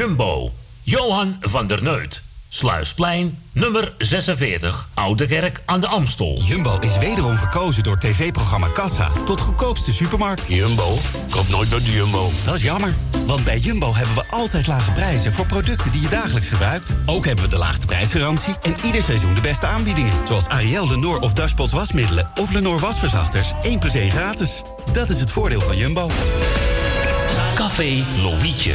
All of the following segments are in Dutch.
Jumbo, Johan van der Neut. Sluisplein, nummer 46, Oude Kerk aan de Amstel. Jumbo is wederom verkozen door tv-programma Kassa tot goedkoopste supermarkt. Jumbo? Koop nooit bij de Jumbo. Dat is jammer, want bij Jumbo hebben we altijd lage prijzen voor producten die je dagelijks gebruikt. Ook hebben we de laagste prijsgarantie en ieder seizoen de beste aanbiedingen. Zoals Ariel, Lenor of Dashpot wasmiddelen of Lenor wasverzachters. 1 plus 1 gratis. Dat is het voordeel van Jumbo. Café Lovietje.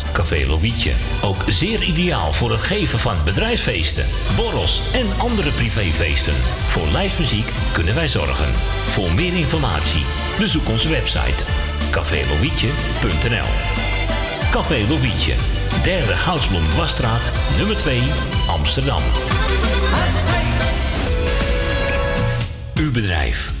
Café Lovietje. Ook zeer ideaal voor het geven van bedrijfsfeesten, borrels en andere privéfeesten. Voor lijstmuziek kunnen wij zorgen. Voor meer informatie bezoek onze website cafélovietje.nl Café Lovietje. Derde Goudsblom Wasstraat, nummer 2, Amsterdam. Uw bedrijf.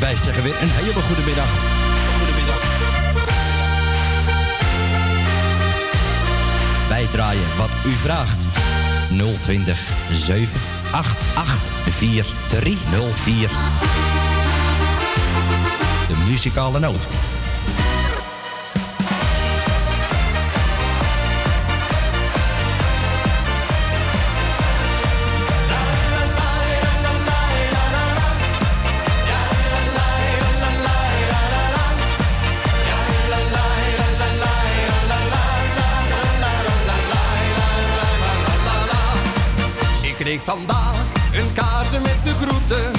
Wij zeggen weer een hele goede middag. Goedemiddag. Wij draaien wat u vraagt. 020 788 4304. De muzikale noot. Kreeg vandaag een kaartje met de groeten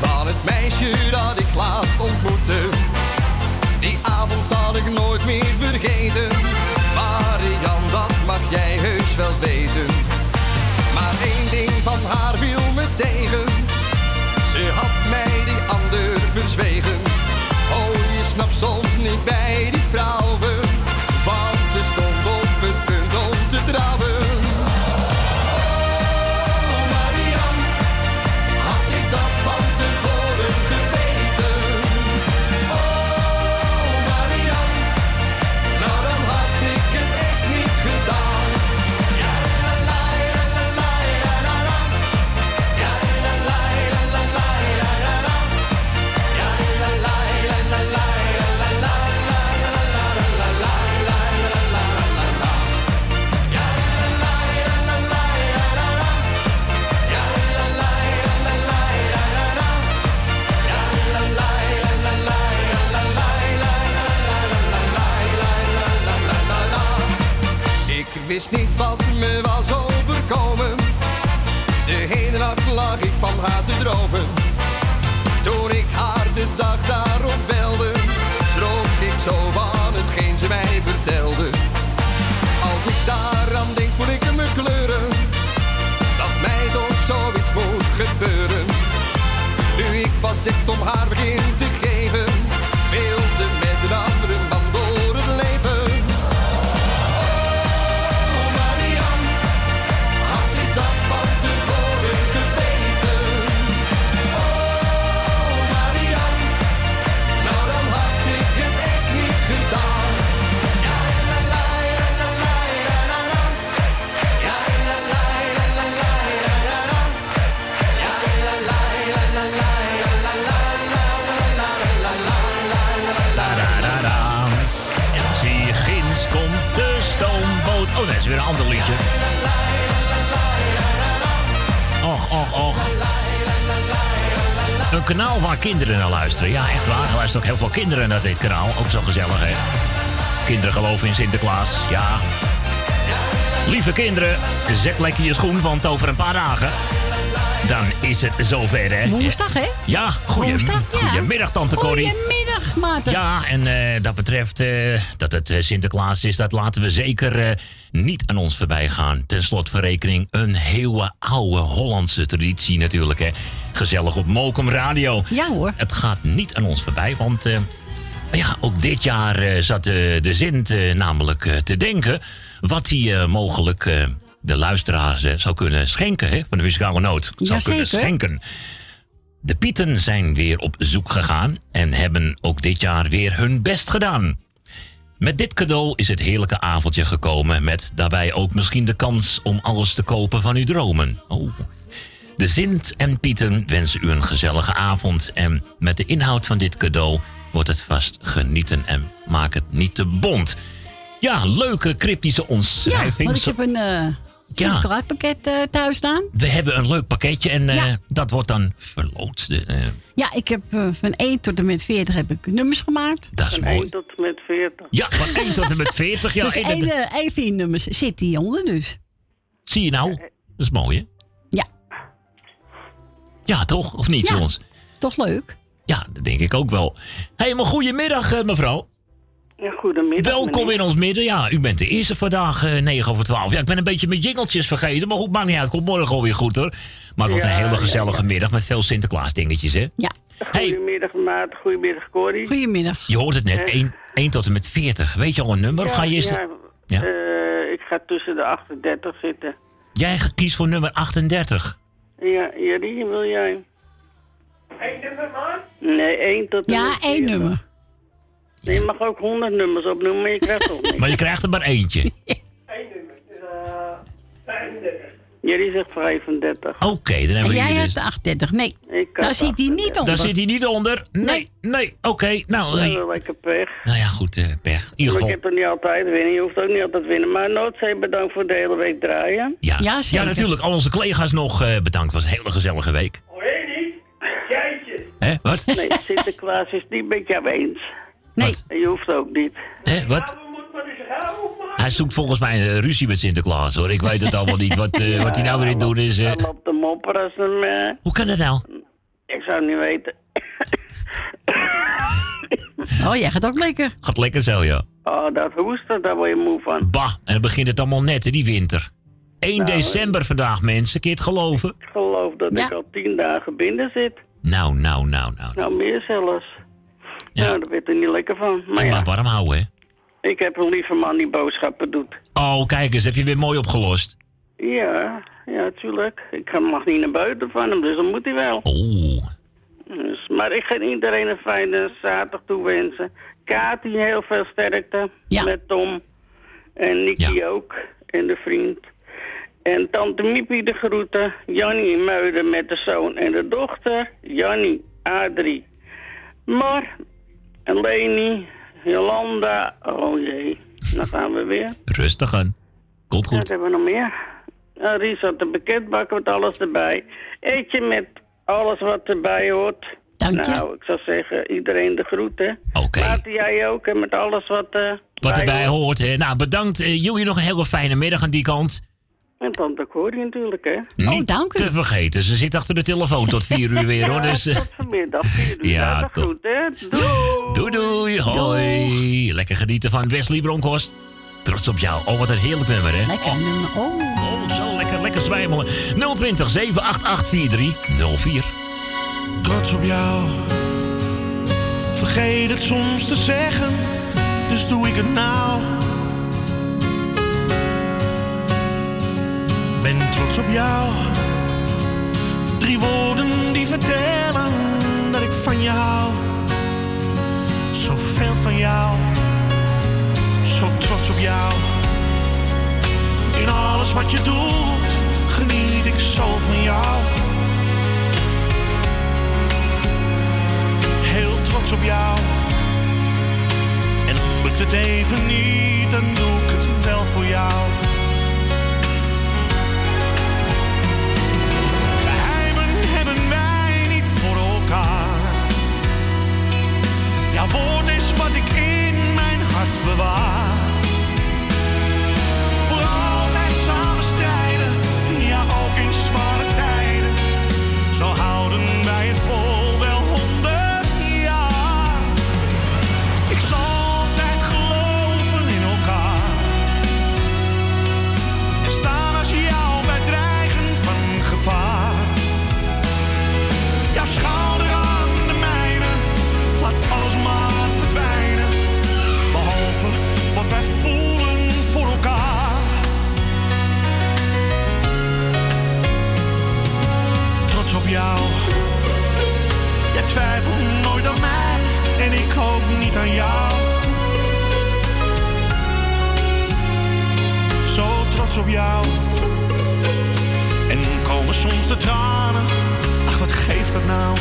van het meisje dat ik laatst ontmoette. Die avond zal ik nooit meer vergeten. Marian, dat mag jij heus wel weten. Maar één ding van haar wist niet wat me was overkomen. De hele nacht lag ik van haar te dromen. Toen ik haar de dag daarop belde, schrok ik zo van hetgeen ze mij vertelde. Als ik daaraan denk, voel ik me kleuren. Dat mij toch zoiets moet gebeuren. Nu ik pas echt om haar begin te geven, weer een ander liedje. Och, och, och. Een kanaal waar kinderen naar luisteren. Ja, echt waar. Er luisteren ook heel veel kinderen naar dit kanaal. Ook zo gezellig, hè? Kinderen geloven in Sinterklaas. Ja. Lieve kinderen, zet lekker je schoen, want over een paar dagen... dan is het zover, hè? Woensdag, hè? Ja, goeie, Woensdag, ja. goedemiddag, tante Corrie. Goedemiddag, Maarten. Ja, en eh, dat betreft eh, dat het eh, Sinterklaas is, dat laten we zeker niet aan ons voorbij gaan. Ten slotverrekening een hele oude Hollandse traditie natuurlijk, hè. Gezellig op Mokum Radio. Ja, hoor. Het gaat niet aan ons voorbij, want eh, ja, ook dit jaar eh, zat de, de Sint eh, namelijk te denken wat hij mogelijk de luisteraars zou kunnen schenken, hè, van de muzikale noot. Zou kunnen schenken. De Pieten zijn weer op zoek gegaan en hebben ook dit jaar weer hun best gedaan. Met dit cadeau is het heerlijke avondje gekomen met daarbij ook misschien de kans om alles te kopen van uw dromen. Oh. De Sint en Pieten wensen u een gezellige avond en met de inhoud van dit cadeau wordt het vast genieten en maak het niet te bont. Ja, leuke cryptische Ja, omschrijving. want ik heb een eh Sinterklaaspakket eh, thuis staan. We hebben een leuk pakketje en eh, Ja. dat wordt dan verloot. De, eh, Ja, ik heb van 1 tot en met 40 heb ik nummers gemaakt. dat is Van mooi. 1 tot en met 40. Ja, van 1 tot en met 40. Ja, dus één vier nummers zit hieronder dus. Zie je nou? Dat is mooi, hè? Ja, Ja, toch? Of niet, Ja. Jons? is toch leuk? Ja, dat denk ik ook wel. Hé, hey, maar goedemiddag, mevrouw. Ja, goedemiddag. Welkom meneer. in ons midden. Ja, u bent de eerste vandaag, eh 9 over 12. Ja, ik ben een beetje mijn jingeltjes vergeten, maar goed, maakt niet uit. Komt morgen alweer goed, hoor. Maar het wordt Ja, een hele ja, gezellige ja. middag met veel Sinterklaas dingetjes, hè? Ja, Hey, Goedemiddag, Maat. Goedemiddag, Corrie. goedemiddag. je hoort het net, 1, 1 tot en met 40. Weet je al een nummer? of ga je eerst... Ja, Ja. eh, ik ga tussen de 38 zitten. Jij kiest voor nummer 38. Ja, ja, die wil jij. Eén nummer, maar? Nee, één tot en Ja, met één 40. nummer. Nee, je mag ook 100 nummers opnoemen, maar je krijgt toch niks. Maar je krijgt er maar eentje. Jullie zegt 35. Oké, dan En hebben we jij hebt dus... 38. Nee, Ik had daar zit hij niet onder. Daar zit hij niet onder. Nee, nee, oké. Nou, Ja, eh, wel lekker pech. nou ja, goed, eh, pech. In ieder Maar ik geval... heb er niet altijd winnen. Je hoeft ook niet altijd winnen. Maar Noordzee, bedankt voor de hele week draaien. Ja, Ja, ja, natuurlijk. Al onze collega's nog eh, bedankt. Het was een hele gezellige week. Hè, wat? Nee, Sinterklaas is niet met jou eens. Nee, Wat? Je hoeft ook niet. Hè, wat? Hij zoekt volgens mij een eh, ruzie met Sinterklaas, hoor. Ik weet het allemaal niet. Wat, eh, wat hij nou weer in het doen is. Hij loopt de mopper als een... eh, Hoe kan dat nou? ik zou niet weten. oh, jij gaat ook lekker. Gaat lekker zo, ja. Oh, dat hoesten, daar word je moe van. Bah, en dan begint het allemaal net, hè, die winter. 1 Nou, december vandaag, mensen. Kun je het geloven? Ik geloof dat Ja. ik al tien dagen binnen zit. Nou, nou, nou, nou. Nou, meer zelfs. Ja. Nou, daar werd er niet lekker van. Maar ja, maar warm houden, hè? ik heb een lieve man die boodschappen doet. Oh, kijk eens, heb je weer mooi opgelost. Ja, ja, tuurlijk. Ik mag niet naar buiten van hem, dus dan moet hij wel. Oeh. Dus, maar ik ga iedereen een fijne zaterdag toewensen. Kati, heel veel sterkte. Ja. Met Tom. En Nicky Ja. ook. En de vriend. En tante Miepie de groeten. Jannie in Muiden met de zoon en de dochter. Jannie, Adrie. Mar. En Leni. Jolanda. Oh jee. Dan gaan we weer. Rustig aan. Komt Wat goed. hebben we nog meer? Uh, Ries had een pakketbak met alles erbij. Eetje met alles wat erbij hoort. Dank je. Nou, ik zou zeggen, iedereen de groeten. Oké. Laat jij ook hè, met alles wat, eh Wat bij erbij hoort. hoort, hè. Nou, bedankt. eh, jullie nog een hele fijne middag aan die kant. En tante Corrie natuurlijk, hè. Niet dank u. te vergeten, ze zit achter de telefoon tot vier uur weer, hoor. Dus, Tot vanmiddag, vier uur. Ja, dat toch. goed, hè. Doei. doei doei, hoi. Lekker genieten van Wesley Bronkhorst. Trots op jou. Oh, wat een heerlijk nummer, hè. Lekker nummer. Oh. Oh, zo lekker, lekker zwijmelen. 020 788 4304. trots op jou. Vergeet het soms te zeggen, dus doe ik het nou. Ben trots op jou. Drie woorden die vertellen dat ik van je hou. Zoveel van jou, zo trots op jou. In alles wat je doet, geniet ik zo van jou. heel trots op jou. En lukt het even niet, dan doe ik het wel voor jou. Ja, woord is wat ik in mijn hart bewaar. Op jou. En komen soms de tranen, ach wat geeft dat nou?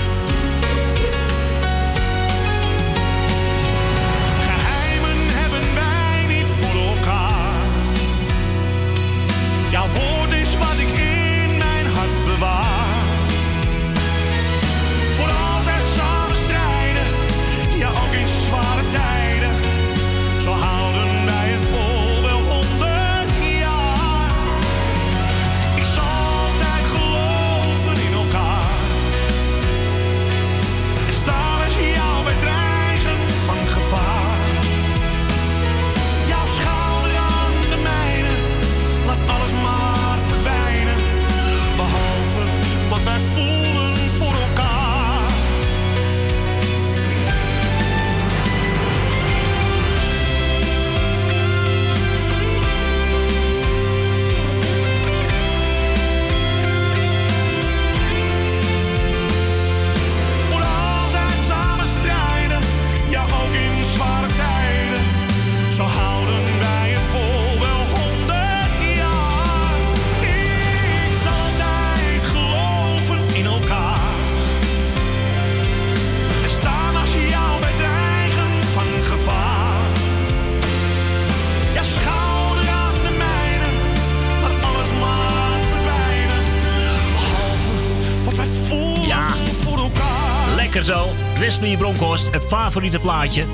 Lekker zo. Wesley Bronkhorst, het favoriete plaatje.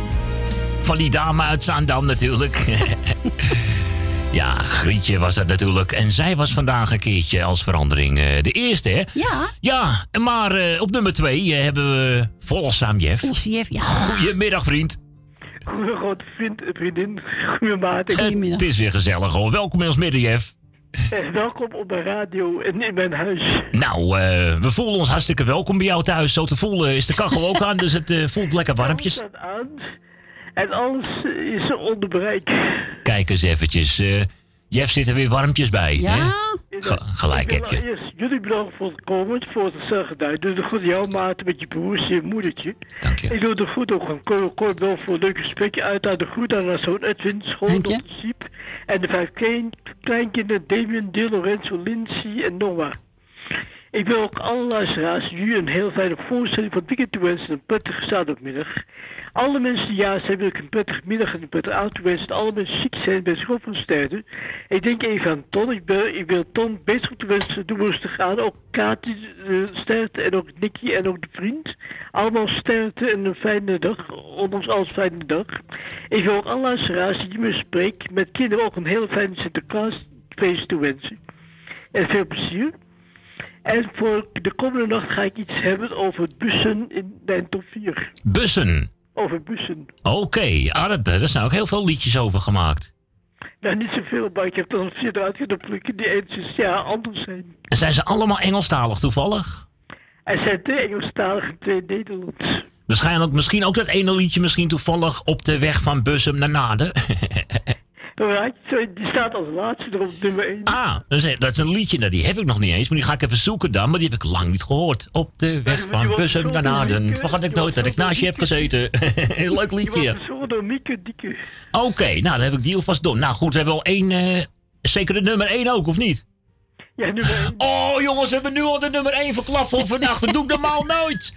Van die dame uit Zaandam natuurlijk. ja, Grietje was dat natuurlijk. En zij was vandaag een keertje als verandering eh, de eerste, hè? Ja. Ja, maar eh, op nummer twee eh, hebben we Volgzaam Jeff. Onze jef, ja. Goedemiddag, vriend. Vriend, vriendin. Goedemaat. Het is weer gezellig hoor. Welkom in ons midden, Jeff. Eh, welkom op mijn radio en in mijn huis. Nou, eh, we voelen ons hartstikke welkom bij jou thuis. Zo te voelen is de kachel ook aan, dus het eh, voelt lekker warmpjes. Alles staat aan en alles is onder bereik. Kijk eens eventjes. eh, Jeff zit er weer warmpjes bij. Ja. Hè? Ge- gelijk ik heb je. Eerst jullie bedanken voor het komen, voor het zeggen. Nou, doe de goed jouw maat met je broers en je moedertje. Dank je. Ik doe de goed ook aan Cor Corbel voor een leuk gesprekje uit. Aan de groet aan haar zoon Edwin, schoondochter. Siep. En de vijf klein, kleinkinderen Damien, Dil, Lorenzo, Lindsay en Noah. Ik wil ook alle luisteraars jullie een heel fijne voorstelling van het weekend toewensen. Een prettige zaterdagmiddag. Alle mensen die ja zijn, wil ik een prettige middag en een prettige avond toewensen. Alle mensen ziek zijn, bij zich op van sterren. Ik denk even aan Ton. Ik, ik wil Ton beter te wensen. Doe rustig aan. Ook Kati uh, sterkte en ook Nicky en ook de vriend. Allemaal sterkte en een fijne dag. Ondanks alles fijne dag. Ik wil ook alle luisteraars die me spreek, met kinderen ook een hele fijne Sinterklaasfeest toewensen. En veel plezier. En voor de komende nacht ga ik iets hebben over bussen in mijn top 4. Bussen. Over bussen. Oké, ah, dat, daar zijn ook heel veel liedjes over gemaakt. Nou, niet zoveel, maar ik heb er nog vier eruit kunnen plukken die enigszins ja, anders zijn. En zijn ze allemaal Engelstalig toevallig? Er zijn twee Engelstalige en twee Nederlands. Waarschijnlijk misschien ook dat ene liedje misschien toevallig op de weg van Bussum naar Naden. Zo, die staat als laatste er op nummer 1. ah, dat is, een liedje, nou, die heb ik nog niet eens, maar die ga ik even zoeken dan. Maar die heb ik lang niet gehoord. Op de weg van Bussum naar Naden. Vergat ik nooit dat ik naast je heb gezeten. Leuk liedje. gezongen door Mieke Dieke. Oké, nou dan heb ik die alvast door. Nou goed, we hebben al één, eh, zeker de nummer één ook, of niet? Ja, nummer 1. Oh jongens, we hebben nu al de nummer 1 verklapt voor vannacht. Dat doe ik normaal nooit.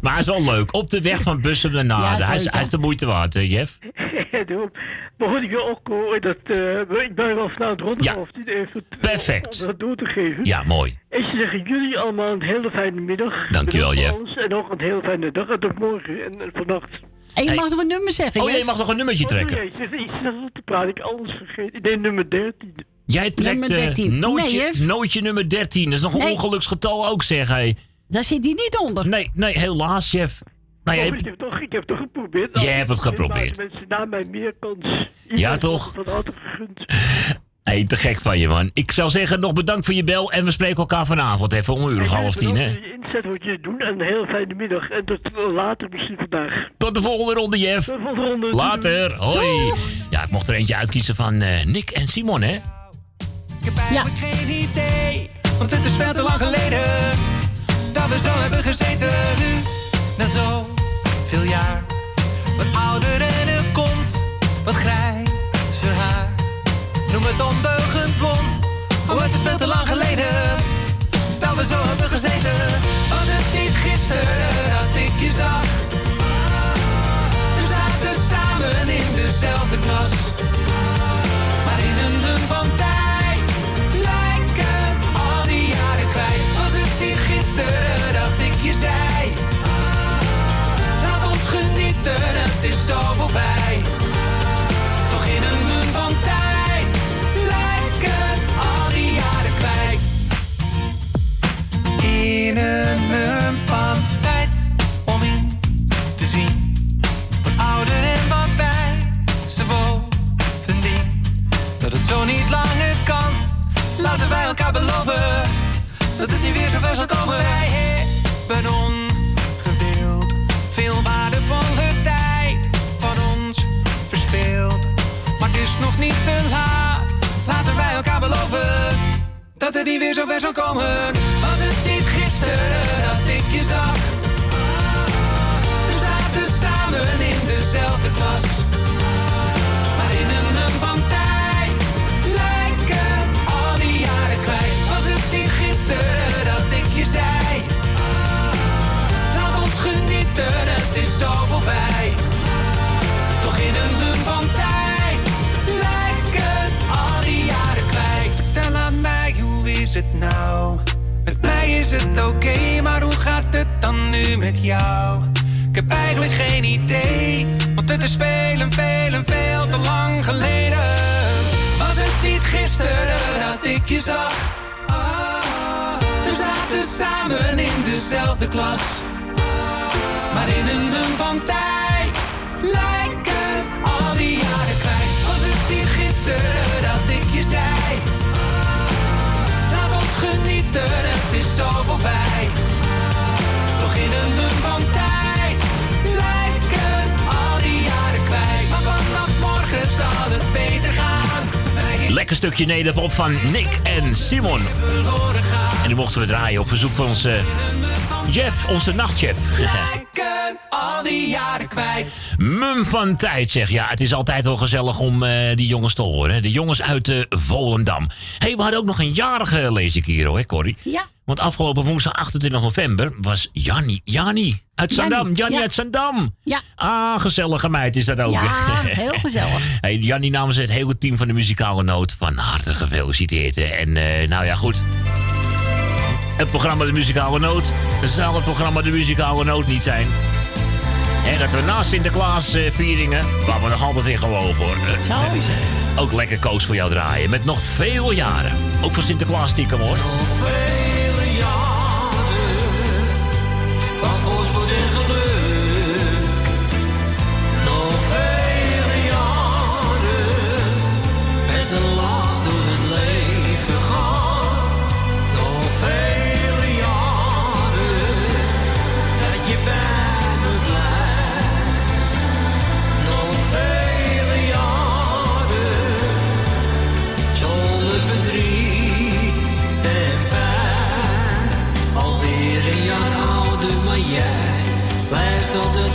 Maar hij is wel leuk. Op de weg van Bussum naar Naden. Ja, hij, is, hij is de moeite waard, hè, Jeff. Ja, daarom. Maar ik wil ook horen dat... eh, ik ben wel vanavond rond Ja. of even Perfect. om dat door te geven. Ja, mooi. Ik zou zeggen jullie allemaal een hele fijne middag. Dankjewel, Jeff. alles En ook een hele fijne dag. En tot morgen en, en vannacht. En je Hey. mag nog een nummer zeggen, Oh, jij mag nog een nummertje doe trekken. jij? Ik zit iets te praten. Ik alles vergeten. Ik deed nummer 13. Jij trekt Nummer eh, 13. nootje, Nee, nootje nummer 13. Dat is nog een Nee. ongeluksgetal ook, zeg hij. Daar zit hij niet onder. Nee, nee, helaas, Jeff. Nou, Oh, jij ik, heb toch, ik heb toch geprobeerd. Je hebt het geprobeerd. Mensen na mij meer kans. Ja, toch? Van harte gegund. hey, te gek van je, man. Ik zou zeggen, nog bedankt voor je bel. En we spreken elkaar vanavond even om een uur of half tien, hè. Je inzet wat je doen en een hele fijne middag. En tot later misschien vandaag. Tot de volgende ronde, Jeff. Tot de volgende ronde. Later, hoi. Ja, ik mocht er eentje uitkiezen van eh, Nick en Simon, hè. Ik heb eigenlijk geen idee, want het is veel te lang geleden dat we zo hebben gezeten. Nu, na zo veel jaar, wat ouder en er komt wat grijzer haar. Noem het ondeugend blond, oh het is veel te lang geleden dat we zo hebben gezeten. Was het niet gisteren dat ik je zag? lenen een van tijd om in te zien. Wat ouder en wat bij ze bovendien. Dat het zo niet langer kan, laten wij elkaar beloven. Dat het niet weer zover zal komen. Wij hebben ongewild veel waardevolle tijd van ons verspeeld. Maar het is nog niet te laat, laten wij elkaar beloven. Dat het niet weer zover zal komen dat ik je zag? We zaten samen in dezelfde klas. Maar in een mum van tijd lijken al die jaren kwijt. Was het niet gisteren dat ik je zei? Laat ons genieten, het is zo voorbij. Toch in een mum van tijd lijken al die jaren kwijt. Vertel aan mij, hoe is het nou? Is het oké, maar hoe gaat het dan nu met jou? Ik heb eigenlijk geen idee, want het is veel en veel te lang geleden. Was het niet gisteren dat ik je zag? We zaten samen in dezelfde klas. Maar in een mum van tijd lijken al die jaren kwijt. Was het niet gisteren zo voorbij. Nog in een mum van tijd lijken al die jaren kwijt. Maar vanaf morgen zal het beter gaan. Lekker stukje nederpop van Nick en Simon. En die mochten we draaien op verzoek van onze Jeff, onze nachtchef. Lijken al die jaren kwijt. Mum van tijd, zeg. Ja, het is altijd wel gezellig om eh, die jongens te horen. De jongens uit de Volendam. Hé, hey, we hadden ook nog een jarige, lees ik hier, hoor, hè, Corrie? Ja. Want afgelopen woensdag 28 november was Jannie, Jannie uit Zandam. Jannie, Jannie ja. uit Zandam. Ja. Ah, gezellige meid is dat ook. Ja, heel gezellig. Hey, Jannie namens het hele team van de muzikale noot van harte gefeliciteerd. En eh, nou ja, goed. Het programma De Muzikale Noot zal het programma De Muzikale Noot niet zijn. En dat we na Sinterklaas eh, vieringen, waar we nog altijd in geloven hoor. eh, Zo is het. Ook lekker koos voor jou draaien. Met nog veel jaren. Ook voor Sinterklaas stiekem hoor. Voorspoed en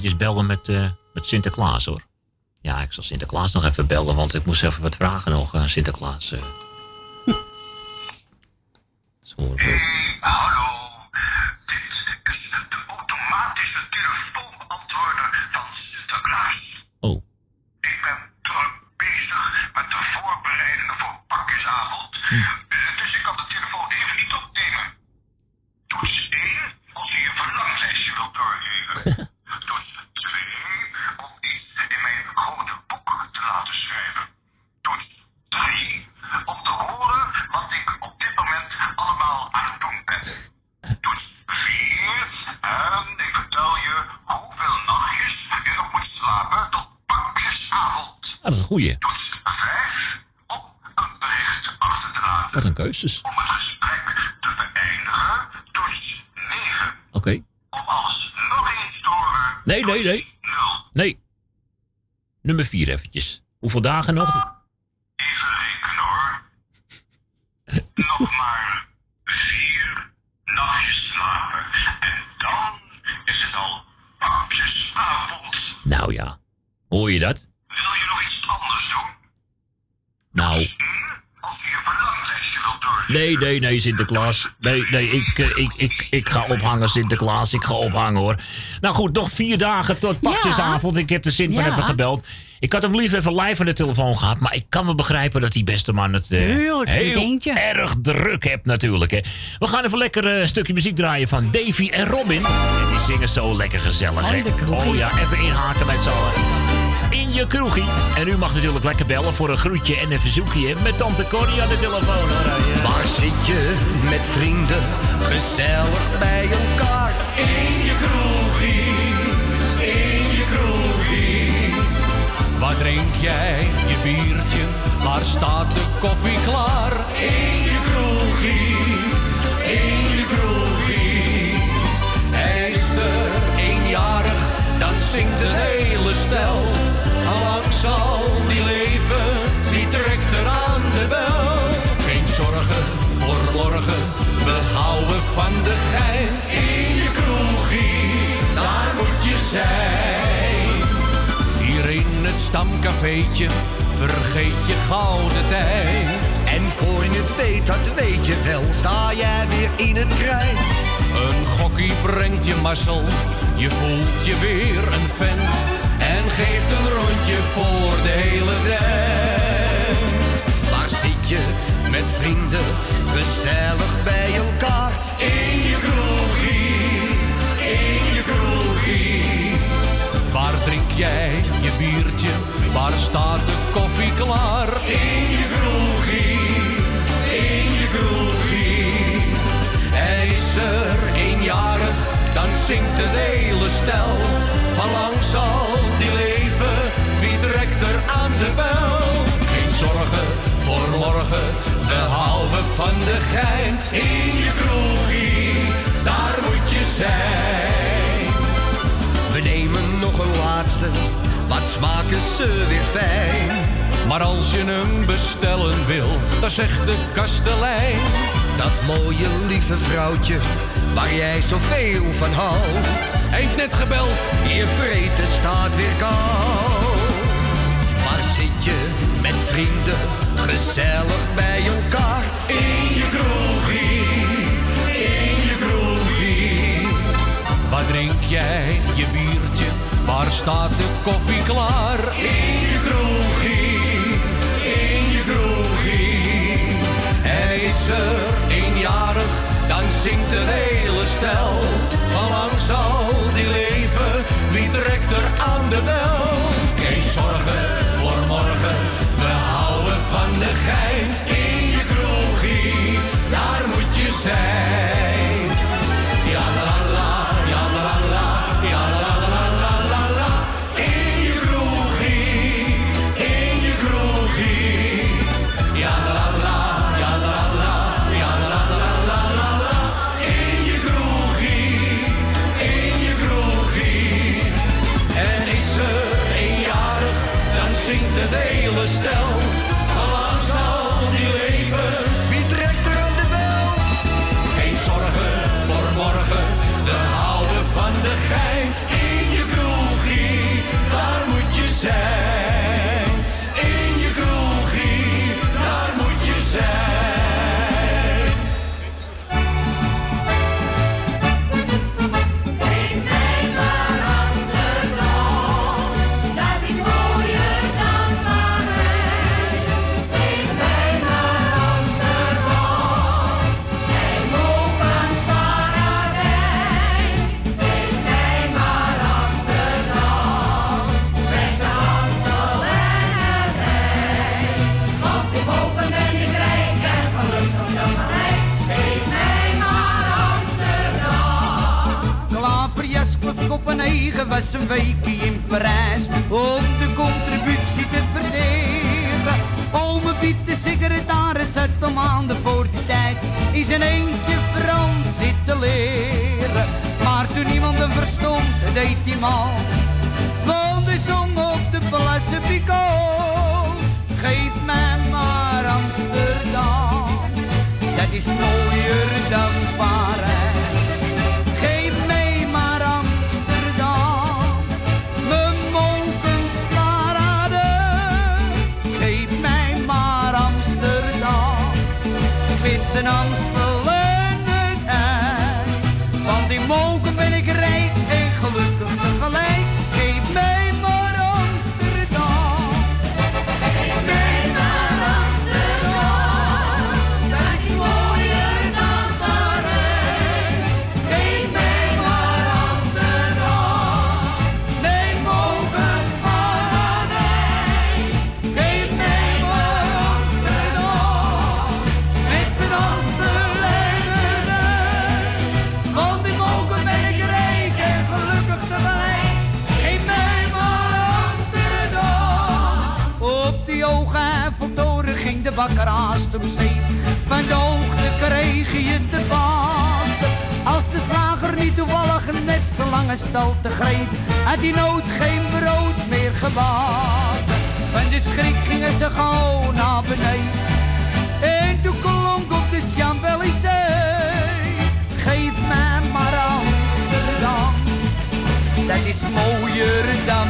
eventjes bellen met, eh, met Sinterklaas, hoor. Ja, ik zal Sinterklaas nog even bellen, want ik moest even wat vragen nog, eh, Sinterklaas. eh. Zo, zo. Oh. Ik ben druk bezig met de voorbereidingen voor pakjesavond. Ik kan de telefoon even niet opnemen. Toets 1 als je je verlanglijstje wilt doorgeven. Toets 2 om iets grote boek te laten schrijven. Toets 3 om te horen wat ik op dit moment allemaal aan het doen ben. Toets 4 en ik vertel je hoeveel nachtjes je nog moet slapen tot pakjesavond. Ah, dat is een goeie. 5 om een bericht achter te laten. Wat een keuzes. Om het gesprek te beëindigen. Toets 9 Oké. om alles nog eens te horen. Nee, nee, nee. Nee. Nummer 4 eventjes. Hoeveel dagen nog? Even rekenen hoor. Nog maar vier nachtjes slapen. En dan is het al pakjesavond. Nou ja. Hoor je dat? Wil je nog iets anders doen? Nou. Als Nee, nee, nee, Sinterklaas. Nee, nee, ik, eh, ik, ik, ik ga ophangen, Sinterklaas. Ik ga ophangen, hoor. Nou goed, nog vier dagen tot pakjesavond. Ik heb de Sint maar Ja. even gebeld. Ik had hem liever even live aan de telefoon gehad. Maar ik kan me begrijpen dat die beste man het eh, Tuurlijk, heel erg druk hebt natuurlijk. Hè. We gaan even lekker eh, een stukje muziek draaien van Davy en Robin. En die zingen zo lekker gezellig. Oh, hè. oh ja, even inhaken met z'n allen. In je kroegie. En u mag natuurlijk lekker bellen voor een groetje en een verzoekje. hè, Met tante Connie aan de telefoon. Hoor. Waar zit je met vrienden gezellig bij elkaar? In je kroegie, in je kroegie. Waar drink jij je biertje? Waar staat de koffie klaar? In je kroegie, in je kroegie. En is er eenjarig, dan zingt een hele stel. Zal die leven, die trekt er aan de bel. Geen zorgen voor morgen, we houden van de gein. In je kroegie, daar moet je zijn. Hier in het stamcafeetje, vergeet je gouden tijd. En voor je het weet, dat weet je wel, sta jij weer in het krijt. Een gokkie brengt je mazzel, je voelt je weer een vent. En geeft een rondje voor de hele tent. Waar zit je met vrienden gezellig bij elkaar? In je kroegie, in je kroegie. Waar drink jij je biertje? Waar staat de koffie klaar? In je kroegie, in je kroegie. En is er eenjarig, dan zingt het hele stel. Van lang zal Geen zorgen voor morgen, houden van de gein. In je kroegie, daar moet je zijn. We nemen nog een laatste, wat smaken ze weer fijn. Maar als je hem bestellen wil, dan zegt de kastelein. Dat mooie lieve vrouwtje, waar jij zoveel van houdt. Heeft net gebeld, Je vreten staat weer koud. Gezellig bij elkaar? in je kroegie, in je kroegie. Waar drink jij je biertje? Waar staat de koffie klaar? In je kroegie, in je kroegie. En is er eenjarig, dan zingt het hele stel. Van lang zal die leven, wie trekt er aan de bel? Geen zorgen In je kroegie, daar moet je zijn. 2009 was een weekje in Parijs om de contributie te verdelen. Ome Piet, de secretaris, zat al maanden voor die tijd in zijn eentje Frans zitten leren. Maar toen iemand hem verstond, deed hij mal. Want hij zong op de Place Picot. Geef mij maar Amsterdam, dat is mooier dan Parijs. Met net zo lange te greep, had die nood geen brood meer gebaat. Van de schrik gingen ze gauw naar beneden. En toen klonk op de Champs-Élysées. Geef mij maar Amsterdam, dat is mooier dan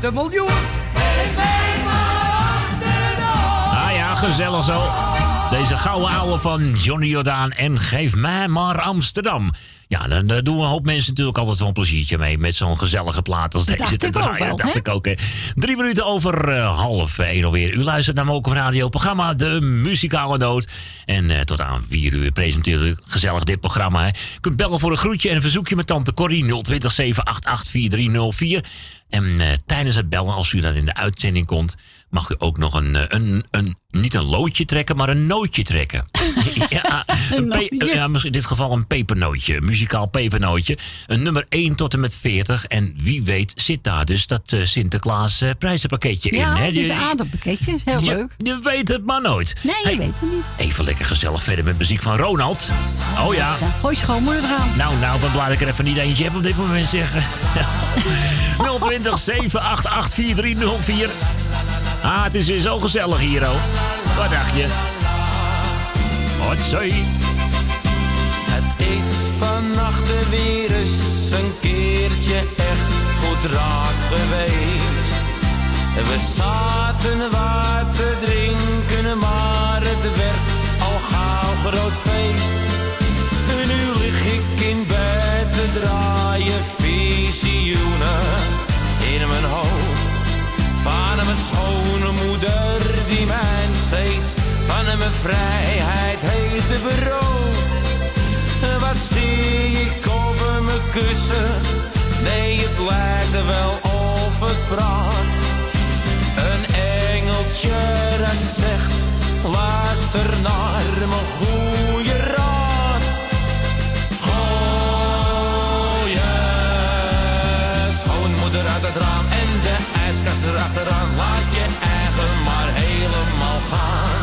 Met een miljoen. Geef mij maar Amsterdam. Ah ja, gezellig zo. Deze gouden ouwe van Johnny Jordaan en Geef mij maar Amsterdam. Ja, dan doen een hoop mensen natuurlijk altijd wel een pleziertje mee... met zo'n gezellige plaat als deze dacht te ik ook draaien. wel, dacht hè? ik ook, hè. Drie minuten over eh, half één alweer. U luistert naar Mokum Radio, programma De Muzikale Noot. En eh, tot aan vier uur presenteren we gezellig dit programma. Hè. Je kunt bellen voor een groetje en een verzoekje met tante Corrie... 020 788 4304. En eh, tijdens het bellen, als u dat in de uitzending komt... mag u ook nog een, eh, een, een, niet een loodje trekken, maar een nootje trekken. ja, een pe- ja, misschien in dit geval een pepernootje, een muzikaal pepernootje. Een nummer 1 tot en met 40. En wie weet zit daar dus dat eh, Sinterklaas prijzenpakketje Ja, in. Hè? Die- een aardappelpakketje. is heel je, leuk. je weet het maar nooit. Nee, je Hey, weet het niet. Even lekker gezellig verder met muziek van Ronald. Oh ja. Ja, gooi schoonmoeder eraan. Nou, nou, dan ik er even niet eentje heb op dit moment zeggen. 020 788 4304. Ah, het is weer zo gezellig hier, oh. Wat dacht je? Wat zei Het is vannacht weer eens een keertje echt goed raak geweest. We zaten wat te drinken, maar het werd al gauw groot feest. En nu lig ik in bed te draaien visioenen in mijn hoofd. Van mijn schoonmoeder die mij steeds van mijn vrijheid heeft beroofd. Wat zie ik over mijn kussen? Nee, het lijkt er wel of het praat. Een engeltje dat zegt, luister naar mijn goede uit het raam en de ijskast erachteraan. Laat je eigen maar helemaal gaan.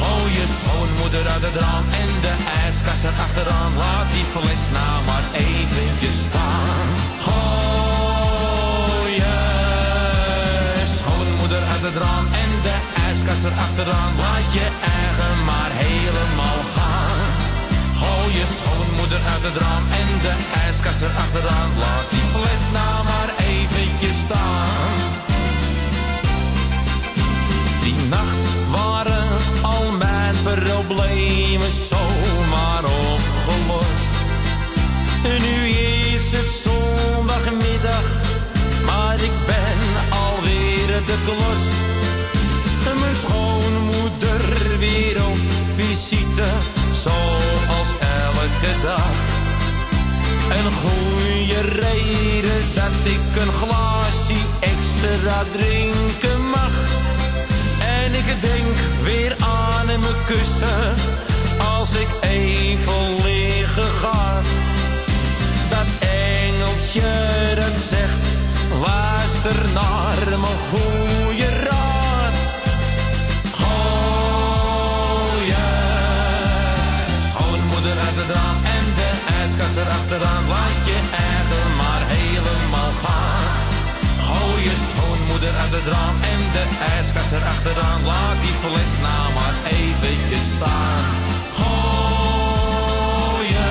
Gooi je schoonmoeder uit het raam en de ijskast erachteraan. Laat die fles nou maar eventjes staan. Gooi je schoonmoeder erachteraan, laat je eigen maar helemaal gaan. Gooi je schoonmoeder uit het raam en de ijskast erachteraan. Laat die fles nou maar eventjes staan. Die nacht waren al mijn problemen zomaar opgelost. Nu is het zondagmiddag, maar ik ben alweer de klos. Mijn schoonmoeder weer op visite, zoals elke dag. Een goede reden dat ik een glaasje extra drinken mag. En ik denk weer aan mijn kussen, als ik even liggen ga. Dat engeltje dat zegt, luister naar mijn goede raam en de ijskast erachteraan. Laat je eigen maar helemaal gaan. Gooi je schoonmoeder uit het raam en de ijskast erachteraan. Laat die fles nou maar eventjes staan. Gooi je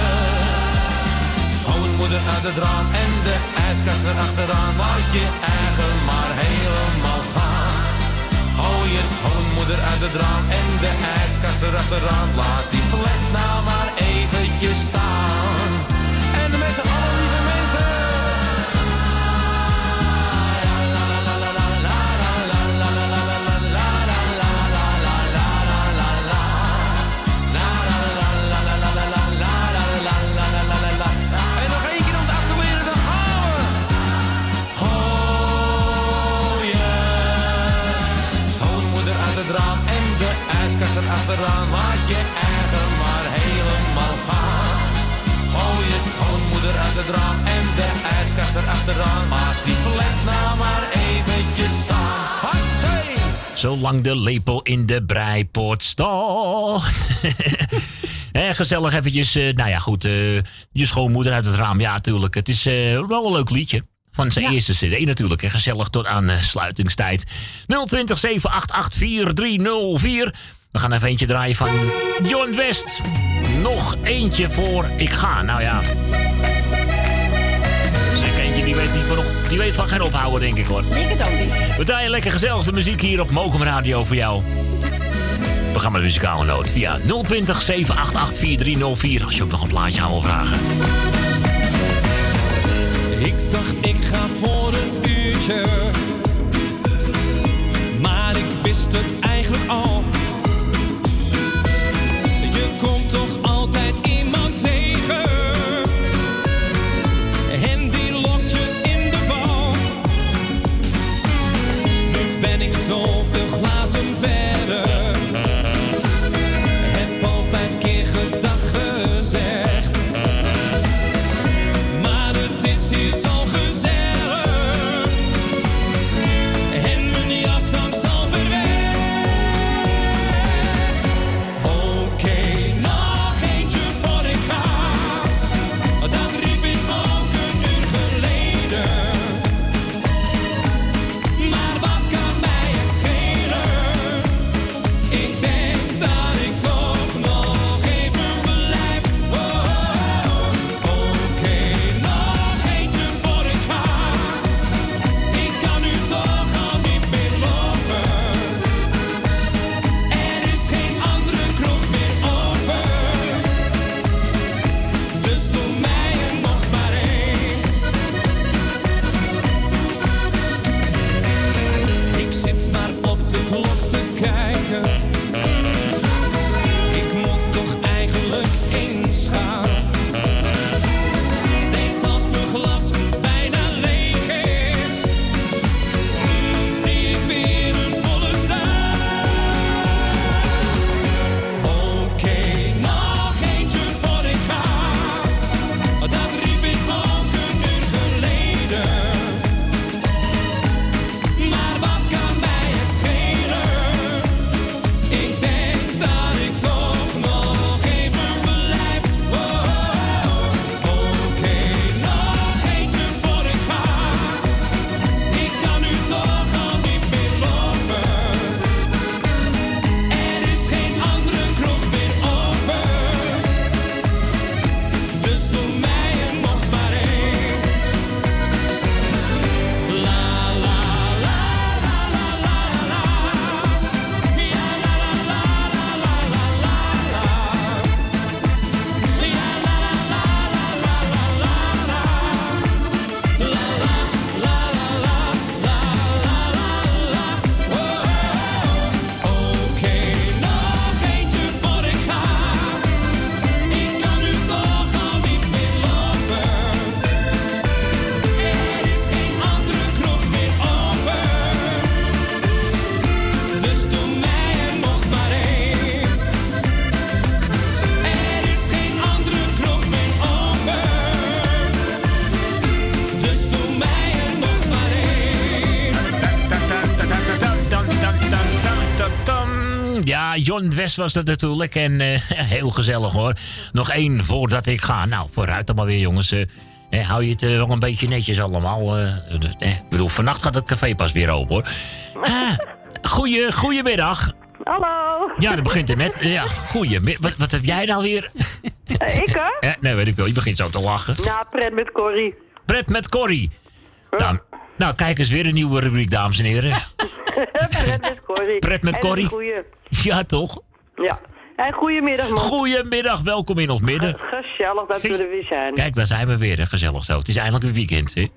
schoonmoeder uit het raam en de ijskast erachteraan. Laat je eigen maar helemaal gaan. Gooi je schoonmoeder uit het raam en de ijskast erachteraan. Laat die fles nou maar En met z'n allen lieve mensen. En nog één keer om het af te leren, dan gaan we. Gooi je schoonmoeder uit het raam en de ijskast erachteraan. Laat je het raam en de ijskast erachteraan. Laat die fles nou maar eventjes staan. Hatsé! Zolang de lepel in de breipot staat. Hè, gezellig eventjes, eh, nou ja goed, eh, je schoonmoeder uit het raam. Ja, natuurlijk. Het is eh, wel een leuk liedje. Van zijn eerste cd natuurlijk. En gezellig tot aan eh, sluitingstijd. 020 788 4304. We gaan even eentje draaien van John West. Nog eentje voor ik ga. Nou ja. Die weet, niet van, nog- die weet van geen ophouden, denk ik hoor. Ik het ook niet. We draaien lekker gezellig de muziek hier op Mokum Radio voor jou. We gaan met muzikale noot via 020 788 4304 als je ook nog een plaatje aan wil vragen. Ik dacht ik ga voor een uurtje. Maar ik wist het John West was dat natuurlijk. En eh, heel gezellig hoor. Nog één voordat ik ga. Nou, vooruit dan maar weer jongens. Eh, hou je het wel een beetje netjes allemaal. eh, ik bedoel, vannacht gaat het café pas weer open hoor. Ah, goeie, goedemiddag. Hallo. Ja, dat begint er net. Ja, goeie. Wat, wat heb jij nou weer? Ik hè? Eh, nee, weet ik wel. Je begint zo te lachen. Nou, pret met Corrie. Pret met Corrie. Nou, nou, kijk eens weer een nieuwe rubriek, dames en heren. pret met Corrie. Pret met Corrie. Ja, toch? Ja. En goedemiddag man. Goedemiddag, welkom in ons midden. Gezellig dat we er weer zijn. Kijk, daar zijn we weer, hè. gezellig zo. Het is eindelijk een weekend, hè?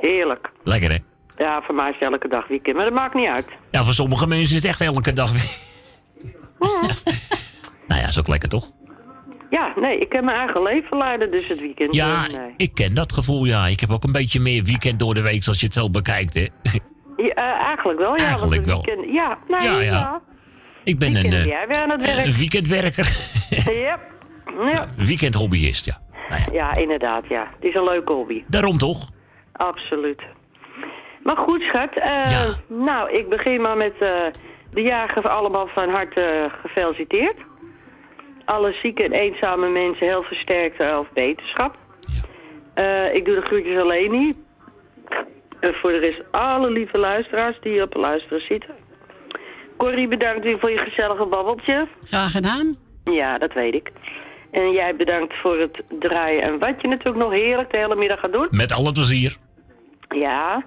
Heerlijk. Lekker, hè? Ja, voor mij is elke dag weekend, maar dat maakt niet uit. Ja, voor sommige mensen is het echt elke dag weer. nou ja, is ook lekker, toch? Ja, nee, ik heb mijn eigen leven leiden, dus het weekend. Ja, eh, nee. ik ken dat gevoel, ja. Ik heb ook een beetje meer weekend door de week, zoals je het zo bekijkt, hè. Ja, eh, eigenlijk wel, ja. want Eigenlijk het wel. Weekend, ja, nee, Ja, ja. ja. Ik ben een, eh, ben jij weer aan het werk. een weekendwerker. ja. Ja. Weekendhobbyist, ja. ja, inderdaad, ja. Het is een leuke hobby. Daarom toch? Absoluut. Maar goed, schat. eh, Nou, ik begin maar met eh, de jager allemaal van harte gefeliciteerd. Alle zieke en eenzame mensen heel versterkte of beterschap. Ik doe de groetjes alleen niet. En voor de rest alle lieve luisteraars die op luisteren zitten. Corrie, bedankt weer voor je gezellige babbeltje. Graag gedaan. Ja, dat weet ik. En jij bedankt voor het draaien en wat je natuurlijk nog heerlijk de hele middag gaat doen. Met alle plezier. Ja.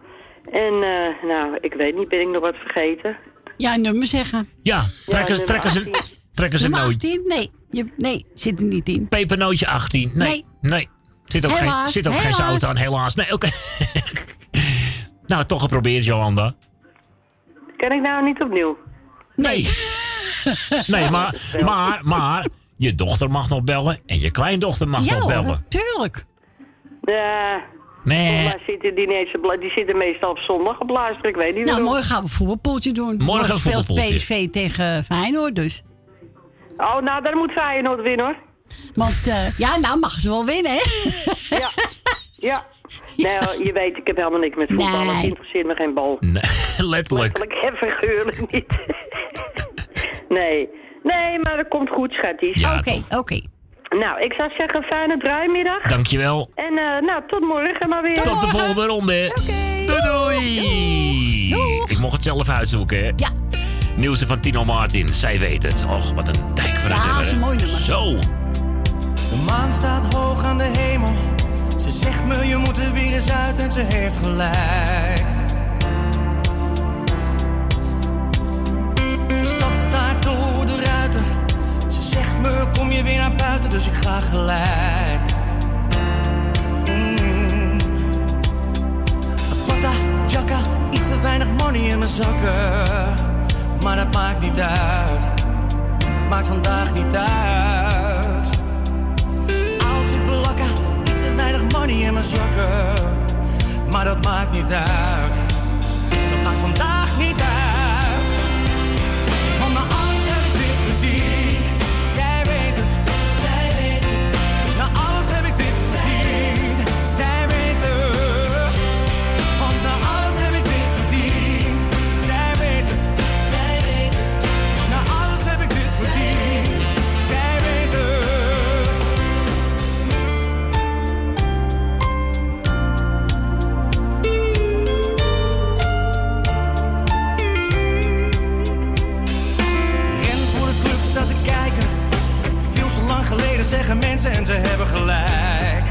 En eh, nou, ik weet niet, ben ik nog wat vergeten? Ja, nummer zeggen. Ja, trek eens, nummer trek eens een, 18. trek eens een Nummer nootje. 18? Nee, je, nee, zit er niet in. Pepernootje 18. Nee. Nee. Nee. Zit ook, geen, zit ook geen zout aan, helaas. Nee, oké. nou, toch geprobeerd, Jolanda. Kan ik nou niet opnieuw? Nee. nee, maar, maar, maar, je dochter mag nog bellen en je kleindochter mag ja nog bellen. tuurlijk. Ja. Nee. Zitten die, niet zitten meestal op zondag op luisteren. Ik weet niet Nou, morgen gaan we een voetbalpoeltje doen. Morgen een speelt. PSV tegen Feyenoord dus. Oh, nou, dan moet Feyenoord winnen, hoor. Want eh, ja, nou mag ze wel winnen, hè? Ja. Ja. Nou, je weet, ik heb helemaal niks met voetbal. Nee. Het interesseert me geen bal. Nee, letterlijk. Letterlijk en figuurlijk niet. nee. Nee, maar dat komt goed, schatjes. Ja, Oké, oké. Nou, ik zou zeggen, fijne draaimiddag. Dankjewel. En eh, nou, tot morgen maar weer. Tot de volgende ronde. Doei doei. Ik mocht het zelf uitzoeken, hè? Ja. Nieuwste van Tino Martin. Zij weet het. Och, wat een dijk van een Ja, nummer, is een mooi nummer. Zo. De maan staat hoog aan de hemel. Ze zegt me je moet er weer eens uit en ze heeft gelijk. Stad staart door de ruiten. Ze zegt me kom je weer naar buiten, dus ik ga gelijk. Mm. Pata, iets te weinig money in mijn zakken. Maar dat maakt niet uit. Maakt vandaag niet uit. Money in mijn zakken. Maar dat maakt niet uit. Dat maakt vandaag zeggen mensen en ze hebben gelijk.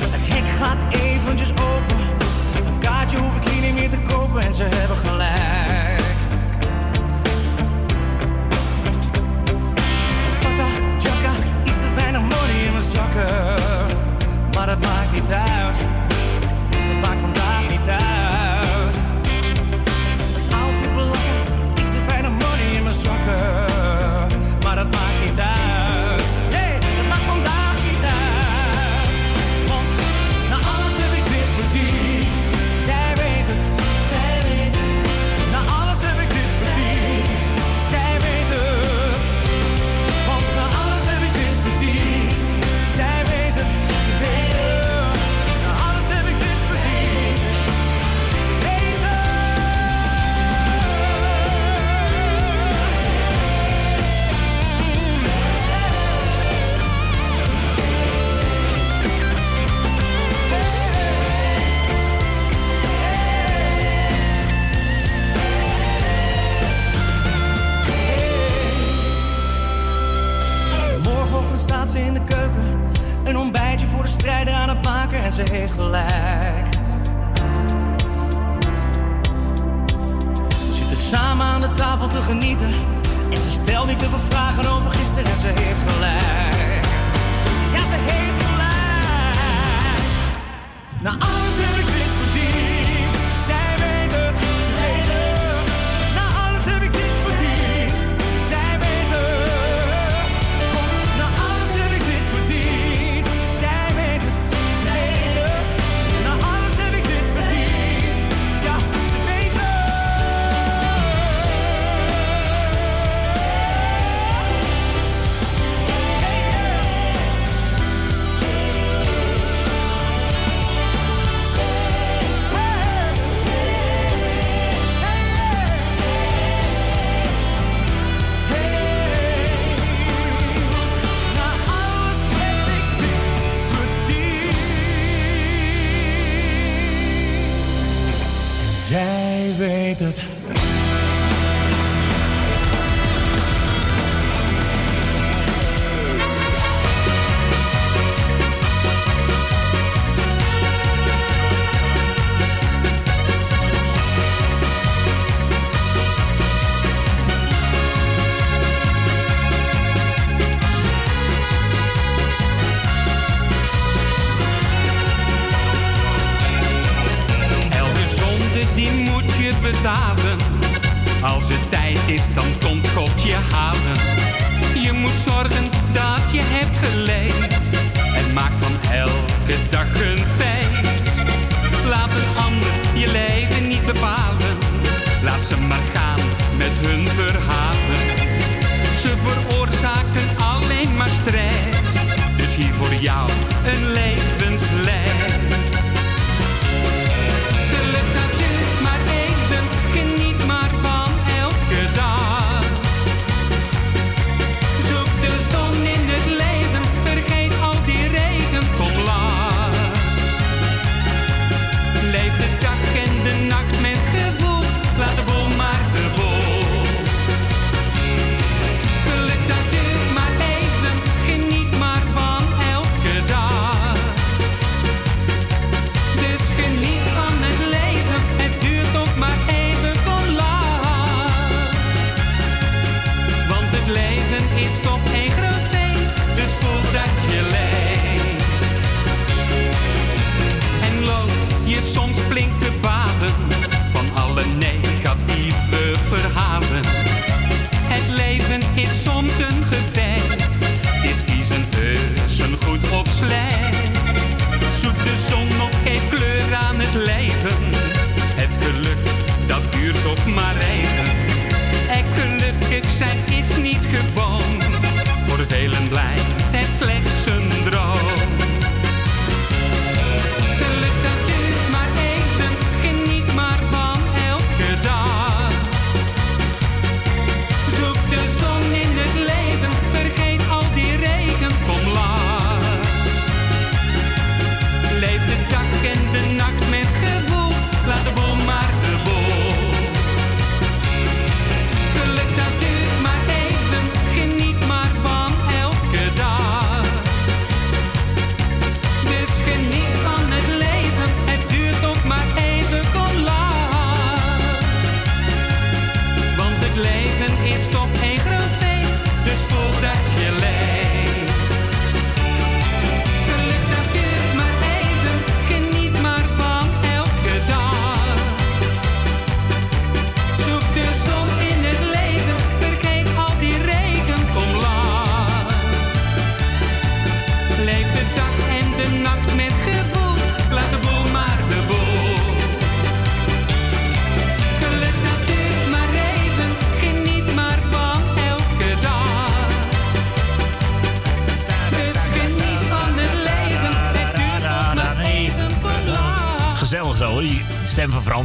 Het hek gaat eventjes open. Een kaartje hoef ik hier niet meer te kopen en ze hebben gelijk.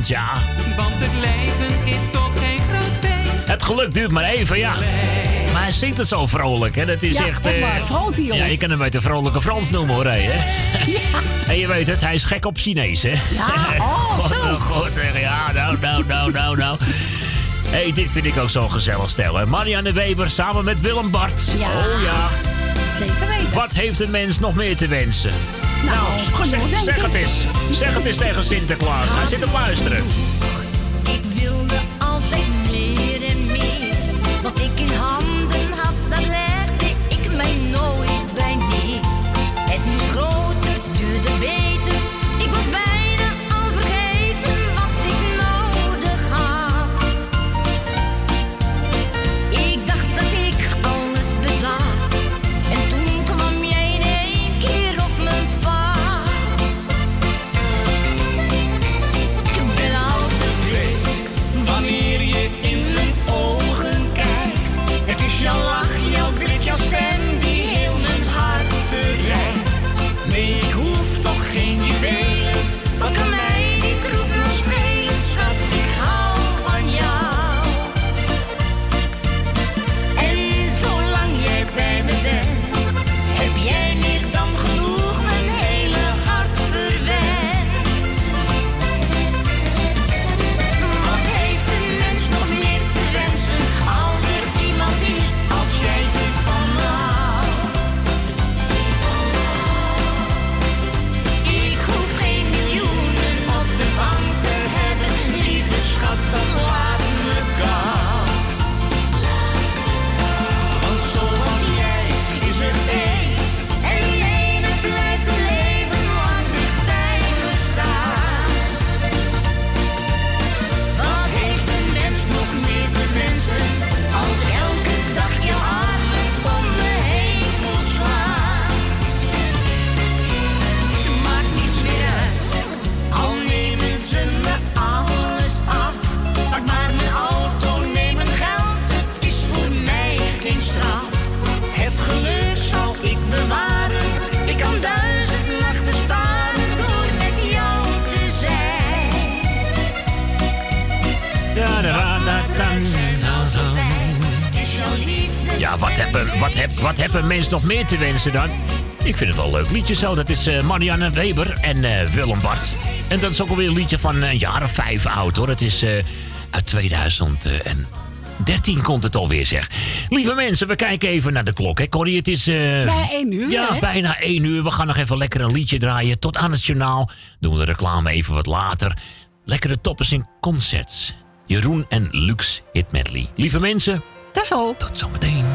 ja. Want het leven is toch geen groot feest. Het geluk duurt maar even, ja. Maar hij zingt het zo vrolijk, hè? Dat is ja, echt. Eh, vrolijk, jongen. Ja, je kan hem uit de vrolijke Frans noemen, hoor, hè? Ja. En je weet het, hij is gek op Chinees, hè? Ja, oh, zo. Oh, God, ja, nou, nou, nou, nou. Hé, hey, dit vind ik ook zo'n gezellig stel, hè? Marianne Weber samen met Willem Bart. Ja. Oh ja. Zeker weten. Wat heeft een mens nog meer te wensen? Nou, nou zeg het eens. Zeg het eens tegen Sinterklaas. Hij zit te luisteren. is nog meer te wensen dan. Ik vind het wel een leuk liedje zo. Dat is eh, Marianne Weber en uh, Willem Bart. En dat is ook alweer een liedje van een jaar of vijf oud hoor. Het is eh, uit 2013 komt het alweer zeg. Lieve mensen, we kijken even naar de klok. Hè. Corrie, het is... bijna één uur. Ja, bijna één uur. We gaan nog even lekker een liedje draaien. Tot aan het journaal. Doen we de reclame even wat later. Lekkere toppers in concerts. Jeroen en Lux Hit Medley. Lieve mensen. Tot zo. Tot zometeen.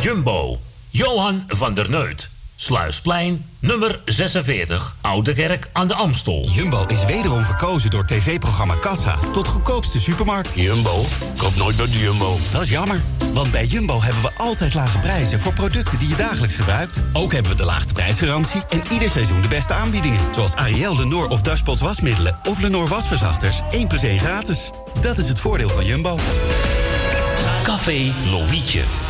Jumbo, Johan van der Neut. Sluisplein, nummer 46, Oude Kerk aan de Amstel. Jumbo is wederom verkozen door tv-programma Kassa tot goedkoopste supermarkt. Jumbo? Koop nooit bij de Jumbo. Dat is jammer, want bij Jumbo hebben we altijd lage prijzen voor producten die je dagelijks gebruikt. Ook hebben we de laagste prijsgarantie en ieder seizoen de beste aanbiedingen. Zoals Ariel, Lenor of Dashpot wasmiddelen of Lenor wasverzachters. 1 plus 1 gratis. Dat is het voordeel van Jumbo. Café Lovietje.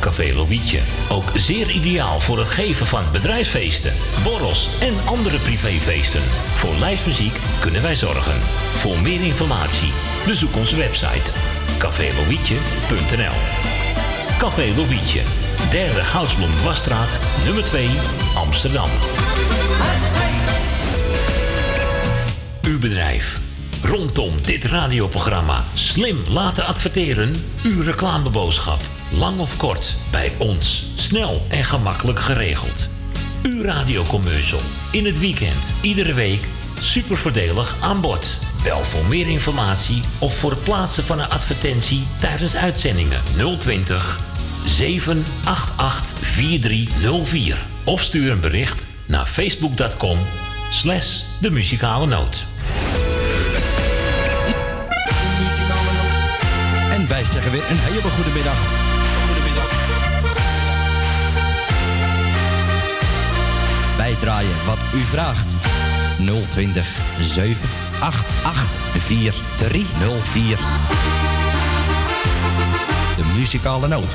Café Lovietje. Ook zeer ideaal voor het geven van bedrijfsfeesten, borrels en andere privéfeesten. Voor lijstmuziek kunnen wij zorgen. Voor meer informatie bezoek onze website cafélovietje.nl Café Lovietje, derde Goudsblom Dwarsstraat, nummer 2, Amsterdam. Uw bedrijf. Rondom dit radioprogramma slim laten adverteren. Uw reclameboodschap. Lang of kort, bij ons. Snel en gemakkelijk geregeld. Uw radiocommercial. In het weekend, iedere week. Super voordelig aan bod. Bel voor meer informatie of voor het plaatsen van een advertentie tijdens uitzendingen 020 788 4304. Of stuur een bericht naar facebook.com slash de muzikale noot. En wij zeggen weer een hele goede middag. Wij draaien wat u vraagt. 020 788 4304. De muzikale noot.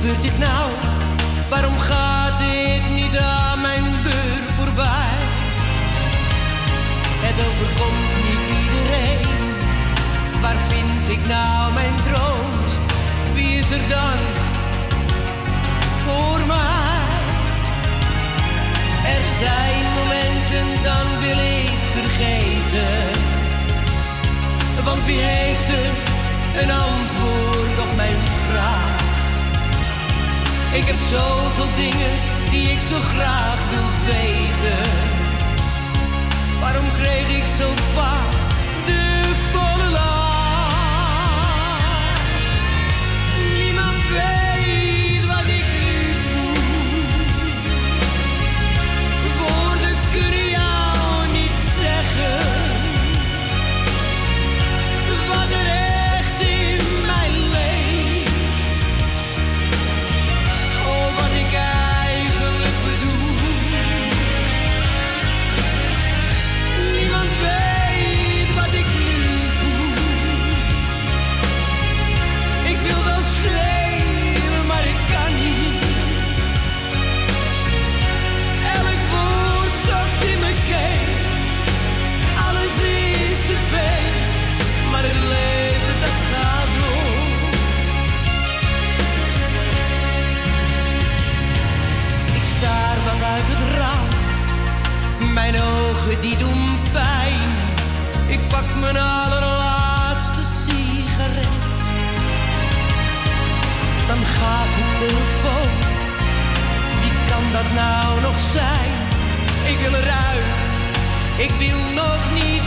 Gebeurt dit nou? Waarom gaat dit niet aan mijn deur voorbij? Het overkomt niet iedereen. Waar vind ik nou mijn troost? Wie is er dan voor mij? Er zijn momenten, dan wil ik vergeten. Want wie heeft er een antwoord op mijn vraag? Ik heb zoveel dingen die ik zo graag wil weten. Waarom kreeg ik zo vaak de die doen pijn. Ik pak mijn allerlaatste sigaret. Dan gaat de telefoon, wie kan dat nou zijn. Ik wil eruit, ik wil nog niet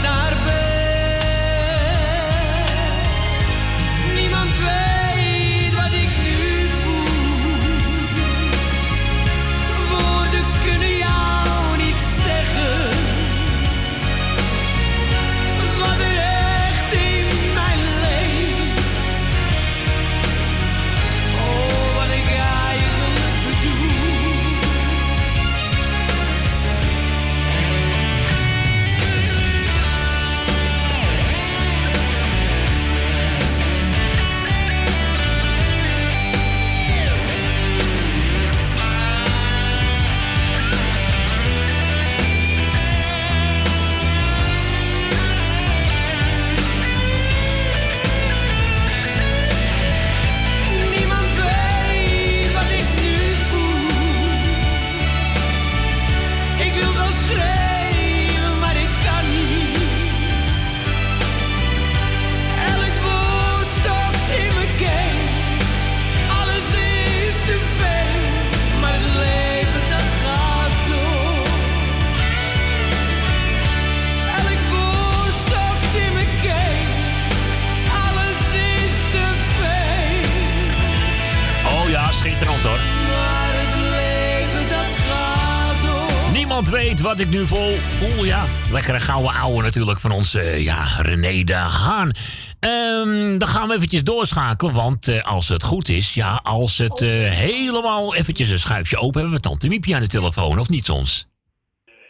ik nu vol voel. Ja, lekkere gouden ouwe natuurlijk van onze eh, ja, René de Haan. Ehm, dan gaan we eventjes doorschakelen, want eh, als het goed is, ja, als het eh, helemaal eventjes een schuifje open hebben we Tante Miepje aan de telefoon, of niet soms?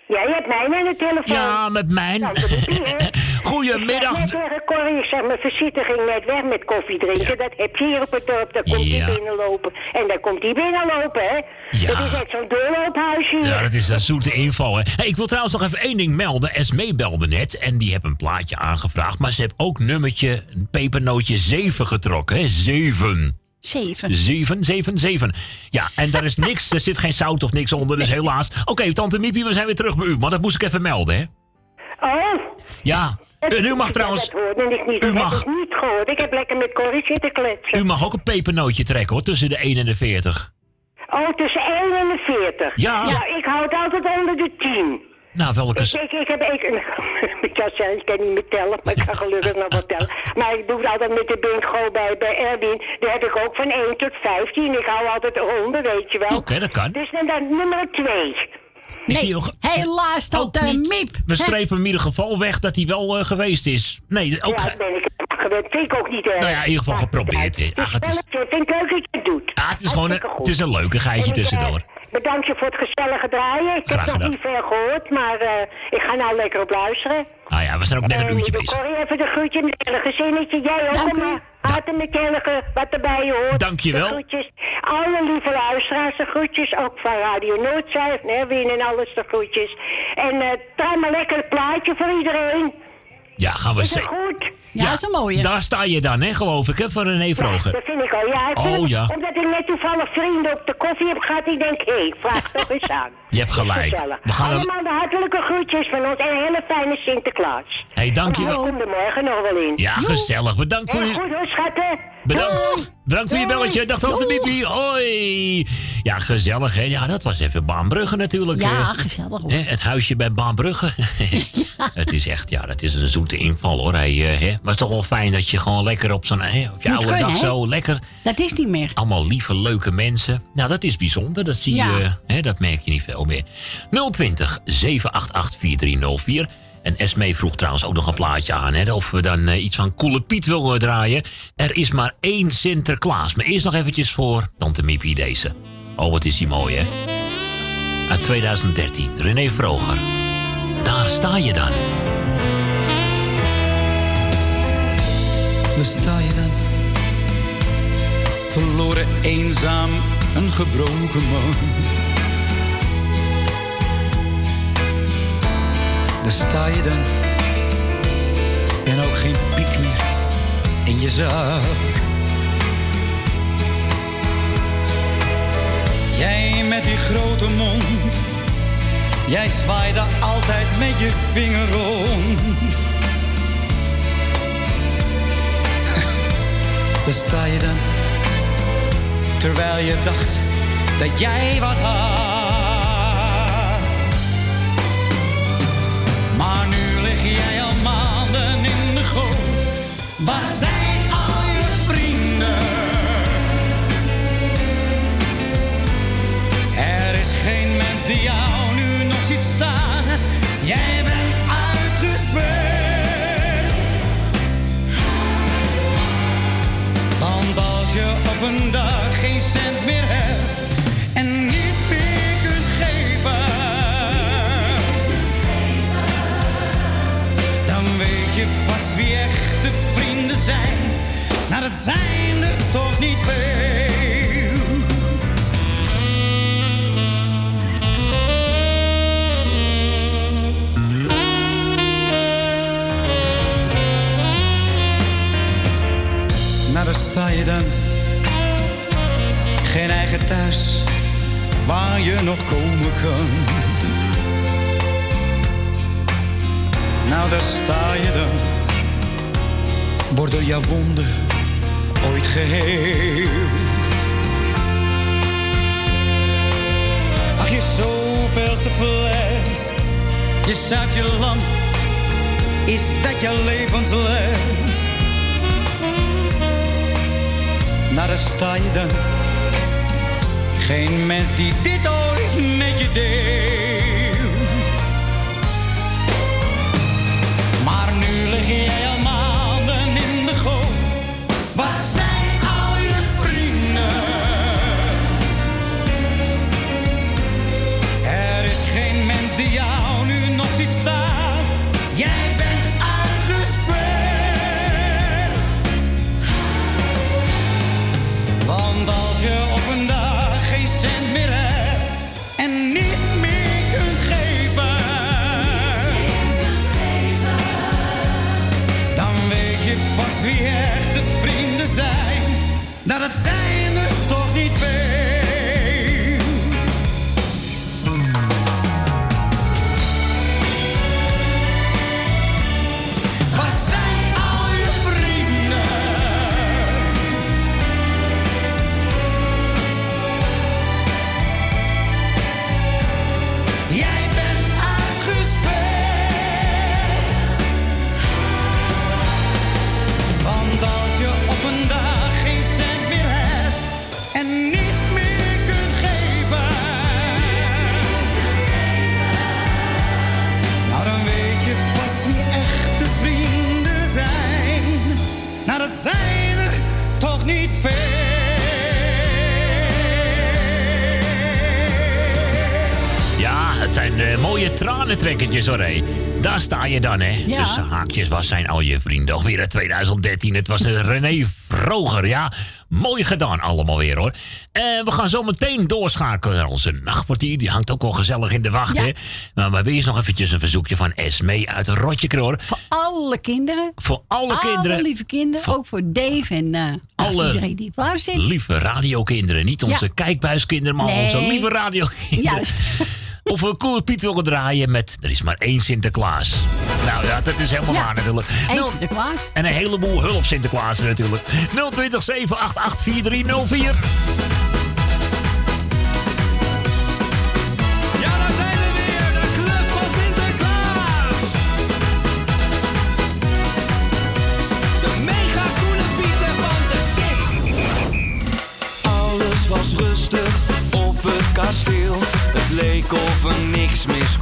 Ja, je hebt mij aan de telefoon. Ja, met mijn. Goedemiddag. Corrie, ik zeg, mijn visite ging net weg met koffie drinken. Dat heb je hier op het dorp, daar komt Ja. hij binnenlopen. En dan komt hij binnenlopen, hè. Dat is net zo'n doorloophuis hier. Ja, dat is een zoete info, hè. Hey, ik wil trouwens nog even één ding melden. Esmee belde net en die heeft een plaatje aangevraagd. Maar ze heeft ook nummertje, pepernootje 7 getrokken, hè. 7. Zeven. 7, 7, 7. Ja, en daar is niks, er zit geen zout of niks onder, dus helaas. Oké, tante Miepie, we zijn weer terug bij u. Maar dat moest ik even melden, hè. Oh, Ja, en u mag trouwens... dat hoorde ik niet. U Dat mag- heb ik niet gehoord. Ik heb lekker met Corrie zitten kletsen. U mag ook een pepernootje trekken, hoor, tussen de 1 en de 40. Oh, tussen 1 en de 40. Ja. Ja, ik houd altijd onder de 10. Nou, welke... Ik, ik, ik heb ik, ik kan ik kan niet meer tellen, maar ik kan gelukkig nog wel tellen. Maar ik doe het altijd met de bingo bij, bij Erwin. Daar heb ik ook van 1 tot 15. Ik hou altijd onder, weet je wel. Oké, dat kan. Dus dan, dan nummer 2. Is die nog... Helaas, tante Miep. We Hè? strepen hem in ieder geval weg dat hij wel eh, geweest is. Nee, ook... Ja, dat ben ik gewend. Ik ook niet erg. Nou ja, in ieder geval geprobeerd. Ach, het is, Spelletje, vind ik leuk dat je het doet. ja, het is gewoon een, het is een leukigheidje En ik, eh, tussendoor. Bedankt je voor het gezellige draaien. Ik Graag heb nog niet veel gehoord, maar eh, ik ga nou lekker op luisteren. Nou ja, we zijn ook net een uurtje lieve bezig. Corrie, even de groetje met hele gezinnetje. Jij ook Dank maar. Hartelijk hele wat erbij hoort. Dankjewel. De groetjes. Alle lieve luisteraars, de groetjes. Ook van Radio Noordzij, van Erwin en alles, de groetjes. En eh draai maar lekker het plaatje voor iedereen. Ja, gaan we Is het ze- goed? Ja, dat is een mooie. Daar sta je dan, hè, geloof ik, hè, van René Vroger. Dat vind ik al. Ja, ik Oh, ja. Omdat ik net toevallig vrienden op de koffie heb gehad. Ik denk, hé, hey, vraag toch eens aan. Je hebt gelijk. We gaan Allemaal de hartelijke groetjes van ons en een hele fijne Sinterklaas. Hé, hey, dankjewel. Kom er morgen nog wel in. Ja, gezellig. Bedankt voor je... goed hoor, schatten. Bedankt. Bedankt voor je belletje. Dag tante Miepie. Hoi. Ja, gezellig, hè. Ja, dat was even Baanbrugge natuurlijk. Ja, hè. gezellig hoor. Hè, het huisje bij Baanbrugge. Het is echt, ja, dat is een zoete inval hoor. Hij, eh, hè. Maar het is toch wel fijn dat je gewoon lekker op zo'n hè, op je Moet oude kunnen, dag hè? zo lekker. Dat is niet meer. Allemaal lieve, leuke mensen. Nou, dat is bijzonder. Dat zie Ja. je, hè, dat merk je niet veel meer. 020 788 4304. En Esmee vroeg trouwens ook nog een plaatje aan. Hè, of we dan eh, iets van Koele Piet willen draaien. Er is maar één Sinterklaas. Maar eerst nog eventjes voor Tante Miepie deze. Oh, wat is die mooi, hè? Uit 2013. René Vroger. Daar sta je dan. Daar sta je dan, verloren, eenzaam, een gebroken man. Daar sta je dan, en ook geen piek meer in je zak. Jij met die grote mond, jij zwaaide altijd met je vinger rond. Daar sta je dan, terwijl je dacht dat jij wat had. Zijn. Nou, dat zijn er toch niet veel. Nou, daar sta je dan. Geen eigen thuis waar je nog komen kan. Nou, daar sta je dan. Worden jouw wonden ooit geheeld? Ach, je zoveelste fles. Je zuipt je lam. Is dat je levensles? Nou, daar sta je dan. Geen mens die dit ooit met je deelt. Maar nu lig jij tranentrekkertjes hoor. Daar sta je dan, hè. Ja. Tussen haakjes, was zijn al je vrienden? Alweer uit 2013. Het was René Vroger, ja. Mooi gedaan allemaal weer, hoor. Eh, we gaan zo meteen doorschakelen naar onze nachtportier. Die hangt ook al gezellig in de wacht, Ja. hè. Maar we hebben eerst nog eventjes een verzoekje van Esmee uit Rotjekroor. Voor alle kinderen. Voor alle kinderen. Alle lieve kinderen. Ook voor Dave en eh Alle iedereen die klaar zit. Lieve radiokinderen. Niet onze Ja. kijkbuiskinderen, maar Nee. onze lieve radiokinderen. Juist. Of we Coole Piet willen draaien met Er is maar één Sinterklaas. Nou ja, dat is helemaal Ja. waar natuurlijk. Eén Sinterklaas. En een heleboel hulp Sinterklaas natuurlijk. 020 788 4304. Leek of niks mis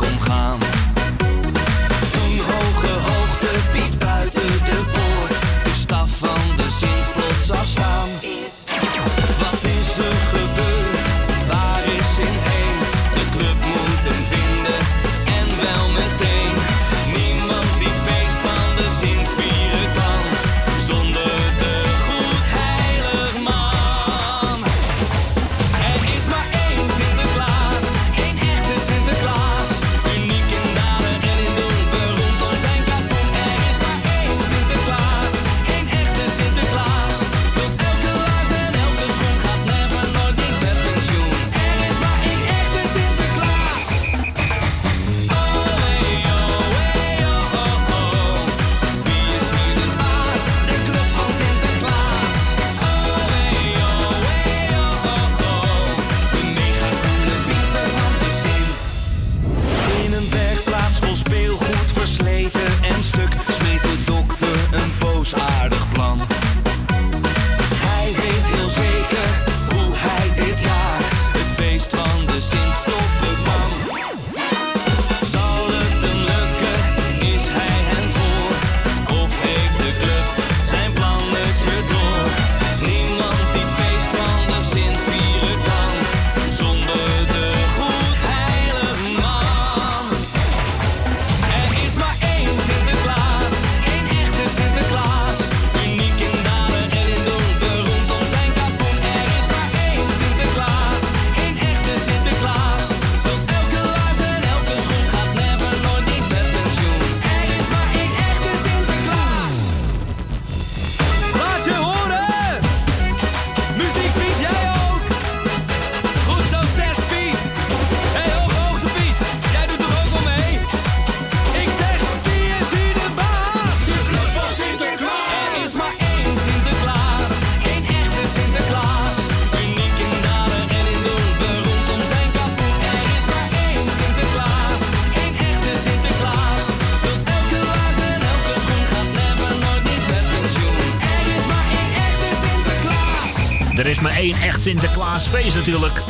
één echt Sinterklaasfeest natuurlijk.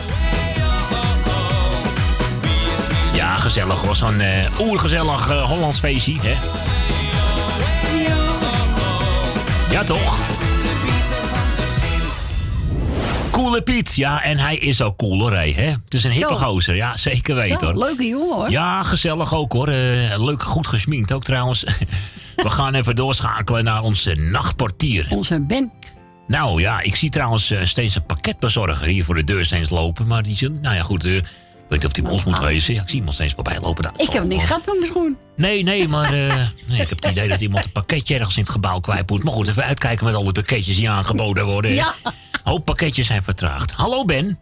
Ja, gezellig hoor. Zo'n eh, oergezellig eh, Hollands feestje, hè? Ja, toch? Coole Piet, ja, en hij is ook cool hoor, hè? Het is een hippe gozer, ja, zeker weten hoor. leuke jongen hoor. Ja, gezellig ook hoor. Eh, leuk, goed gesminkt ook trouwens. We gaan even doorschakelen naar onze nachtportier. Onze Ben. Nou ja, ik zie trouwens eh, steeds een pakketbezorger hier voor de deur steeds lopen. Maar die zit, nou ja goed, eh, ik weet niet of die bij ons moet wezen. Ja, ik zie iemand steeds voorbij lopen. Dat Ik zal heb niks gehad van mijn schoen. Nee, nee, maar eh, nee, ik heb het idee dat iemand een pakketje ergens in het gebouw kwijt moet. Maar goed, even uitkijken met al die pakketjes die aangeboden worden. Ja. Hoop pakketjes zijn vertraagd. Hallo Ben.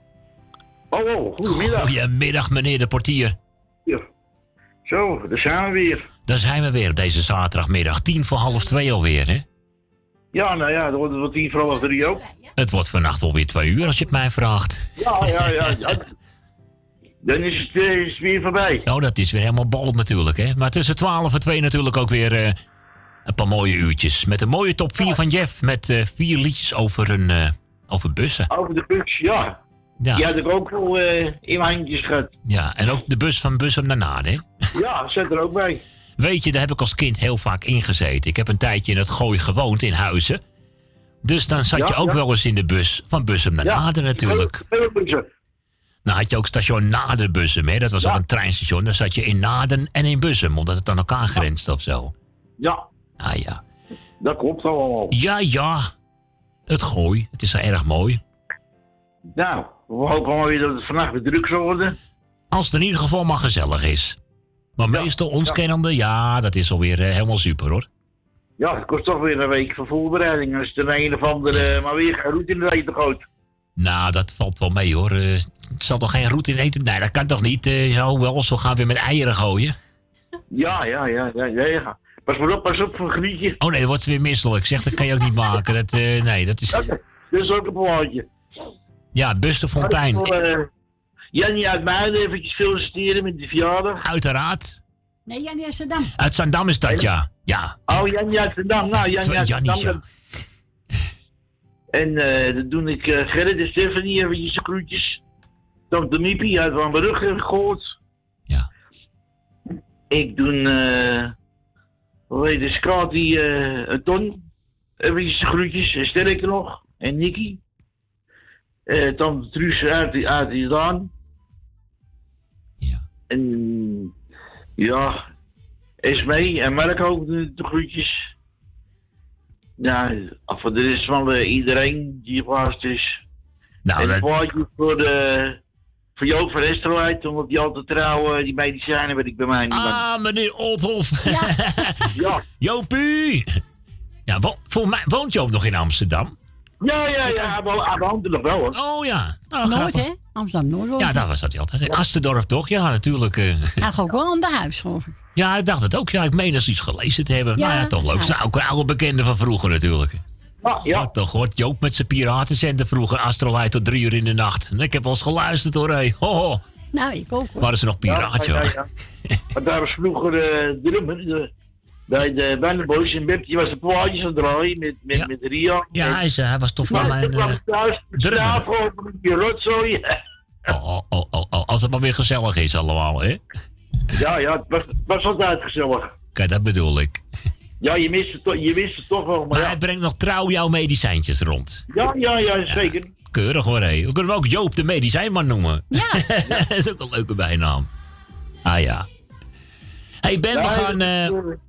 Hallo, goedemiddag. Goedemiddag meneer de portier. Zo, daar zijn we weer. Daar zijn we weer op deze zaterdagmiddag. Tien voor half twee alweer, hè? Ja, nou ja, dan wordt het wat tien voor half drie ook. Het wordt vannacht alweer twee uur als je het mij vraagt. Ja, ja, ja. ja. Dan is het, eh, is het weer voorbij. Nou, dat is weer helemaal bal natuurlijk, hè? Maar tussen 12 en 2 natuurlijk ook weer eh, een paar mooie uurtjes. Met een mooie top 4 van Jeff. Met eh, vier liedjes over, een, eh, over bussen. Over de bus, ja. Ja. Die had ik ook wel eh, in mijn handjes gehad. Ja, en ook de bus van Bussen naar Naden, hè? Ja, zet er ook bij. Weet je, daar heb ik als kind heel vaak ingezeten. Ik heb een tijdje in het Gooi gewoond in Huizen. Dus dan zat Ja, je ook ja. wel eens in de bus van Bussum naar Naden natuurlijk. Dan had je ook station Naden-Bussum, hè? Dat was ook een treinstation. Dan zat je in Naden en in Bussum, omdat het aan elkaar grenst of zo. Ja. Ah ja. Dat klopt allemaal. Ja, ja. Het Gooi. Het is zo erg mooi. Nou, we hopen maar weer dat het vannacht weer druk zal worden. Als het in ieder geval maar gezellig is. Maar meestal ons kennende, ja, dat is alweer eh, helemaal super hoor. Ja, het kost toch weer een week van voorbereiding. Als de een of andere maar weer geen route in de eten gooit. Nou, dat valt wel mee hoor. Eh, het zal toch geen route in eten? Nee, dat kan toch niet? Eh ja, hoewel, zo gaan we weer met eieren gooien. Ja, ja, ja, ja, ja, ja. Pas maar op, pas op voor een grietje. Oh nee, dan wordt ze weer misselijk. Zeg, dat kan je ook niet maken. Dat, eh, nee, dat is... Dat is ook een plaatje. Ja, Buster Jannie uit Muiden eventjes feliciteren met de verjaardag. Uiteraard. Nee, Jannie Amsterdam. Uit Zandam is dat, ja. Ja. Oh, Jannie uit Zandam. Nou, Jannie uit Jannie, Zandam. En eh dan doe ik eh Gerrit en Stephanie eventjes de groetjes. Dan de Miepie uit Van Brugge gehoord. Ja. Ik doe, eh hoe heet de Scotty, eh een ton. Eventjes de groetjes. En Sterke nog. En Nicky. Eh Tante Truus uit, uit Iran. Ja. En ja, Esmee en Mark ook de, de groetjes. Ja, voor de rest van eh, iedereen die vast is. Nou, en dat- een plaatje voor, de, voor Joop van Estelheid, omdat die altijd trouw eh, die medicijnen weet ik bij mij niet. Ah, meneer Oldhoff. Ja. Jopie. Ja, wo volgens mij woont Joop nog in Amsterdam. Ja, ja, ja, woont er nog wel hoor. Oh ja. Nooit, hè? Amsterdam Noord Ja, daar was dat hij altijd. In Asterdorp toch? Ja, natuurlijk. eh. Hij gaat ook wel aan de huis, geloof ik. Ja, ik dacht het ook. Ja, ik meen eens iets gelezen te hebben. Ja, nou ja, toch leuk. Nou, ook een oude bekende van vroeger natuurlijk. Ah, ja. Wat toch hoort Joop met zijn piratenzender vroeger Astrolight tot drie uur in de nacht. En ik heb wel eens geluisterd hoor. Hey. Ho. Nou, ik ook hoor. Waren ze nog piraatje Ja, hoor. ja, ja. Want daar was vroeger eh drummer. De, bij de en Beb, die was de plaatjes aan het draaien met, met, met Ria. Ja, hij, is, eh, hij was toch van Maar mijn... toen kwam eh, ik thuis, met die rotzooi. oh, oh, oh, oh, oh, als het maar weer gezellig is allemaal, hè? Ja, ja, het was, het was altijd gezellig. Kijk, dat bedoel ik. Ja, je mist het, toch- je wist het toch wel, maar Maar ja. hij brengt nog trouw jouw medicijntjes rond. Ja, ja, ja, zeker. Keurig hoor, hé. We kunnen hem ook Joop de medicijnman noemen. Ja. dat is ook een leuke bijnaam. Ah ja. Hey Ben, we gaan, eh,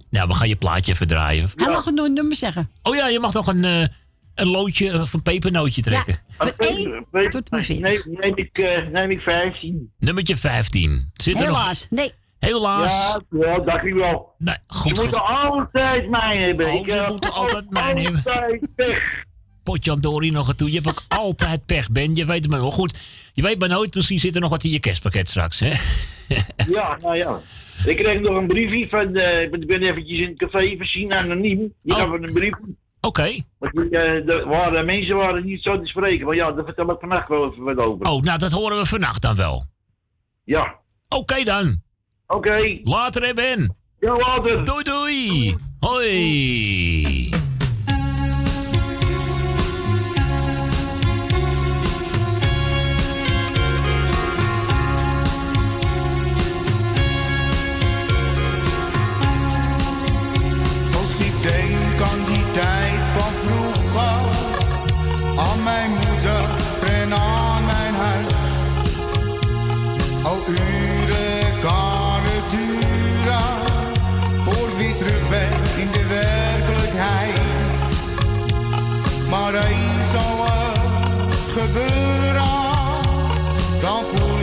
ja, we gaan je plaatje verdraaien. Hij mag nog een nummer zeggen. Oh ja, je mag nog een, eh, een loodje of een pepernootje trekken. Van 1 tot en met Nee, neem ik, eh, neem ik 15. Nummertje 15. Zit er nog... Helaas, nee. Helaas. Ja, ja, dacht ik wel. Nee, goed. Ze moeten altijd mij hebben. Oh, ik, ze eh, moeten altijd mij hebben. Altijd pech. Potjandori nog een toe. Je hebt ook altijd pech, Ben. Je weet het maar wel goed. Je weet maar nooit, misschien zit er nog wat in je kerstpakket straks, hè? Ja, nou ja. Ik kreeg nog een briefje van, eh, ik ben eventjes in het café voorzien, anoniem. Die Oh. een brief. Oké. Want eh, de, mensen waren niet zo te spreken. Maar ja, daar vertel ik vannacht wel even wat over. Oh, nou, dat horen we vannacht dan wel. Ja. Oké dan. Oké. Later, Ben. Ja, later. Doei, doei. Hoi. Denk aan die tijd van vroeger, aan mijn moeder en aan mijn huis. Al uren kan het duren, voor wie terug ben in de werkelijkheid. Maar eens zal het gebeuren, dan voel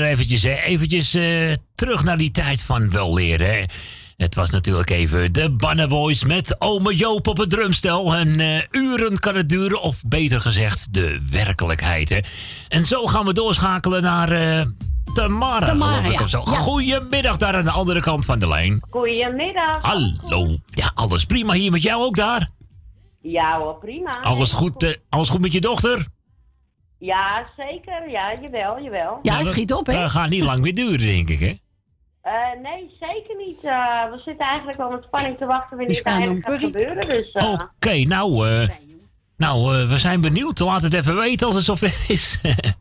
er eventjes. Hè. Eventjes eh, terug naar die tijd van wel leren. Hè. Het was natuurlijk even de Bannenboys met ome Joop op het drumstel. En eh, uren kan het duren, of beter gezegd, de werkelijkheid. Hè. En zo gaan we doorschakelen naar eh Tamara, Tamara, geloof ik, ja. of zo. Ja. Goedemiddag daar aan de andere kant van de lijn. Goedemiddag. Hallo. Ja, alles prima hier met jou ook daar? Ja hoor, prima. Alles goed, alles goed met je dochter? Ja, zeker. Ja, jawel, jawel. Ja, schiet op, hè? Dat gaat niet lang meer duren, denk ik, hè? Eh, nee, zeker niet. Eh, we zitten eigenlijk wel met spanning te wachten wanneer het gaan eigenlijk gaat gebeuren. Dus, eh, Oké, nou, eh, nou eh, we zijn benieuwd. Laat het even weten als het zover is.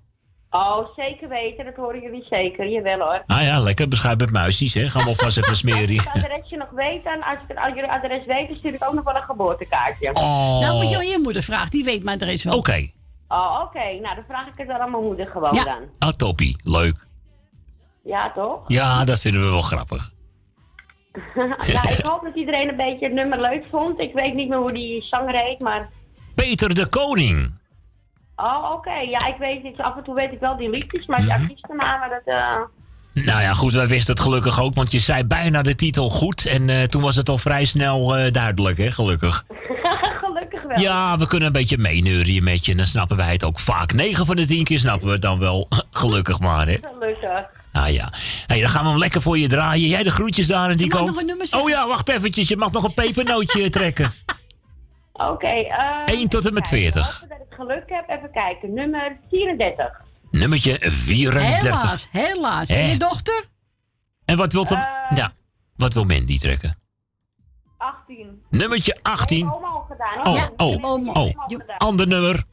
Oh, zeker weten. Dat horen jullie zeker. Jawel hoor. ah ja, lekker beschuit met muisjes, hè? Gaan we alvast even smeren. Als je het adresje nog weet, dan als, ik het, als jullie adres weten, stuur ik ook nog wel een geboortekaartje. Oh. Nou, moet je aan je moeder vragen. Die weet mijn adres wel. Oké. Oh, oké. Nou, dan vraag ik het wel aan mijn moeder gewoon Ja. dan. Ah, toppie. Leuk. Ja, toch? Ja, dat vinden we wel grappig. nou, ik hoop dat iedereen een beetje het nummer leuk vond. Ik weet niet meer hoe die zanger heet, maar... Peter de Koning. Oh, oké. Ja, ik weet niet. Af en toe weet ik wel die liedjes, maar die artiestennamen, dat... eh, Nou ja, goed, wij wisten het gelukkig ook, want je zei bijna de titel goed. En eh, toen was het al vrij snel eh, duidelijk, hè, gelukkig. Wel. Ja, we kunnen een beetje meeneurien met je en dan snappen wij het ook vaak. 9 van de 10 keer snappen we het dan wel. Gelukkig maar, hè. Gelukkig. Ah ja. Hey, dan gaan we hem lekker voor je draaien. Jij de groetjes daar aan die mag kant. nog een nummer zeggen. oh ja, wacht eventjes. Je mag nog een pepernootje trekken. Oké. eh 1 tot en met 40. hopen dat ik geluk heb. Even kijken. Nummer 34. Nummertje 34. Helaas, helaas. En je dochter? En wat wil, hem, ja, wat wil Mandy trekken? 18. Nummertje 18. Oma al gedaan. Oh, hoor. oh, Oma oh. Ander nummer.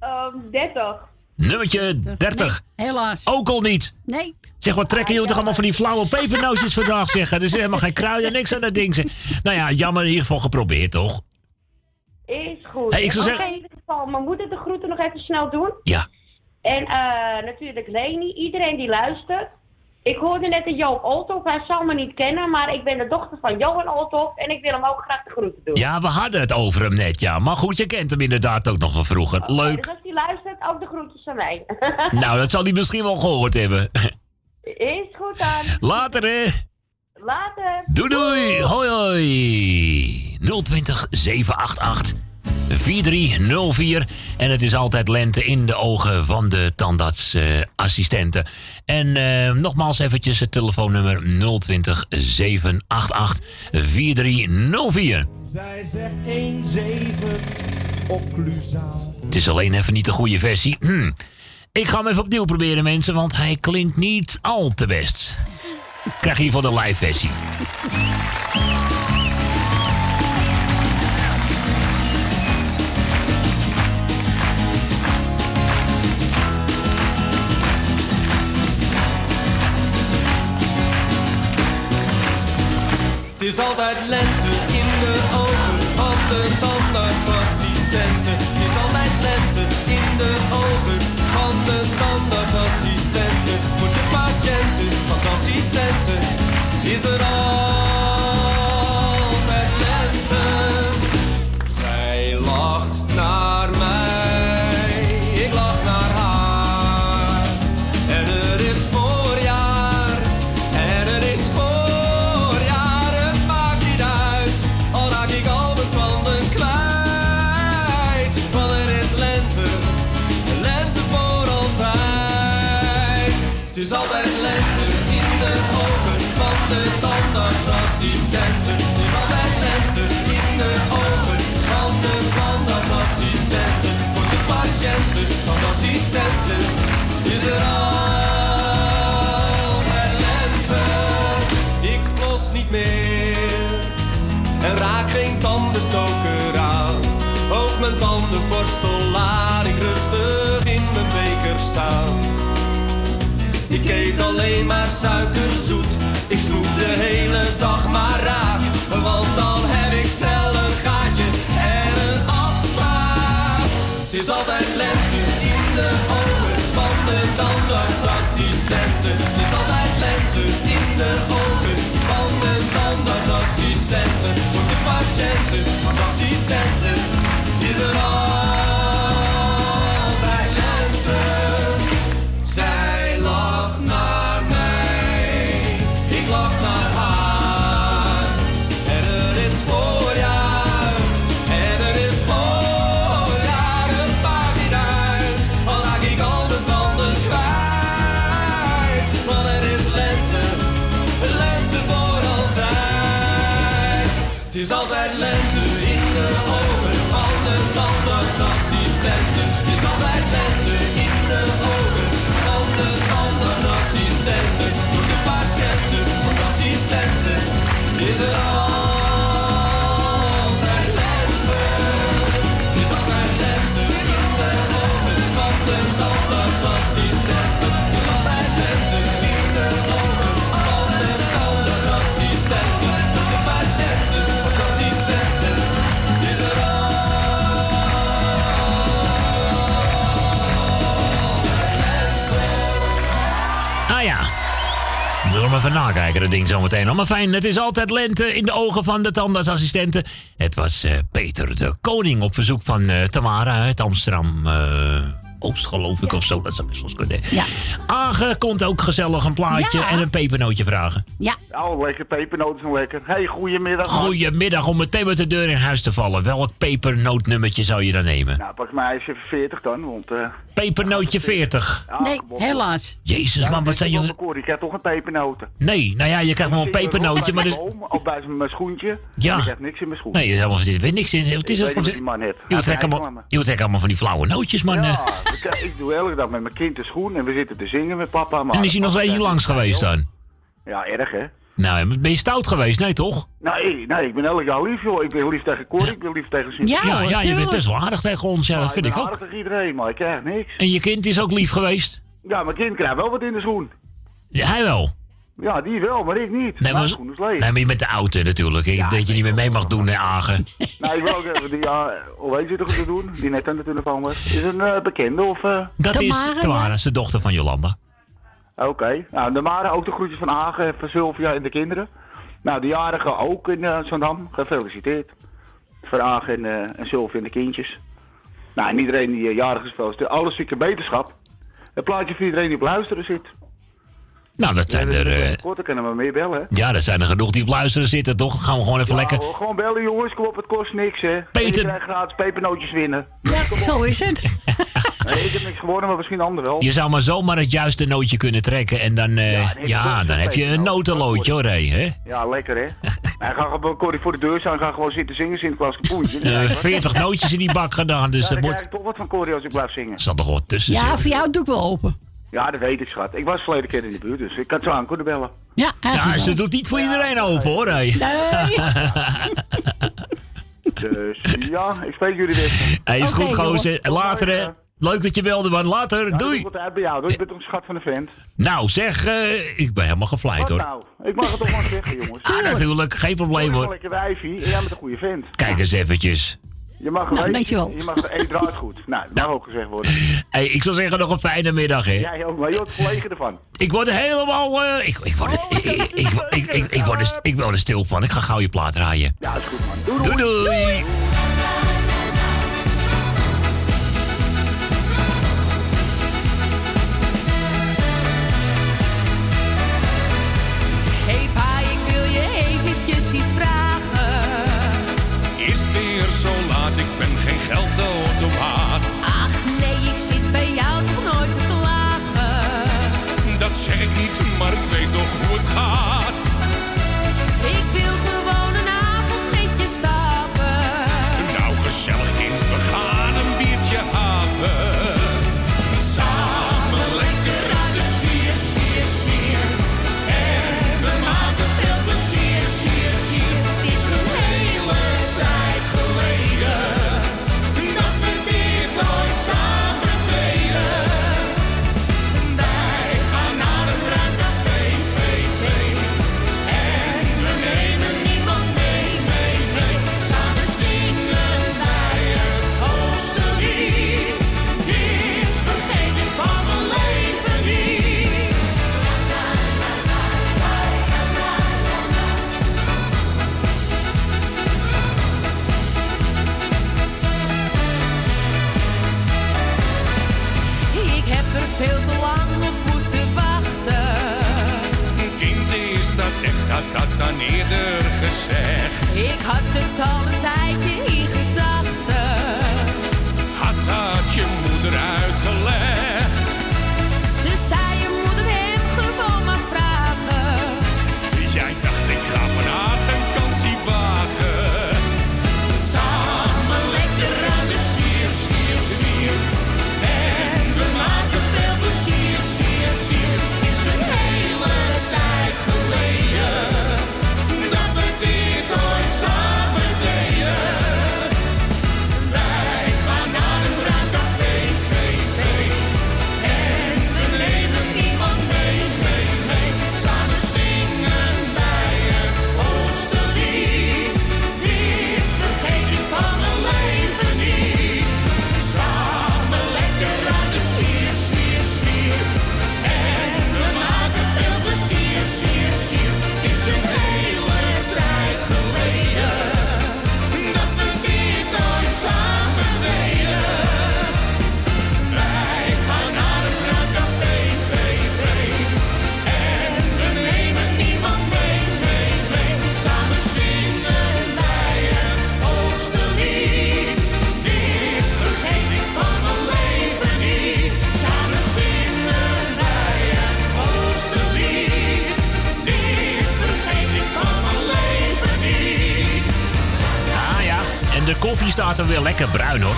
Ehm, 30. Nummertje 30. Helaas. Ook al niet. Nee. Zeg, wat trekken jullie toch allemaal van die flauwe pepernootjes vandaag, zeggen? Er is helemaal geen kruiden, niks aan dat ding. zeg. Nou ja, jammer in ieder geval geprobeerd, toch? Is goed. Hey, ik zou En zeggen- In ieder geval, mijn moeder de groeten nog even snel doen. Ja. En eh, natuurlijk Leni, iedereen die luistert. Ik hoorde net een Joop Olthoff, hij zal me niet kennen, maar ik ben de dochter van Johan Olthoff en ik wil hem ook graag de groeten doen. Ja, we hadden het over hem net, ja. Maar goed, je kent hem inderdaad ook nog van vroeger. Dus Leuk. als hij luistert, ook de groetjes van mij. Nou, dat zal hij misschien wel gehoord hebben. Is goed dan. Later, hè. Later. Doei, doei. Hoi, hoi. 020 788 4304. En het is altijd lente in de ogen van de tandartsassistenten. en eh, nogmaals eventjes het telefoonnummer 020 788 4304. Zij zegt 1-7 occlusaal. Het is alleen even niet de goede versie. Hm. Ik ga hem even opnieuw proberen, mensen, want hij klinkt niet al te best. Ik krijg hier voor de live versie. Is altijd lente in de ogen van de tandartsassistenten. Het is altijd lente in de ogen van de tandartsassistenten. Voor de patiënten van de assistenten is er altijd is altijd lente in de ogen van de tandartsassistenten. Het is altijd lente in de ogen van de tandartsassistenten. Voor de patiënten van de assistenten is er altijd lente. Ik flos niet meer en raak geen tandenstoker aan. Ook mijn tandenborstel laat ik rustig in mijn beker staan. Eet alleen maar suikerzoet. Ik sloep de hele dag maar raak. Want dan heb ik snel een gaatje en een afspraak. Het is altijd lente in de ogen van de tandartsassistenten. Het is altijd lente in de ogen van de tandartsassistenten. Voor de patiënten assistenten is er altijd hem even nakijken, dat ding zometeen. al. Maar fijn, het is altijd lente in de ogen van de tandartsassistenten. Het was eh, Peter de Koning op verzoek van eh, Tamara uit Amsterdam. eh, Oost, geloof ik, of zo. Dat zou best wel eens kunnen. Ja. Age komt ook gezellig een plaatje Ja. en een pepernootje vragen. Ja. Oh, lekker pepernoten zijn lekker. Hey, goedemiddag. Goedemiddag, om meteen met de deur in huis te vallen. Welk pepernootnummertje zou je dan nemen? Nou, pak mij eens even 40 dan, want... eh Pepernootje 40. Nee, helaas. Jezus, man, wat zijn jullie... Ik heb toch een pepernoten. Nee, nou ja, je krijgt wel een pepernootje, maar... Of bij mijn schoentje. Ja. Ik heb niks in mijn schoen. Nee, er zit weer niks in. Het is heeft. Je trekt allemaal, van die flauwe nootjes, man. Ja. ik, ik doe elke dag met mijn kind de schoen en we zitten te zingen met papa. Maar En is hij nog steeds langs geweest dan? Ja, erg hè. Nou, ben je stout geweest? Nee, toch? Nee, nee, ik ben elk jaar lief joh. Ik ben lief tegen Cor, ik ben lief tegen Sint. ja, ja, je bent best wel aardig tegen ons. Ja, dat vind ik ben ook. aardig tegen iedereen, maar ik krijg niks. En je kind is ook lief geweest? Ja, mijn kind krijgt wel wat in de schoen. Ja, hij wel. Ja, die wel, maar ik niet. Nee, maar, schoen is leeg. nee, maar je met de auto natuurlijk. hè. dat je niet meer mee mag doen in Agen. Nee, ik wil ook even die, ja, hoe heet je het goed te doen? Die net aan de telefoon was. Is een eh, bekende of... eh? Dat is Tamara, zijn dochter van Jolanda. Oké. Nou, de Mara ook de groetjes van Agen, van Sylvia en de kinderen. Nou, de jarigen ook in uh, Zandam. Gefeliciteerd. Voor Agen en, eh, en Sylvia en de kindjes. Nou, en iedereen die uh, jarig is gefeliciteerd. Alle zieke beterschap. Een plaatje voor iedereen die op luisteren zit. Nou, dat zijn er... eh, Kort, dan kunnen we meer bellen, hè? ja, er zijn er genoeg die op luisteren zitten, toch? Gaan we gewoon even Ja, lekker... hoor, gewoon bellen, jongens. Op, het kost niks, hè. Peter- En je krijgt gratis pepernootjes winnen. Ja, zo is het. Nee, ik heb niks gewonnen, maar misschien anderen wel. Je zou maar zomaar het juiste nootje kunnen trekken en dan, eh, ja, nee, dat dan heb je een notenloodje hoor, hé. hè? Ja, lekker, hè. Hij gaat gewoon Corrie voor de deur staan en gaat gewoon zitten zingen Sinterklaas Kapoentje. Eh 40 nootjes in die bak gedaan, dus ja, dat wordt... krijg ik toch wat van Corrie als ik blijf zingen. zal toch wel tussen Ja, voor jou doe ik wel open. Ja, dat weet ik, schat. Ik was verleden keer in de buurt, dus ik had zo aan kunnen bellen. Ja, Ja, ze doet niet voor iedereen open hoor, hé. Dus ja, ik spreek jullie weer. Hey, is goed, gozer. jongen. Later, hè. Leuk dat je belde, man. Later, Ja, doei. Ik uit bij jou, doe. Je bent toch een schat van de vent. Nou, zeg, eh, ik ben helemaal gevleid, hoor. nou? Ik mag het toch maar zeggen, jongens. Ah, natuurlijk, geen probleem, Ik ben een hoor. lekker wijfie en jij bent een goede vent. Kijk eens eventjes. Je mag Nou, een dankjewel. Je mag één draait goed. Nou, dat mag ook gezegd worden. Hey, ik zou zeggen, nog een fijne middag, hè. Jij ook, maar je wordt verlegen ervan. Ik word er helemaal... eh, ik, ik, word er, ik, ik, ik, ik, ik, ik word er, ik word er stil van. Ik ga gauw je plaat draaien. Ja, is goed, man. Doei, Doei, doei. Hey geldautomaat. Ach nee, ik zit bij jou toch nooit te klagen. Dat zeg ik niet, maar ik weet toch hoe het gaat. Ik had het al een tijdje er weer lekker bruin hoor.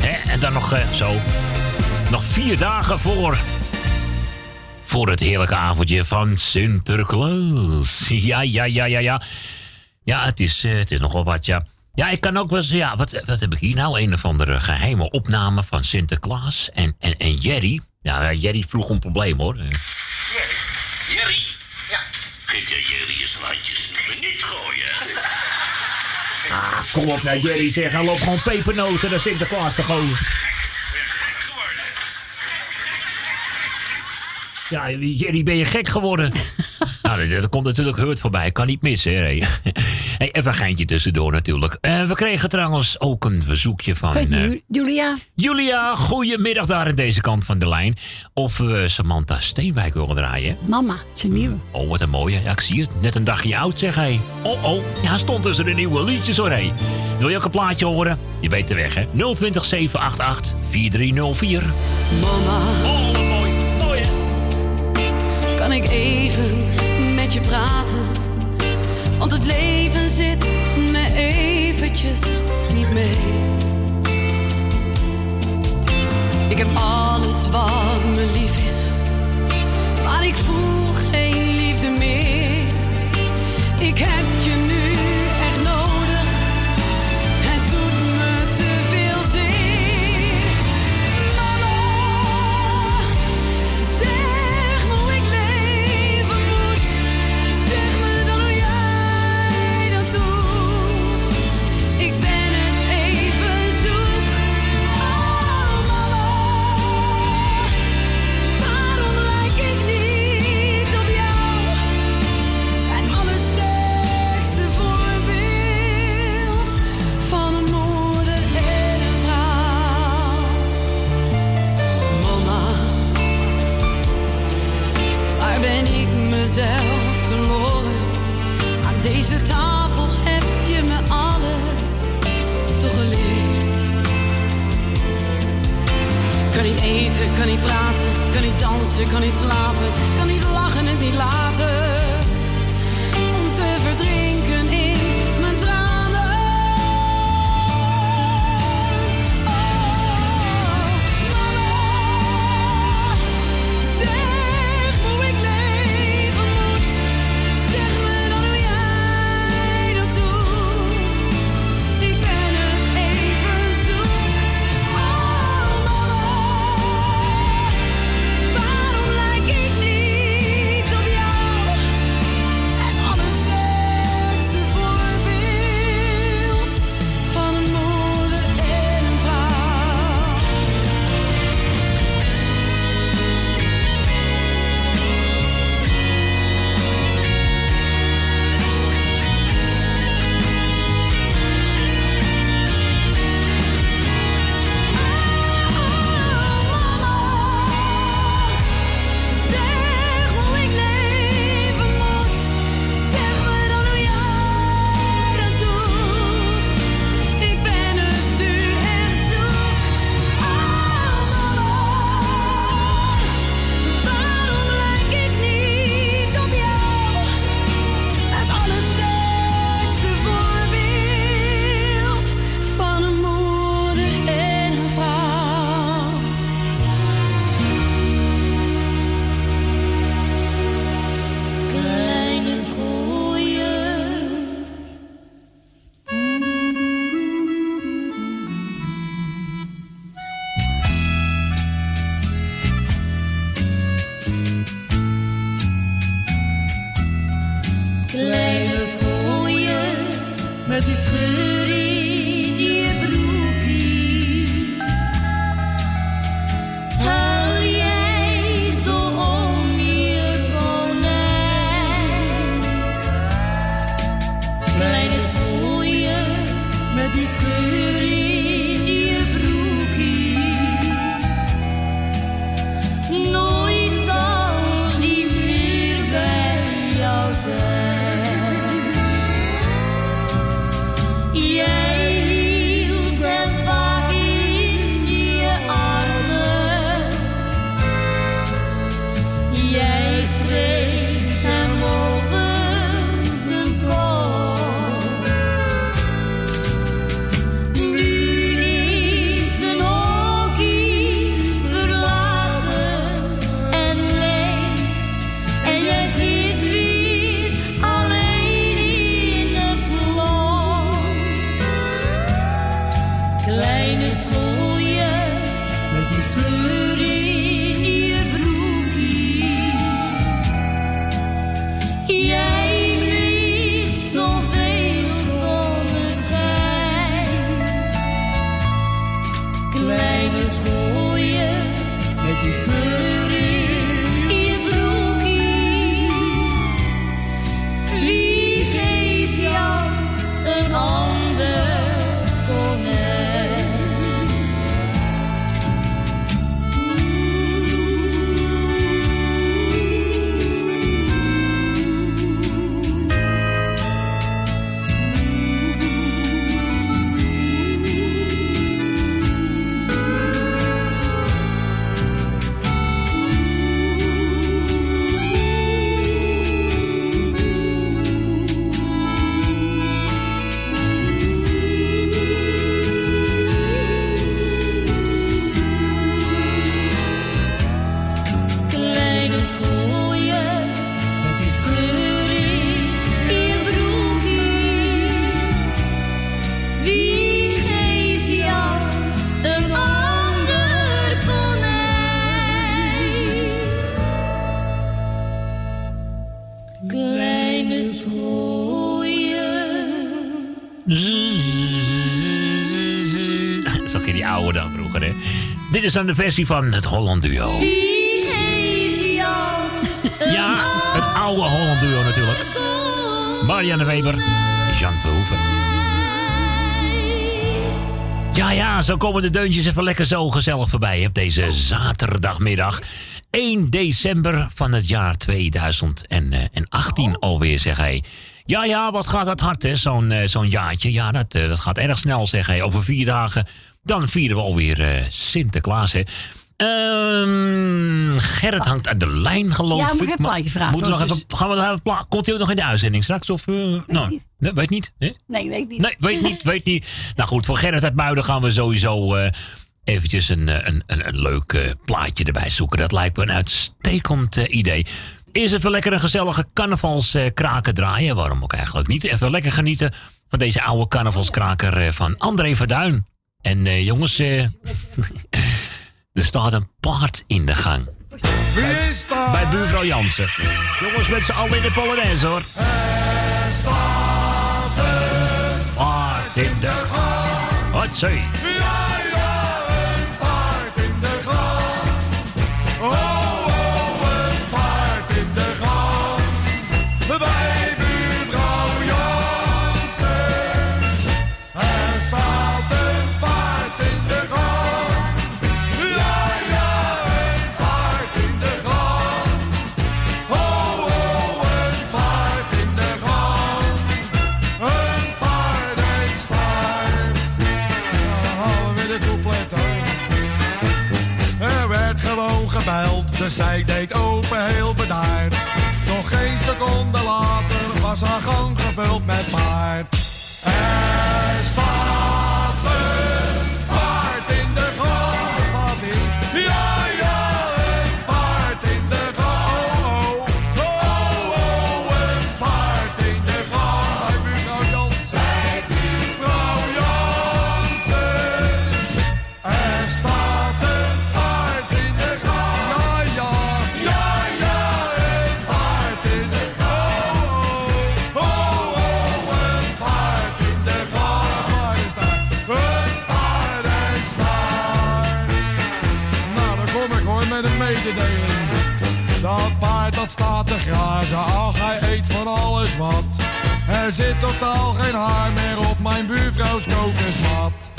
Hè? En dan nog eh, zo. Nog vier dagen voor. Voor het heerlijke avondje van Sinterklaas. Ja, ja, ja, ja, ja. Ja, het is, eh, het is nogal wat, ja. Ja, ik kan ook wel eens, ja, wat, wat heb ik hier nou? Een of andere geheime opname van Sinterklaas en, en, en Jerry. Ja, Jerry vroeg om een probleem hoor. Jerry? Geef jij Jerry eens een handje snoepen, niet gooien. Ah, kom op nou, Jerry, zeg. Hij loopt gewoon pepernoten naar Sinterklaas te gooien. Ja, Jerry, ben je gek geworden? nou, er komt natuurlijk Hurt voorbij. Kan niet missen, hè? Hey, even een geintje tussendoor natuurlijk. Eh, we kregen trouwens ook een verzoekje van... Je, Julia. Julia, goedemiddag daar aan deze kant van de lijn. Of we Samantha Steenwijk willen draaien. Mama, het is een nieuwe. Oh, wat een mooie. Ja, ik zie het. Net een dagje oud, zeg hij. Oh, oh. Ja, stond tussen de nieuwe liedjes hoor, hé. Wil je ook een plaatje horen? Je weet de weg, hè? 020 788 4304. Mama. Oh, wat mooi. Mooi, hè? Kan ik even met je praten? Want het leven zit me eventjes niet mee. Ik heb alles wat me lief is, maar ik voel geen liefde meer. Ik heb je nu kan niet praten, kan niet dansen, kan niet slapen, kan niet lachen en niet laten. Zag je die oude dan vroeger, hè? Dit is dan de versie van het Holland Duo. Wie geeft jou Ja, het oude Holland Duo natuurlijk. Marianne Weber, Jean Verhoeven. Ja, ja, zo komen de deuntjes even lekker zo gezellig voorbij op deze zaterdagmiddag. 1 december van het jaar 2018 alweer, zeg hij. Ja, ja, wat gaat dat hard, hè, zo'n eh, zo'n jaartje. Ja, dat, eh, dat gaat erg snel, zeg. Over vier dagen, dan vieren we alweer eh, Sinterklaas, hè. Ehm, Gerrit hangt aan de lijn, geloof Ja, ik. moet ik een Maar plaatje vragen, Moeten we nog even, gaan we nog even pla- Komt hij ook nog in de uitzending straks? Of, eh, nou, nee, weet niet. Hè? Nee, weet niet. Nee, weet niet, weet niet. Nou goed, voor Gerrit uit Muiden gaan we sowieso eh, eventjes een, een, een, een leuk plaatje erbij zoeken. Dat lijkt me een uitstekend idee. Eerst even lekker een gezellige carnavalskraker draaien. Waarom ook eigenlijk niet? Even lekker genieten van deze oude carnavalskraker eh, van André Verduin. En eh, jongens, eh, er staat een paard in de gang. Is daar? Bij buurvrouw Jansen. Jongens, met z'n allen in de Polonaise hoor. Er staat een Paard in de gang. Wat dus zij deed open heel bedaard. Nog geen seconde later was haar gang gevuld met paard. Staat te grazen, ach hij eet van alles wat. Er zit totaal geen haar meer op mijn buurvrouws kokosmat.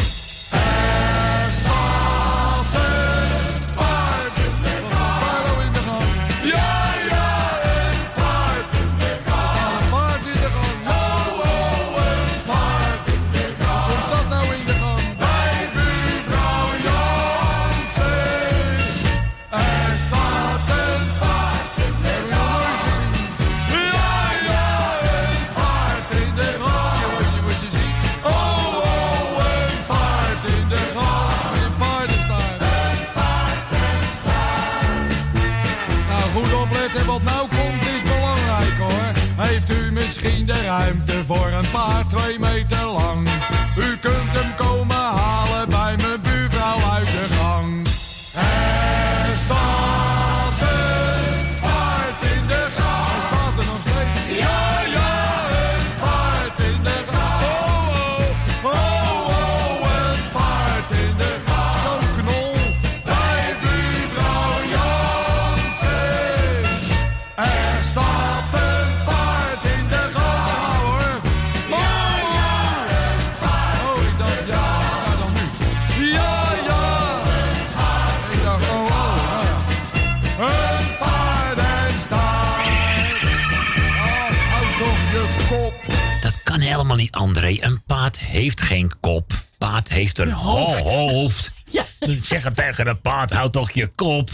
Ruimte voor een paard twee meter André. Een paard heeft geen kop. Paard heeft een hoofd. hoofd. Zeg het tegen een paard, houd toch je kop.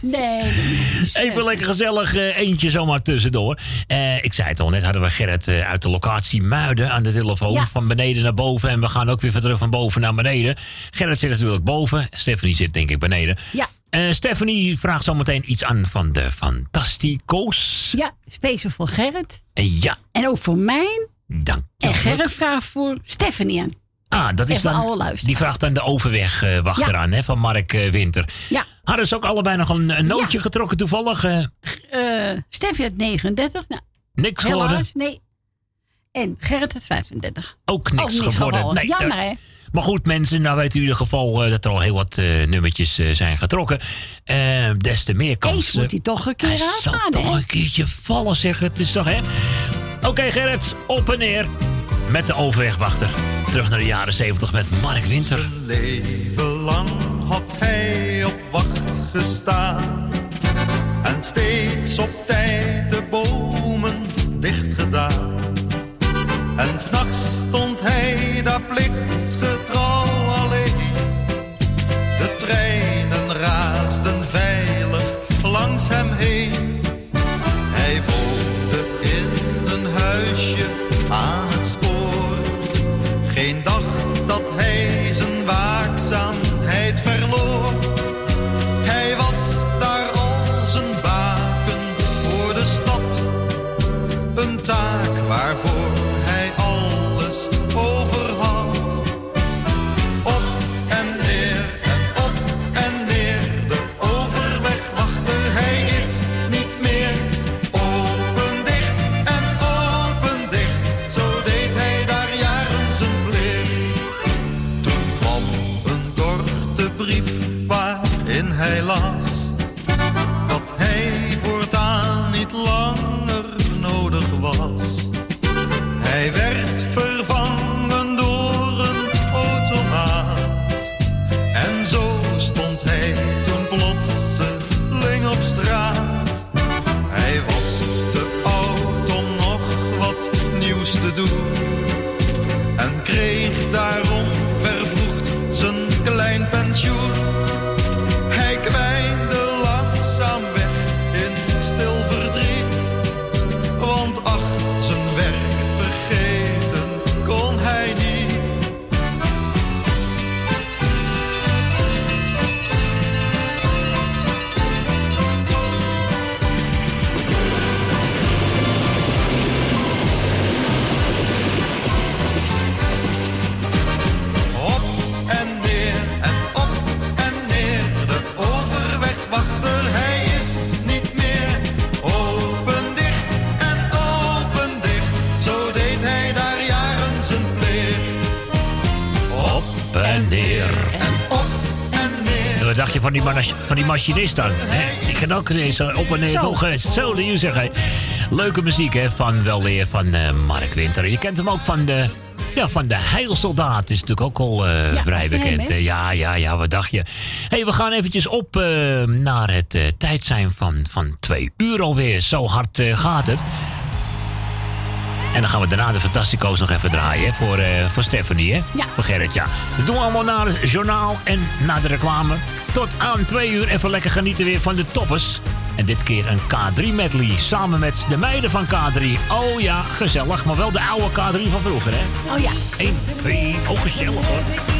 Nee. Even lekker gezellig eh, eentje zomaar tussendoor. Eh, ik zei het al, net hadden we Gerrit eh, uit de locatie Muiden aan de telefoon. Ja. Van beneden naar boven. En we gaan ook weer van terug van boven naar beneden. Gerrit zit natuurlijk boven. Stephanie zit denk ik beneden. Ja. Eh, Stephanie vraagt zometeen iets aan van de Fantastico's. Ja, speciaal voor Gerrit. En ja, En ook voor mij. Dank je. En Gerrit vraagt voor Stephanie aan. Ah, dat is En voor alle dan. Die vraagt dan de overwegwachter Ja. aan, hè, van Mark eh, Winter. Ja. Hadden ze ook allebei nog een, een nootje getrokken toevallig? Eh Steffi had 39. Nou, niks helaas, geworden. nee. En Gerrit had 35. Ook niks, Ook niks geworden. geworden. Jammer, hè? Maar goed, mensen, nou weten u in ieder geval dat er al heel wat eh, nummertjes zijn getrokken. Des te meer kans. Eens moet hij toch een keer Hij zal uitgaan, toch een keertje vallen, zeg het is toch, hè? Oké, Gerrit, op en neer met de overwegwachter. Terug naar de jaren 70 met Mark Winter. leven lang had hij op wacht gestaan. En steeds op tijd de bomen dicht gedaan. En s'nachts stond hij daar plichtsgetrouw. Die, van die machinist dan? Hè? Die gaat ook eens eh, op en neer Zo. eh, Zo, de zeg hè. Leuke muziek hè, van wel weer van eh, Mark Winter. Je kent hem ook van de, ja, van de Heilsoldaat. Is natuurlijk ook al Ja, vrij hem, bekend. ja, ja, ja, wat dacht je? hey, we gaan eventjes op naar het tijd zijn van, van twee uur alweer. Zo hard gaat het. En dan gaan we daarna de Fantastico's nog even draaien hè, voor, eh, voor Stephanie, hè? Ja. Voor Gerrit, ja. Dat doen we allemaal naar het journaal en naar de reclame. Tot aan twee uur even lekker genieten weer van de toppers. En dit keer een K3 medley samen met de meiden van K3. Oh ja, gezellig, maar wel de oude K3 van vroeger, hè? Oh ja. 1, 2, oh gezellig hoor.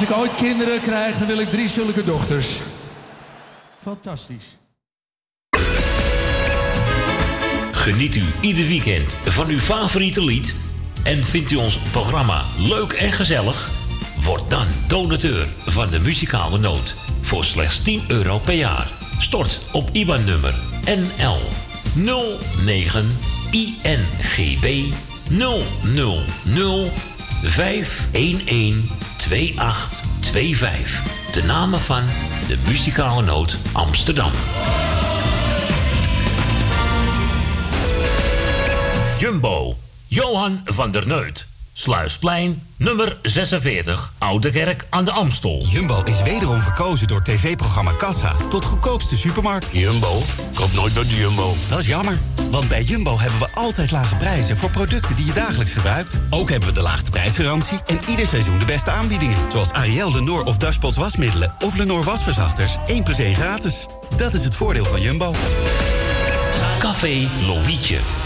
Als ik ooit kinderen krijg, dan wil ik drie zulke dochters. Fantastisch. Geniet u ieder weekend van uw favoriete lied? En vindt u ons programma leuk en gezellig? Word dan donateur van de muzikale noot voor slechts 10 euro per jaar. Stort op IBAN-nummer NL 09 INGB 000 511 2825. De namen van de muzikale noot Amsterdam. Jumbo, Johan van der Neut. Sluisplein, nummer 46, Oude Kerk aan de Amstel. Jumbo is wederom verkozen door tv-programma Kassa tot goedkoopste supermarkt. Jumbo? Koop nooit bij de Jumbo. Dat is jammer, want bij Jumbo hebben we altijd lage prijzen voor producten die je dagelijks gebruikt. Ook hebben we de laagste prijsgarantie en ieder seizoen de beste aanbiedingen. Zoals Ariel, Lenor of Dashpot wasmiddelen of Lenor wasverzachters. 1 plus 1 gratis. Dat is het voordeel van Jumbo. Café Lovietje.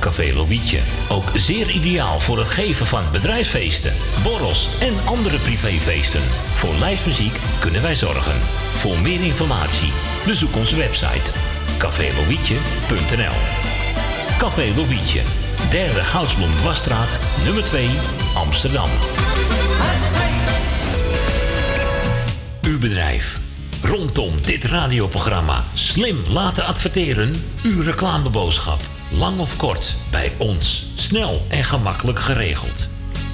Café Lobietje. Ook zeer ideaal voor het geven van bedrijfsfeesten, borrels en andere privéfeesten. Voor lijstmuziek kunnen wij zorgen. Voor meer informatie bezoek onze website cafélobietje.nl Café Lobietje. Derde Goudsblom Dwarsstraat, nummer 2, Amsterdam. Uw bedrijf. Rondom dit radioprogramma slim laten adverteren. Uw reclameboodschap. Lang of kort, bij ons. Snel en gemakkelijk geregeld.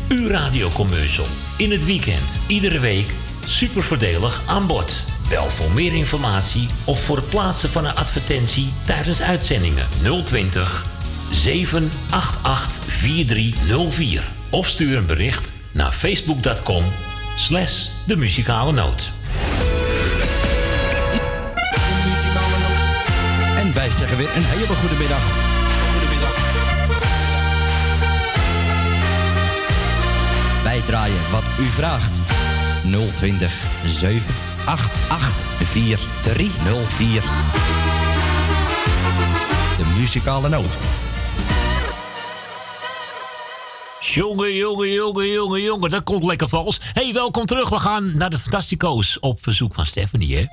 Uw radiocommercial. In het weekend, iedere week. Super voordelig aan bod. Bel voor meer informatie of voor het plaatsen van een advertentie tijdens uitzendingen 020 788 4304. Of stuur een bericht naar facebook.com slash de muzikale noot. En wij zeggen weer een hele goede middag. Wat u vraagt. 020 788 4304. De muzikale noot. Jongen, jongen, jongen, jongen, jongen, dat komt lekker vals. hey, welkom terug. We gaan naar de Fantastico's op verzoek van Stephanie, hè?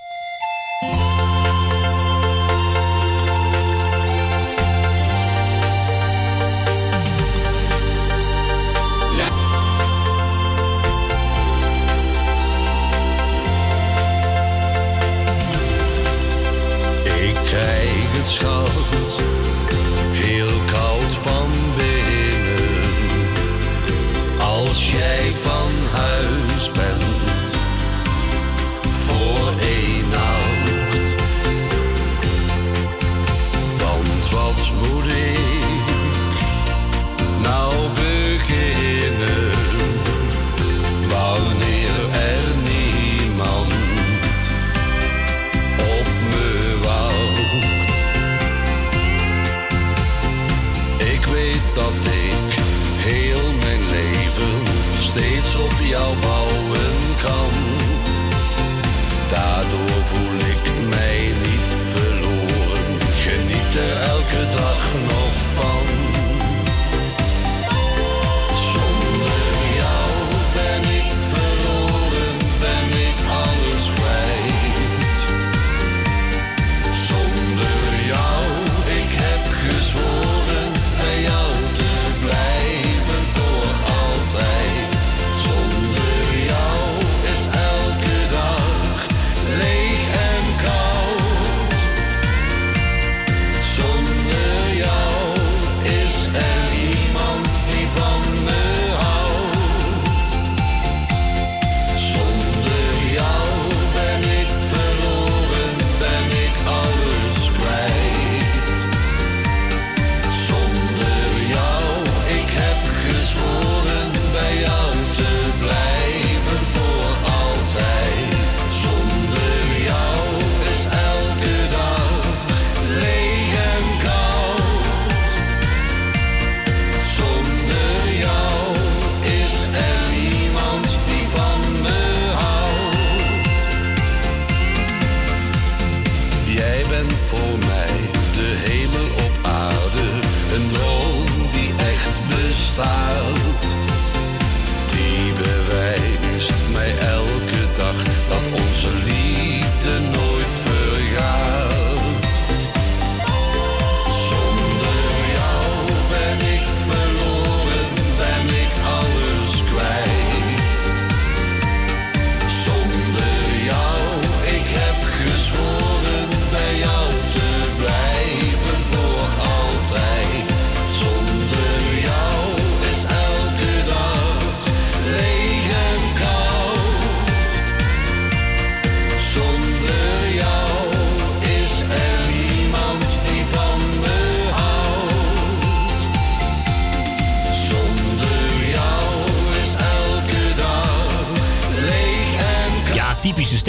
Krijg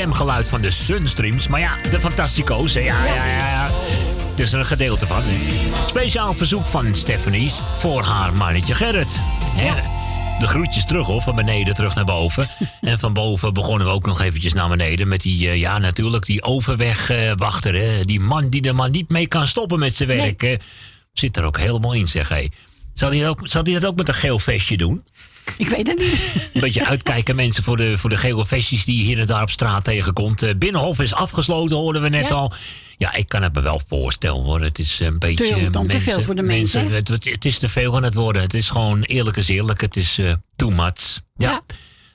stemgeluid van de Sunstreams. Maar ja, de Fantastico's. Ja, ja, ja, ja. Het is er een gedeelte van. Speciaal verzoek van Stephanie's voor haar mannetje Gerrit. Hè, De groetjes terug, hoor. Van beneden terug naar boven. en van boven begonnen we ook nog eventjes naar beneden. Met die, eh, ja, natuurlijk, die overwegwachter. hè. die man die er maar niet mee kan stoppen met zijn werk. Zit er ook helemaal in, zeg. Zal hij, ook, zal hij dat ook met een geel vestje doen? Ik weet het niet. Een beetje uitkijken mensen voor de, voor de die je hier en daar op straat tegenkomt. Eh, Binnenhof is afgesloten, hoorden we net Ja. al. Ja, ik kan het me wel voorstellen hoor. Het is een beetje... Te- dan te veel voor de mensen, het, is te veel aan het worden. Het is gewoon eerlijk is eerlijk. Het is eh too much. Ja.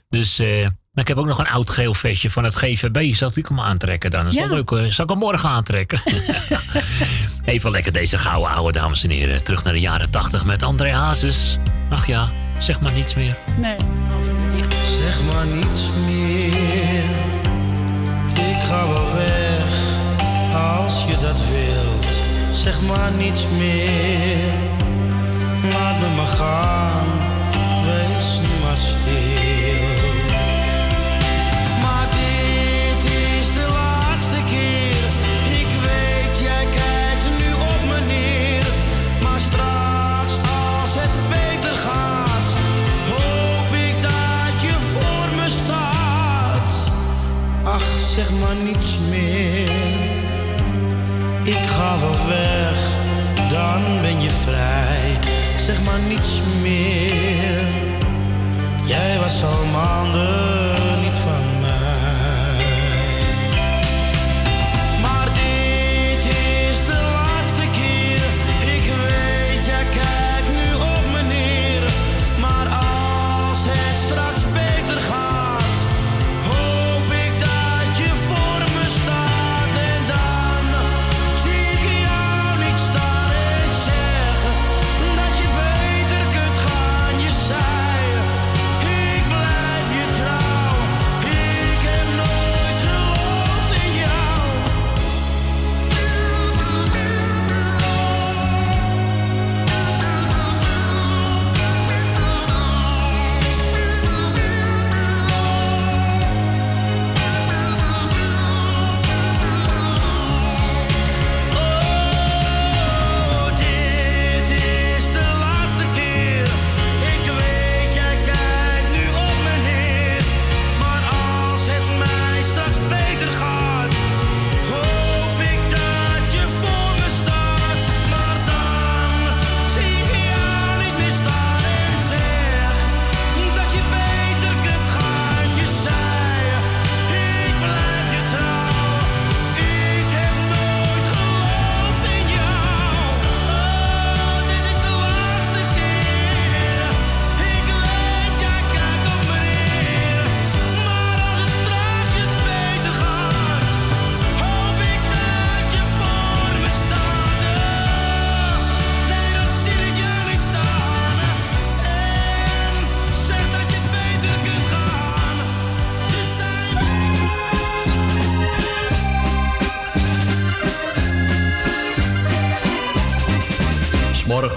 Dus... eh, maar ik heb ook nog een oud geel vestje van het GVB. Zal ik hem aantrekken dan? Dat is Ja. wel leuk hoor. Zal ik hem morgen aantrekken? Even lekker deze gouden oude dames en heren. Terug naar de jaren tachtig met André Hazes. Ach ja, zeg maar niets meer. Nee. Zeg maar niets meer. Ik ga wel weg als je dat wilt. Zeg maar niets meer. Laat me maar gaan.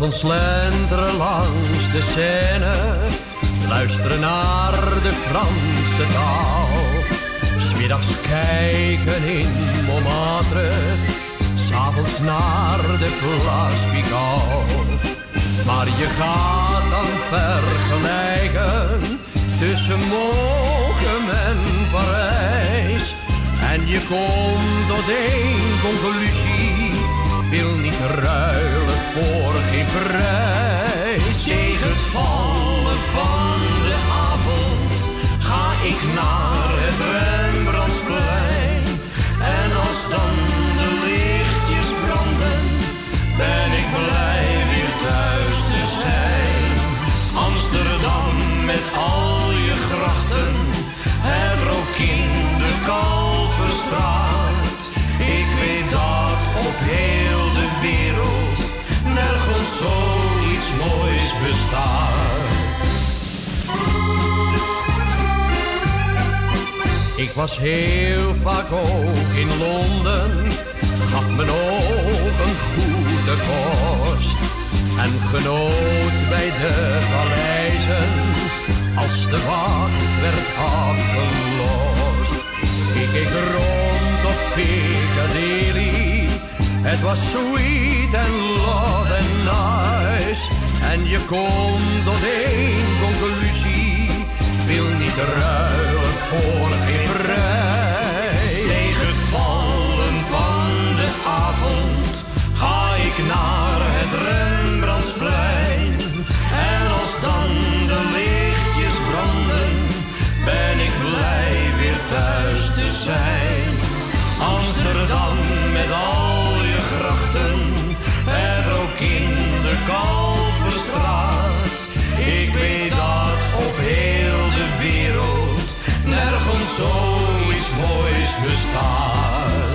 S'morgens slenteren langs de Seine, luisteren naar de Franse taal. Smiddags kijken in Montmartre, s'avonds naar de Place Pigalle. Maar je gaat dan vergelijken tussen Mogen en Parijs. En je komt tot één conclusie, wil ruilen voor geen prijs. Tegen het vallen van de avond ga ik naar het Rembrandtsplein. En als dan de lichtjes branden, ben ik blij weer thuis te zijn. Amsterdam met al je grachten, het rook in de Kalverstraat. Ik weet dat op heel zoiets moois bestaat. Ik was heel vaak ook in Londen, gaf mijn ogen goed de kost. En genoot bij de paleizen, als de wacht werd afgelost. Ik keek rond op Piccadilly, het was sweet en love and nice. En je komt tot één conclusie, wil niet ruilen voor geen prijs. Tegen vallen van de avond ga ik naar het Rembrandtsplein. En als dan de lichtjes branden, ben ik blij weer thuis te zijn. Amsterdam met al je grachten, het ook in de Kalverstraat. Ik weet dat op heel de wereld nergens zoiets moois bestaat.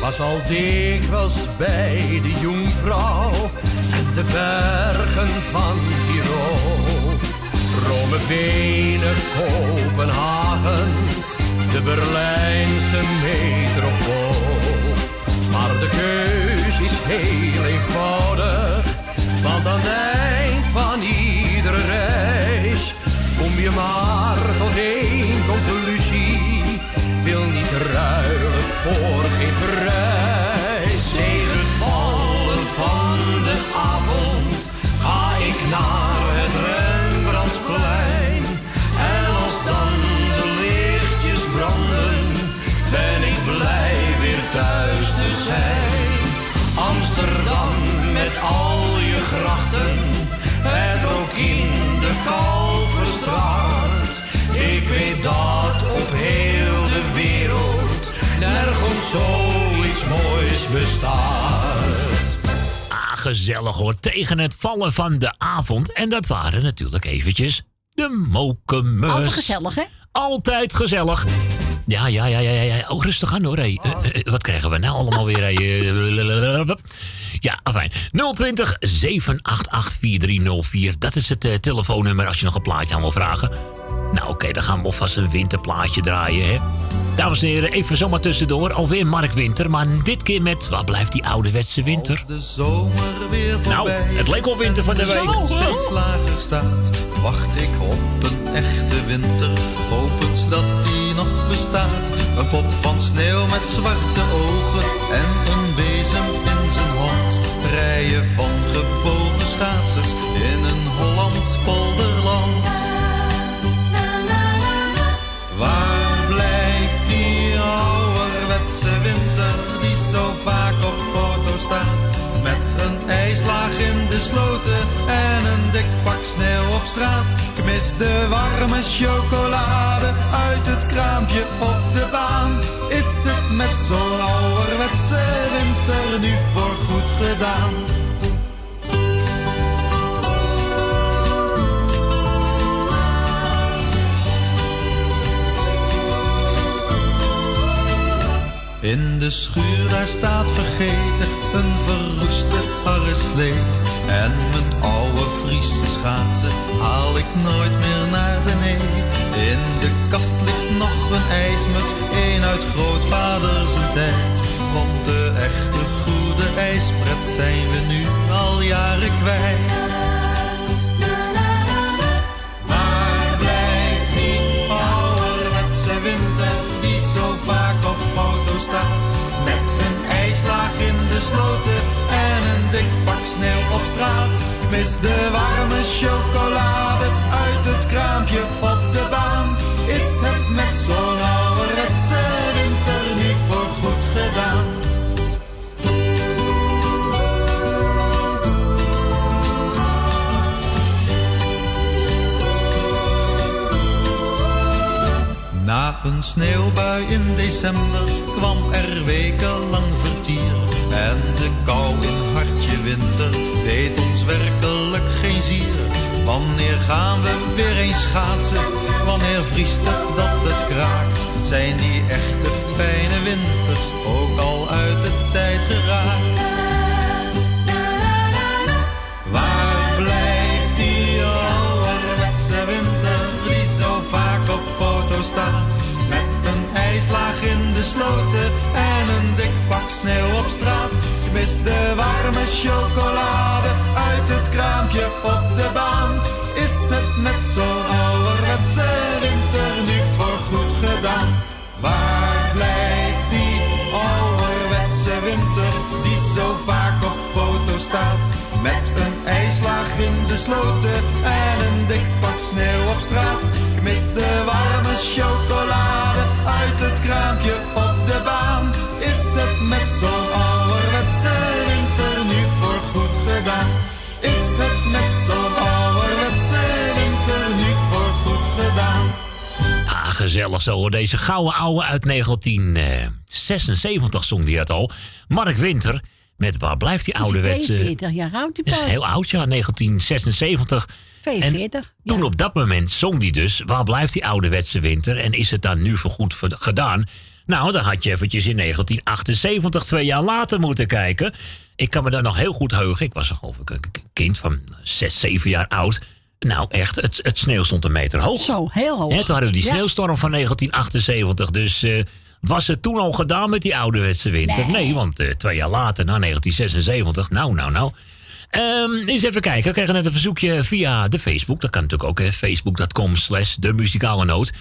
Was al dikwijls bij de Jungvrouw en de bergen van Tirol. Rome, Wenen, Kopenhagen, de Berlijnse metropool. Maar de keus is heel eenvoudig, want aan het eind van iedere reis kom je maar tot één conclusie. Wil niet ruilen voor geen prijs. Tegen vallen van de zijn. Amsterdam met al je grachten, het ook in de Kalverstraat. Ik weet dat op heel de wereld nergens zoiets moois bestaat. Ah, gezellig hoor. Tegen het vallen van de avond. En dat waren natuurlijk eventjes de mokemus. Altijd gezellig, hè? Altijd gezellig. Ja, ja, ja, ja, ja. Oh, rustig aan hoor. Hey. Eh, eh, wat krijgen we nou allemaal weer? Hey? Eh, Ja, afijn. 020 788 4304. Dat is het telefoonnummer als je nog een plaatje aan wil vragen. Nou, oké, dan gaan we alvast een winterplaatje draaien, hè. Dames en heren, even zomaar tussendoor. Alweer Mark Winter, maar dit keer met... Waar blijft die ouderwetse winter? Nou, het leek wel winter van de week. lager staat, wacht ik op echte winter, hopend dat die nog bestaat. Een pop van sneeuw met zwarte ogen en een bezem in zijn hand. Rijen van gebogen schaatsers in een Hollands polderland. Waar blijft die ouderwetse winter die zo vaak op foto staat? Met een ijslaag in de sloten en een dik sneeuw op straat. Ik mis de warme chocolade uit het kraampje op de baan. Is het met zo'n ouderwetse winter nu voor goed gedaan? In de schuur daar staat vergeten een verroeste arreslee. En mijn oude Friese schaatsen haal ik nooit meer naar beneden. In de kast ligt nog een ijsmuts, een uit grootvader zijn tijd. Want de echte goede ijspret zijn we nu al jaren kwijt. Mis de warme chocolade uit het kraampje op de baan. Is het met zo'n ouderwetse winter nu voor goed gedaan? Na een sneeuwbui in december kwam er wekenlang vertier. En de kou in hartje winter ons werkelijk geen zier. Wanneer gaan we weer eens schaatsen wanneer vriest het dat het kraakt? Zijn die echte fijne winters ook al uit de tijd geraakt? Waar blijft die ouderwetse winter die zo vaak op foto staat? Met een ijslaag in de sloten en een dik pak sneeuw op straat. Mis de warme chocolade uit het kraampje op de baan. Is het met zo'n ouderwetse winter nu voorgoed gedaan? Waar blijft die ouderwetse winter die zo vaak op foto staat? Met een ijslaag in de sloten en een dik pak sneeuw op straat. Mis de warme chocolade uit het kraampje op de baan. Is het met zo'n ouderwetse winter nu voorgoed gedaan? Is het met zo'n ouderwetse winter nu voorgoed gedaan? Ah, gezellig zo hoor. Deze gouden ouwe uit 1976 zong die het al. Mark Winter met Waar blijft die ouderwetse... 42 jaar oud, die Dat is heel oud, ja, 1976. 42. Toen op dat moment zong die dus... Waar blijft die ouderwetse winter en is het dan nu voorgoed ver- gedaan? Nou, dan had je eventjes in 1978, twee jaar later, moeten kijken. Ik kan me daar nog heel goed heugen. Ik was geloof ik een kind van 6, 7 jaar oud. Nou, echt, het, het sneeuw stond een meter hoog. Zo, heel hoog. Toen hadden we die sneeuwstorm van 1978. Dus eh, was het toen al gedaan met die ouderwetse winter? Nee. Nee, want eh, twee jaar later, na 1976, nou, nou, nou. Ehm, eens even kijken. We kregen net een verzoekje via de Facebook. Dat kan natuurlijk ook, hè. Facebook.com slash de muzikale noot.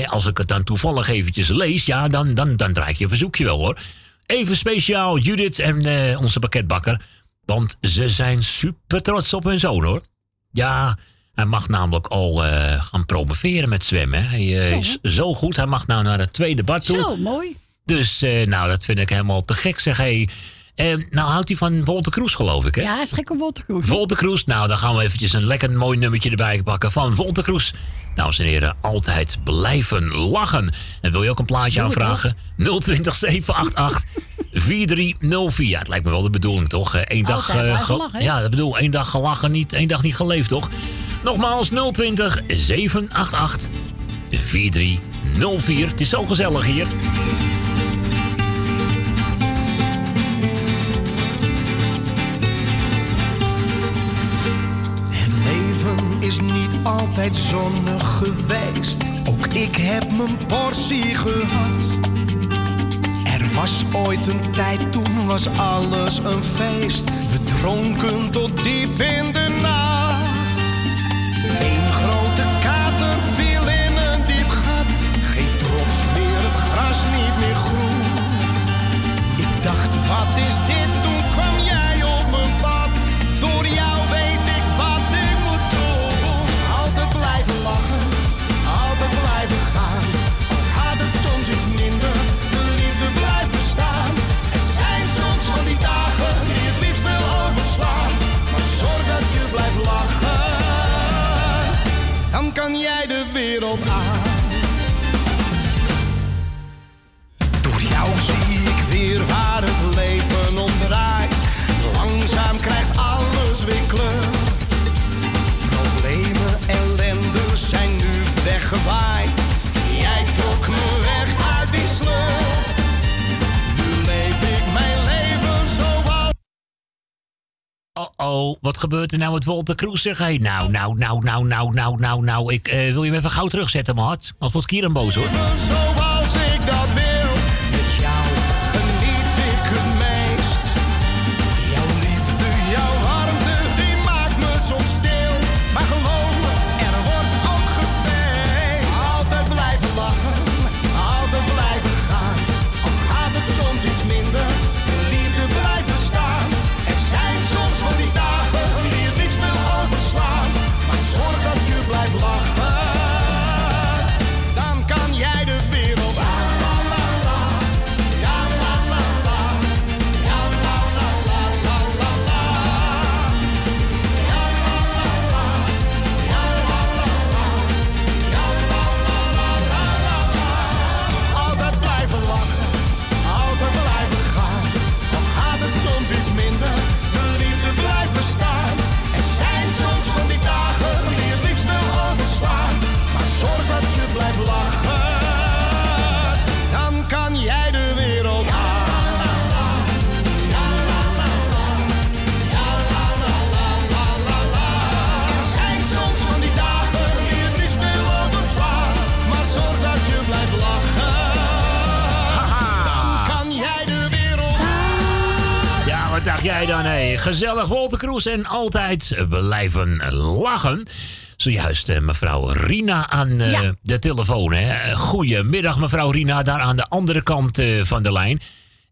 Als ik het dan toevallig eventjes lees, ja, dan, dan, dan draai ik je een verzoekje wel, hoor. Even speciaal Judith en eh, onze pakketbakker. Want ze zijn super trots op hun zoon, hoor. Ja, hij mag namelijk al eh, gaan promoveren met zwemmen. Hij eh, Zo. is zo goed. Hij mag nou naar het tweede bad toe. Zo, mooi. Dus nou, dat vind ik helemaal te gek, zeg. Hey. En nou houdt hij van Wolter Kroes, geloof ik, hè? Ja, hij is gek op Wolter Kroes. Wolter Kroes, nou, dan gaan we eventjes een lekker mooi nummertje erbij pakken van Wolter Kroes. Dames en heren, altijd blijven lachen. En wil je ook een plaatje Doe aanvragen? 020 788 4304. Ja, het lijkt me wel de bedoeling, toch? Eén dag, eh, lachen, hè? ja, dat bedoel, één dag gelachen, niet, één dag niet geleefd, toch? Nogmaals, 020 788 4304. Het is zo gezellig hier. Altijd zonnig geweest. Ook ik heb mijn portie gehad. Er was ooit een tijd, toen was alles een feest. We dronken tot diep in de nacht. Wereld. Door jou zie ik weer waar het leven om draait. Langzaam krijgt alles weer kleur. Problemen, ellende zijn nu weggewaaid. Oh, wat gebeurt er nou met Wolter Kroes? Zeg hij. Nou, nou, nou, nou, nou, nou, nou, nou. Ik eh, wil je hem even gauw terugzetten, maat. Als wordt Kieran boos hoor. Gezellig Walter Kroes en altijd blijven lachen. Zojuist eh, mevrouw Rina aan eh, de telefoon. Hè? Goedemiddag mevrouw Rina, daar aan de andere kant eh, van de lijn.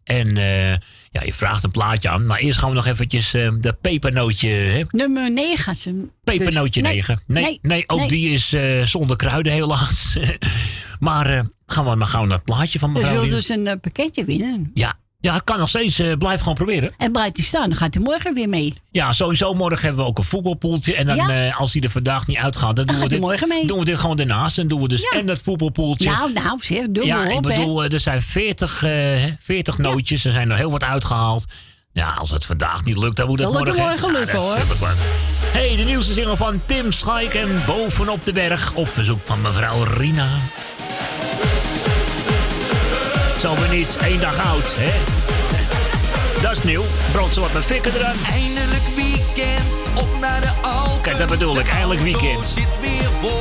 En eh, ja, je vraagt een plaatje aan, maar eerst gaan we nog eventjes eh, de pepernootje... Hè? Nummer 9. Pepernootje Dus- 9. Nee, nee, ook nee. die is eh, zonder kruiden helaas. maar eh, gaan we maar gauw naar het plaatje van Dus mevrouw wil Rina. dus een eh, pakketje winnen. Ja, ja, het kan nog steeds. eh, blijf gewoon proberen. En blijft hij staan, dan gaat hij morgen weer mee. Ja, sowieso. Morgen hebben we ook een voetbalpoeltje. En dan, Ja. eh, als die er vandaag niet uitgaat, dan, doen, we hij dit, morgen mee. doen we dit gewoon daarnaast. Dan doen we dus en dat voetbalpoeltje. Nou, nou, zeg, doe ja, maar ik op, hè. bedoel, eh, er zijn 40, eh, 40 nootjes. Er zijn er heel wat uitgehaald. Ja, als het vandaag niet lukt, dan moet het morgen. morgen lukken, hoor. ik hey, de nieuwste single van Tim Schaik en Bovenop de Berg. Op verzoek van mevrouw Rina. Zo weer niets, één dag oud, hè? Dat is nieuw. Brand ze wat met fikken eraan. Eindelijk weekend, op naar de Alpen. Kijk, dat bedoel ik. Eindelijk weekend. zit weer vol.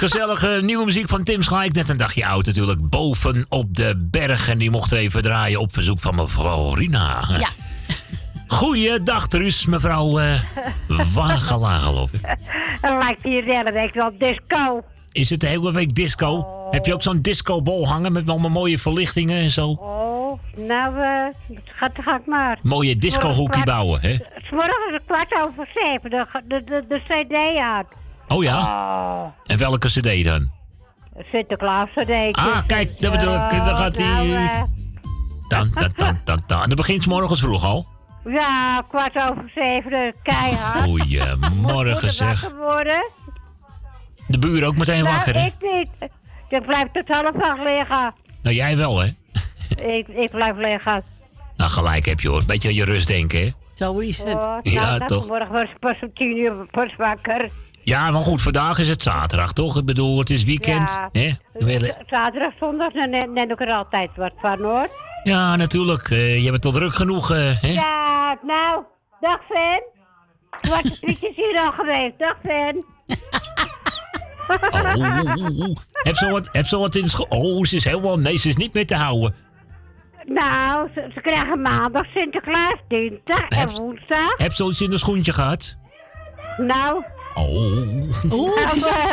Gezellige nieuwe muziek van Tim Schaik. Net een dagje oud natuurlijk. Boven op de berg. En die mochten we even draaien op verzoek van mevrouw Rina. Ja. Goeiedag, Truus, mevrouw uh, Wagela, geloof ik. Het lijkt hier de hele week wel disco. Is het de hele week disco? Heb je ook zo'n discobol hangen met allemaal mooie verlichtingen en zo? Oh, nou, eh, gaat, gaat maar. Mooie discohoekje bouwen, hè? Morgen is het kwart over zeven, de, de, de, de cd uit. Oh ja? Oh, En welke cd dan? Sinterklaas cd. Ah, kijk, dat bedoel ik. Dan gaat hij... Nou, eh, Dan, dan, dan, dan, dan. En dat begint 's morgens vroeg al. ja, kwart over zeven, de keihard. Goedemorgen Moet zeg. wakker worden. De buren ook meteen Nou, wakker, hè? ik niet. Ik blijf tot half acht liggen. Nou, jij wel, hè? Ik, ik blijf liggen. Nou, gelijk heb je hoor. Beetje aan je rust denken, hè? Zo is het. Oh, Ja, nou, toch. Vanmorgen was pas om tien uur pas wakker. Ja, maar goed, vandaag is het zaterdag, toch? Ik bedoel, het is weekend. Ja. Hè? Willen- Zaterdag, zondag, dan neem ik er altijd wat van hoor. Ja, natuurlijk. eh, je bent tot druk genoeg, eh, hè? Ja, nou, dag Fan. Zwarte Piet is hier al geweest. Dag Fan. Oh, oeh, oeh, oeh. Heb ze wat, heb ze wat in de school? Oh, ze is helemaal... Nee, ze is niet meer te houden. Nou, ze, ze krijgen maandag Sinterklaas, dinsdag en woensdag. Heb ze iets in de schoentje gehad? Nou, Oh. nou,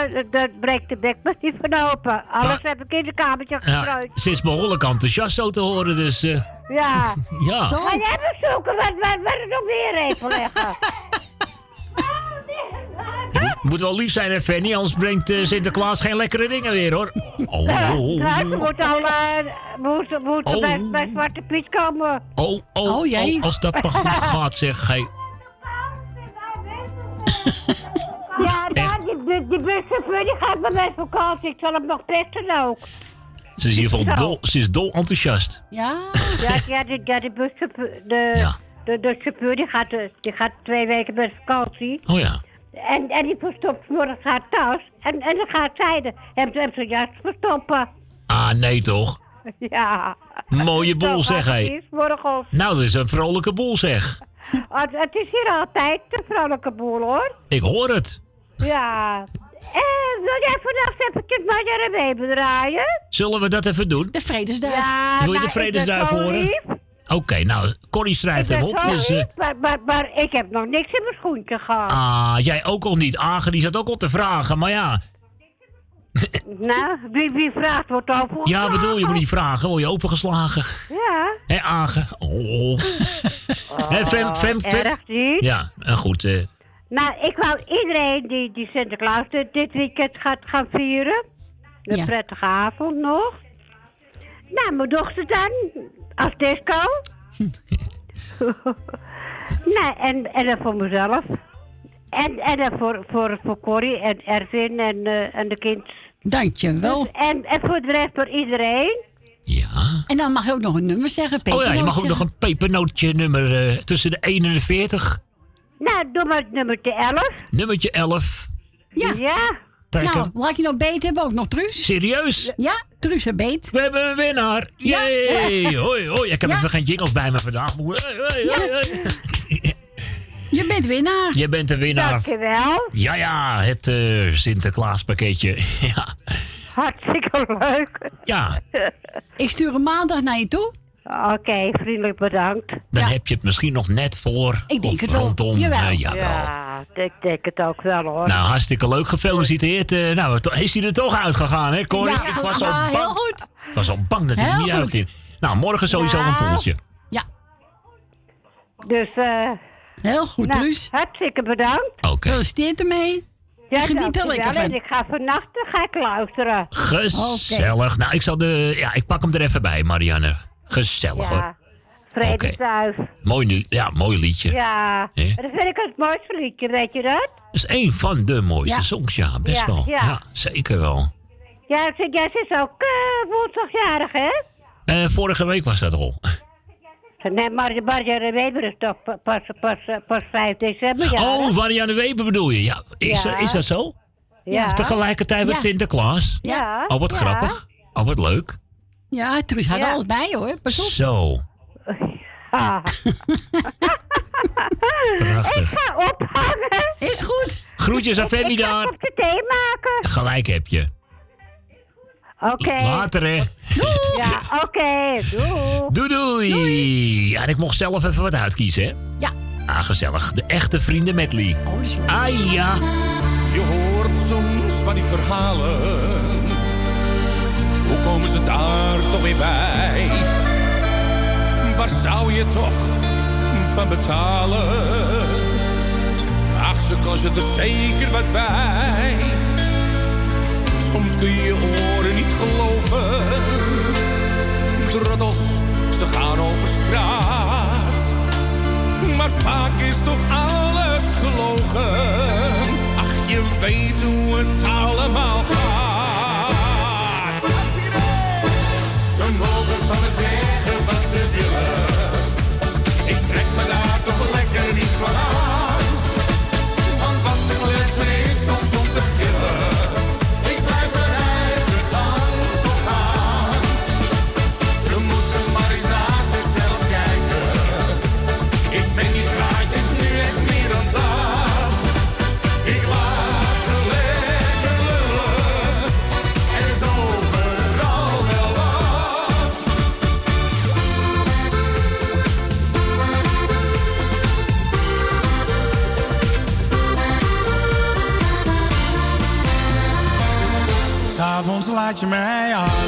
eh, dat breekt de bek maar niet van open. Alles heb ik in de kamertje Ja, gestrooid. ze is behoorlijk enthousiast zo te horen, dus... eh, Ja. Ja. Zo. Maar jij moet zoeken wat, wat, wat er nog meer even leggen. moet wel lief zijn, hè, Fanny? Anders brengt eh, Sinterklaas geen lekkere dingen weer, hoor. Oh, oh, oh, Nou, ze moet al eh, moet, moet Oh. bij, bij Zwarte Piet komen. oh, oh, Oh, oh, als dat maar goed gaat, zeg. Hey. Ja, die, die, die buschauffeur die gaat bij mij vakantie. Ik zal hem nog pesten ook. Ze is in ieder geval dol, ze is dol enthousiast. Ja? Ja, ja, die, ja, die buschauffeur, de, de, de chauffeur die gaat, eh, die gaat twee weken met vakantie. Oh ja. En, en die verstopt morgen haar tas. En, en dan gaat zij de, hem, hem jas verstoppen. Ah, nee toch? Ja. Mooie boel, zeg, gaat morgen. Nou, dat is een vrolijke boel, zeg. Het, het is hier altijd een vrolijke boel, hoor. Ik hoor het. Ja. En wil jij vannacht eventjes Marja en Weber draaien? Zullen we dat even doen? De vredesduif. Ja, Wil je de nou, vredesduif horen? Oké, nou, Corrie schrijft hem op. Dus, eh, lief, maar, maar, maar ik heb nog niks in mijn schoentje gehad. ah, jij ook al niet. Agen, die zat ook al te vragen, maar ja. Nou, wie, wie vraagt wordt al voor. Ja, bedoel, je moet niet vragen. Word je opengeslagen? Ja. Hé, Agen? Oh. Hé, Fem, Fem, Fem. Erg niet. Ja, en goed. eh, Nou, ik wou iedereen die, die Sinterklaas dit, weekend gaat gaan vieren. Een prettige avond nog. Nou, mijn dochter dan, als disco. nou, en, en dan voor mezelf. En, en dan voor, voor, voor Corrie en Erwin en, eh, en de kind. Dankjewel. Dus, en, en voor de rest voor iedereen. En dan mag je ook nog een nummer zeggen, Peter. Oh ja, je mag ook nog een pepernootje nummer eh, tussen de 1 en de 40. Nou, doe maar het nummertje 11. Nummertje 11. Ja. Ja. Trekken. Nou, laat je nog beet hebben, ook nog Truus. Serieus? Ja, Truus en beet. We hebben een winnaar. Yay! Hoi, hoi. Ik heb Ja. even geen jingles bij me vandaag. Hey, hey, hey. Je bent winnaar. Je bent de winnaar. Dankjewel. Ja, ja, het eh Sinterklaas pakketje. ja. Hartstikke leuk. ja, Ik stuur hem maandag naar je toe. Oké, vriendelijk bedankt. dan heb je het misschien nog net voor. Ik denk of het wel. rondom. Jawel. eh, jawel. Ja, ik denk het ook wel hoor. Nou, hartstikke leuk. Gefeliciteerd. eh, nou, is hij er toch uitgegaan, hè, Corrie? Ja, ik was al ja, bang. heel goed. Ik was al bang dat hij er niet goed. uitging. Nou, morgen sowieso een poeltje. Dus, eh... Heel goed, nou, Truus. Hartstikke bedankt. Oké. Gefeliciteerd ermee. Ja, geniet er lekker van. Ik ga vannacht ga ik luisteren. Gezellig. Nou, ik zal de. Ja, ik pak hem er even bij, Marianne. Gezellig hoor. Ja. Vredesduif. Mooi nu. Ja, mooi liedje. Ja. Dat vind ik het mooiste liedje, weet je dat? Dat is een van de mooiste Ja. songs, ja, best Ja, wel. ja. zeker wel. Ja, jij is ook eh woensdagjarig, hè? Eh, vorige week was dat al. Nee, maar Weber is toch pa- pas, pas, pas, pas 5 december, ja? Oh, Marianne Weber bedoel je? Ja, is, Ja. is dat zo? Ja. Tegelijkertijd met. Sinterklaas? Ja. Oh, wat grappig. Oh, wat leuk. Ja, Truus had Ja. alles bij hoor. Pas op. Zo. Ah. Prachtig. Ik ga ophangen. Is goed. Groetjes aan Ik- ik Femi ga daar. op de thee maken. Gelijk heb je. Oké. Later, hè. Ja, oké. Doei. Doei, doei. Ja, en ik mocht zelf even wat uitkiezen, hè? Ja. Ah, gezellig. De echte vrienden medley. Ah, ja. Je hoort soms van die verhalen. Hoe komen ze daar toch weer bij? Waar zou je toch van betalen? Ach, ze kost er zeker wat bij. Soms kun je je oren niet geloven. Droddels, ze gaan over straat. Maar vaak is toch alles gelogen. Ach, je weet hoe het allemaal gaat. Van me zeggen wat ze willen. Ik trek me daar toch lekker niet van. s'avonds laat je mij aan.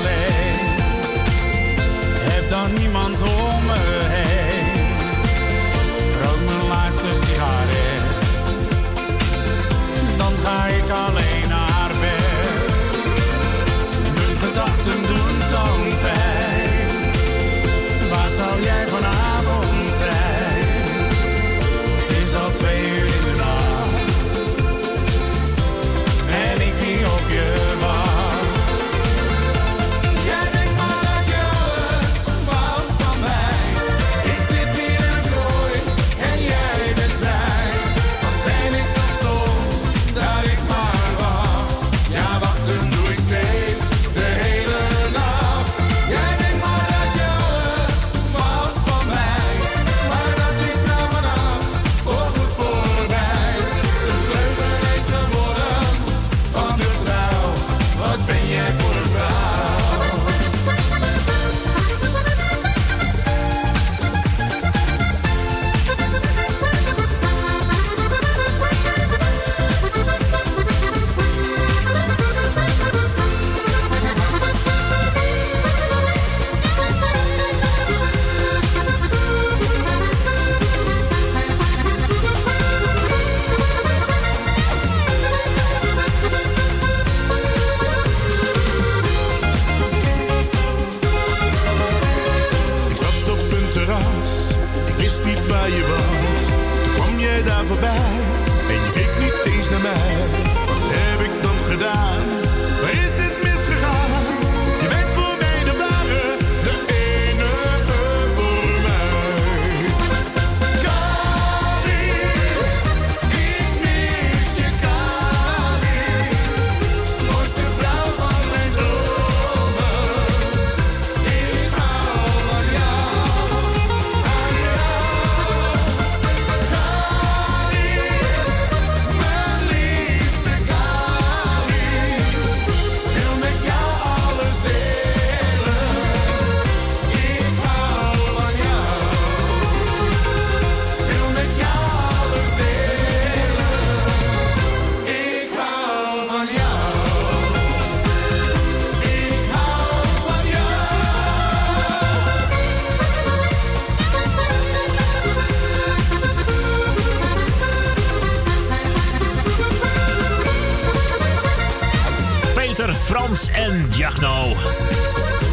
Frans en Jagno.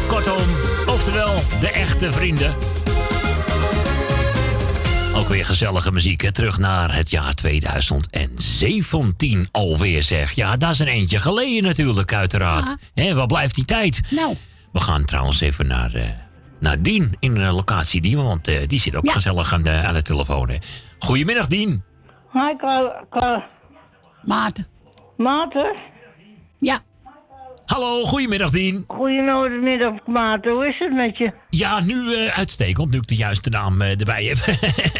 Kortom, oftewel de echte vrienden. Ook weer gezellige muziek. Hè? Terug naar het jaar 2017 alweer zeg. Ja, dat is een eentje geleden natuurlijk, uiteraard. Hè, waar blijft die tijd? Nou. We gaan trouwens even naar, eh naar Dien in de locatie Dien. Want eh, die zit ook gezellig aan de, aan de telefoon. Hè. Goedemiddag, Dien. Hi, Cla Cla Maarten. Maarten? Ja. Hallo, goedemiddag, Dien. Goedemiddag, Maarten. Hoe is het met je? Ja, nu eh, uitstekend. Nu ik de juiste naam eh, erbij heb.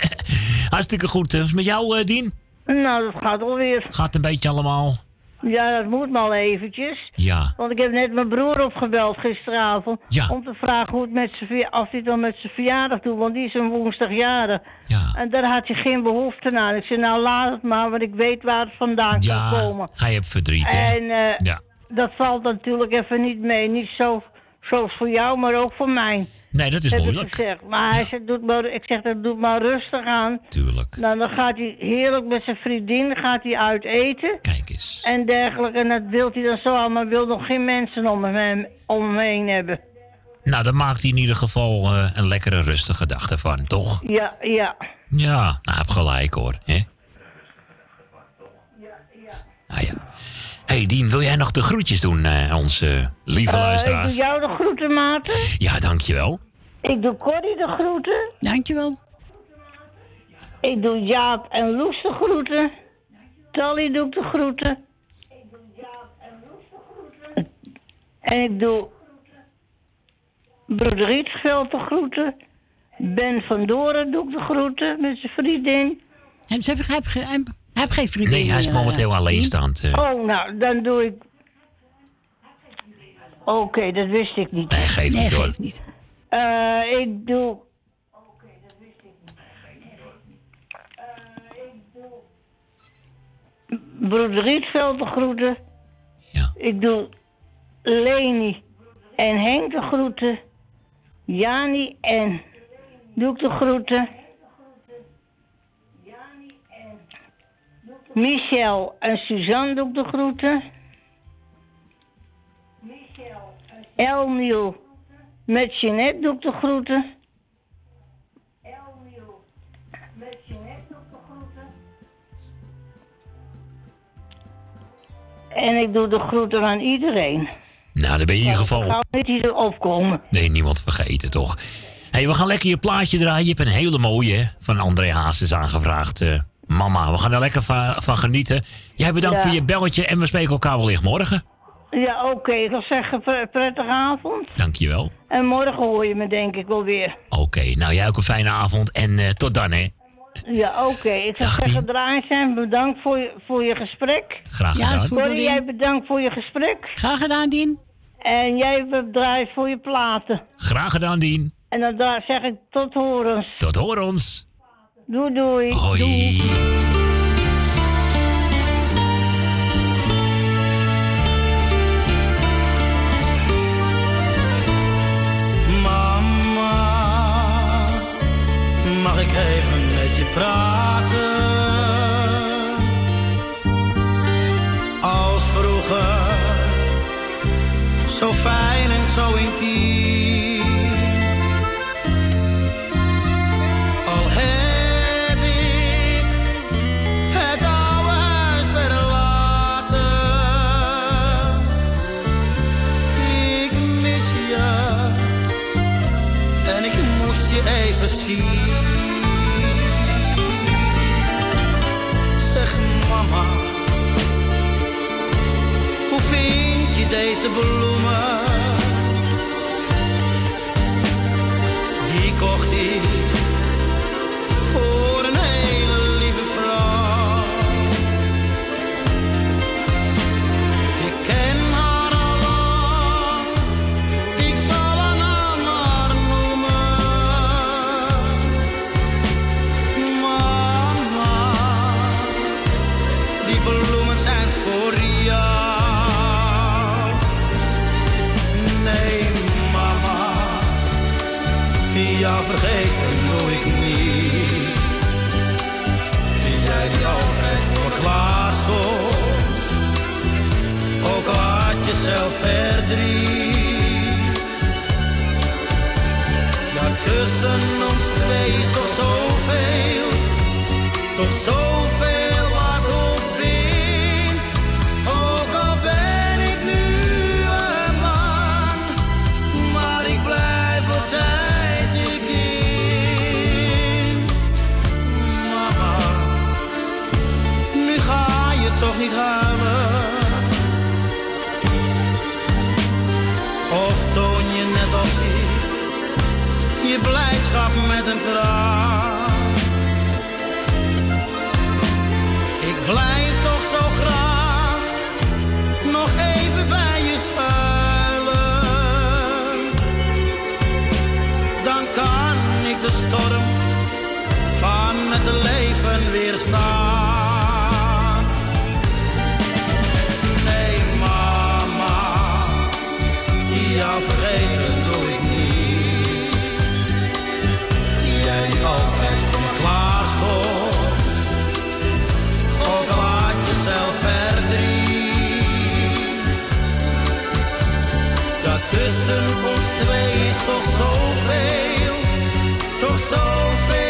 Hartstikke goed. Hoe is het met jou, eh, Dien? Nou, dat gaat alweer. Gaat een beetje allemaal? Ja, dat moet maar eventjes. Ja. Want ik heb net mijn broer opgebeld gisteravond. Ja. Om te vragen hoe het met zijn of hij dan met zijn verjaardag doet. Want die is een woensdag jarig. Ja. En daar had hij geen behoefte aan. Ik zei, nou laat het maar, want ik weet waar het vandaan Ja, kan komen. hij heeft verdriet, hè? En eh, Ja. Dat valt natuurlijk even niet mee. Niet zo, zoals voor jou, maar ook voor mij. Nee, dat is heb ik moeilijk. gezegd. Maar hij zegt, doet maar, ik zeg, dat doet maar rustig aan. Tuurlijk. Nou, dan gaat hij heerlijk met zijn vriendin gaat hij uit eten. Kijk eens. En dergelijke. En dat wil hij dan zo aan, maar wil nog geen mensen om hem, om hem heen hebben. Nou, dan maakt hij in ieder geval eh, een lekkere rustige dag ervan, toch? Ja, ja. Ja, nou, heeft gelijk hoor. Hè? Nou ja. Hey, Dien, wil jij nog de groetjes doen aan onze lieve Eh, ik luisteraars? doe jou de groeten, Maarten. Ja, dankjewel. Ik doe Corrie de groeten. Dankjewel. Ik doe Jaap en Loes de groeten. Tally doe ik de groeten. En ik doe broeder Rietveld de groeten. Ben van Doren doe ik de groeten met zijn vriendin. Heb, heb, heb, heb, heb geen vriendin Nee, hij is meer, momenteel eh, alleenstaand. eh. Oh, nou, dan doe ik... Oké, dat wist ik niet. Nee, geef Nee, niet hoor. geeft niet. Eh, ik doe... Broeder Rietveld de groeten. Ja. Ik doe Leni en Henk de groeten. Jani en doe ik de groeten. Michel en Suzanne doe ik de groeten. Elmiel met Jeanette doe ik de groeten. En ik doe de groeten aan iedereen. Nou, dan ben je in ieder Ik geval... ga niet hier opkomen. Nee, niemand vergeten, toch? hey, we gaan lekker je plaatje draaien. Je hebt een hele mooie hè, van André Hazes aangevraagd. eh, mama, we gaan er lekker van, van genieten. Jij bedankt Ja. voor je belletje en we spreken elkaar wellicht morgen. Ja, oké. Ik wil zeggen, pre- prettige avond. Dankjewel. En morgen hoor je me denk ik wel weer. Oké, nou jij ook een fijne avond en eh, tot dan hè. Ja, oké. Ik zou zeggen, draaien zijn bedankt voor je, voor je gesprek. Graag gedaan. Ja, goed, Dien. jij bedankt voor je gesprek. Graag gedaan, Dien. En jij bedankt voor je platen. Graag gedaan, Dien. En dan daar zeg ik tot horens. Tot horens. Doei, doei. Hoi. Mama, mag ik even met je praten? Als vroeger, zo fijn even zien. Zeg mama, hoe vind je deze bloemen? Die kocht ik verdriet. Ja, tussen ons twee is toch zoveel, toch zoveel wat ons. Ook al ben ik nu een man, maar ik blijf altijd je kind. Mama, nu ga je toch niet huilen. Je blijdschap met een traan. Ik blijf toch zo graag nog even bij je schuilen. Dan kan ik de storm van het leven weerstaan. Tussen ons twee is toch zoveel, toch zoveel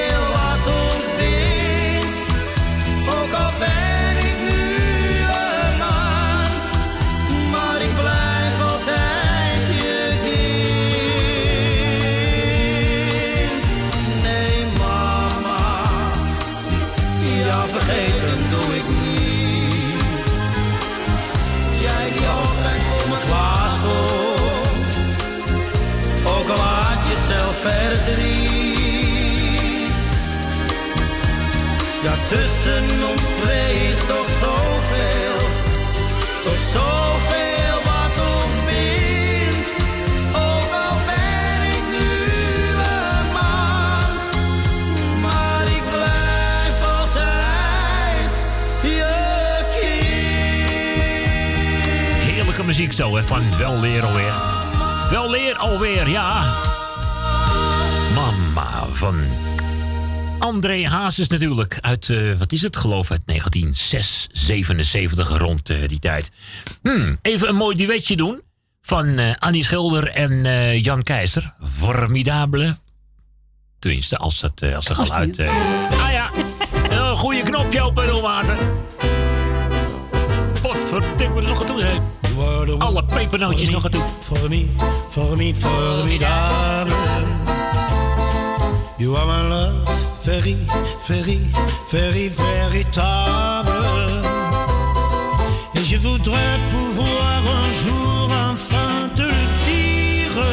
muziek zo. hè, van wel leer alweer. Wel leer alweer, ja. Mama van André Hazes natuurlijk. Uit, eh, wat is het, geloof uit 1977, rond eh, die tijd. Hmm, even een mooi duetje doen. Van eh, Annie Schilder en Jan Keizer. Formidabele. Tenminste, als eh, als het geluid... eh, ah ja, een goede knopje op pedalwater. Potverdikke, er nog aan toe, hè. Alle pepernootjes nog aan toe. Formi, formi, formidable. You are my love, very, very, very, véritable. Et je voudrais pouvoir un jour enfin te le dire,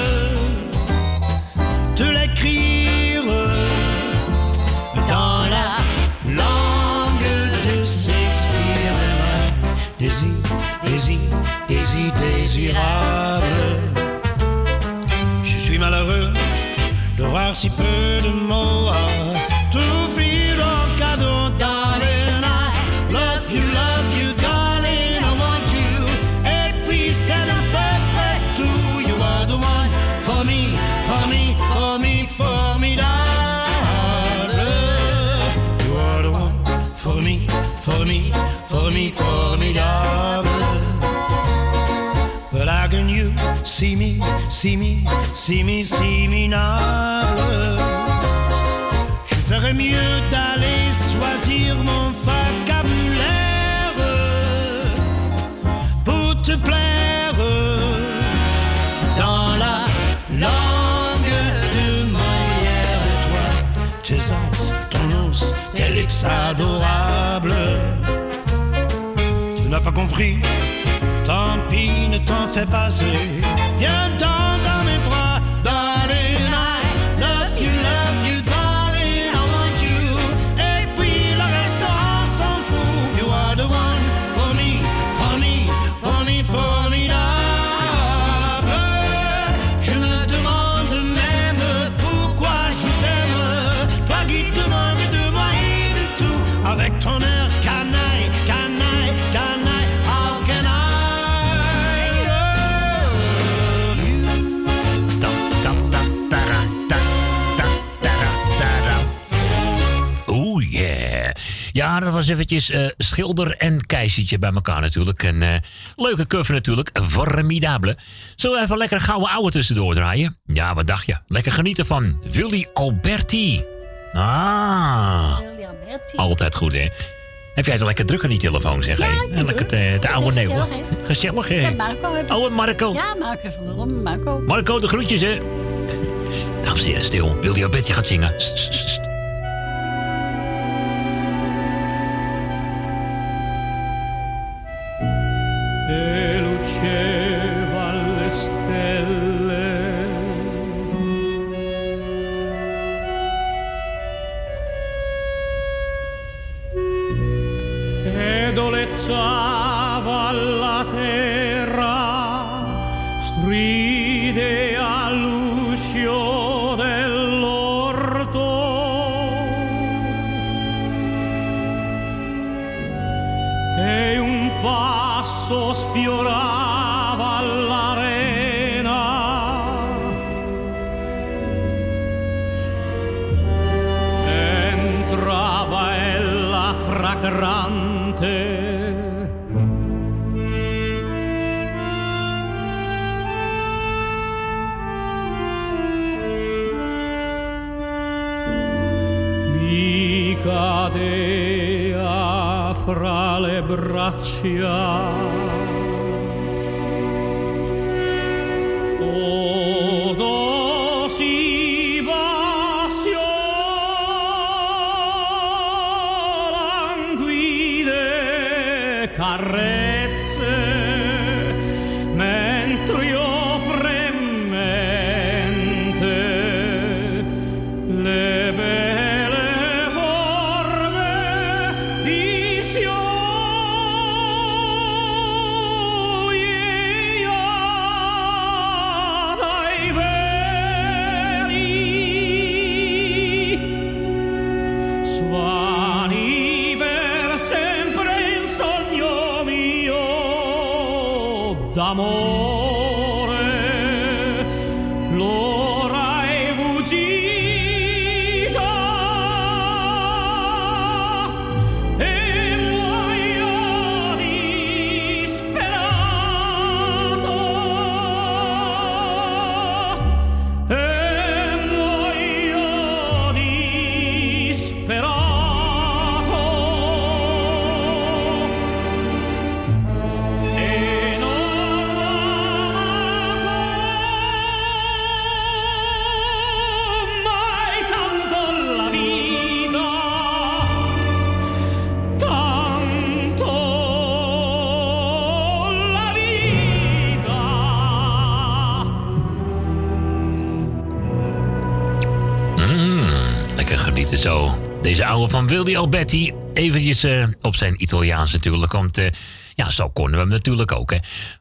te l'écrire si peu de mots me, see me now? Je ferais mieux d'aller choisir mon vocabulaire pour te plaire dans la langue de Molière. Toi, tes anses, ton os, tes lips adorables. Tu n'as pas compris, tant pis, ne t'en fais pas. Viens dans, Ja, dat was eventjes eh, Schilder en Keizertje bij elkaar natuurlijk. Een eh, leuke cover natuurlijk. Formidable. Zullen we even lekker gouden ouwe tussendoor draaien? Ja, wat dacht je? Lekker genieten van Willy Alberti. Ah. Altijd goed, hè? Heb jij het lekker druk aan die telefoon, zeg? Ja, ik ben En lekker druk. de, de oude neeuw. Gezellig, hè? Ja, Marco heb ik. Oh, en Marco. Ja, Marco. Marco. Marco, de groetjes, hè? Dames en heren, stil. Willy Alberti gaat zingen. Sst. Dolezzava la terra, stride all'uscio dell'orto. e un passo sfiorava l'arena. Entrava ella fragrante. Fra le braccia. Van Wildy Alberti. Eventjes eh, op zijn Italiaans natuurlijk. Want eh, ja, zo konden we hem natuurlijk ook. Hè.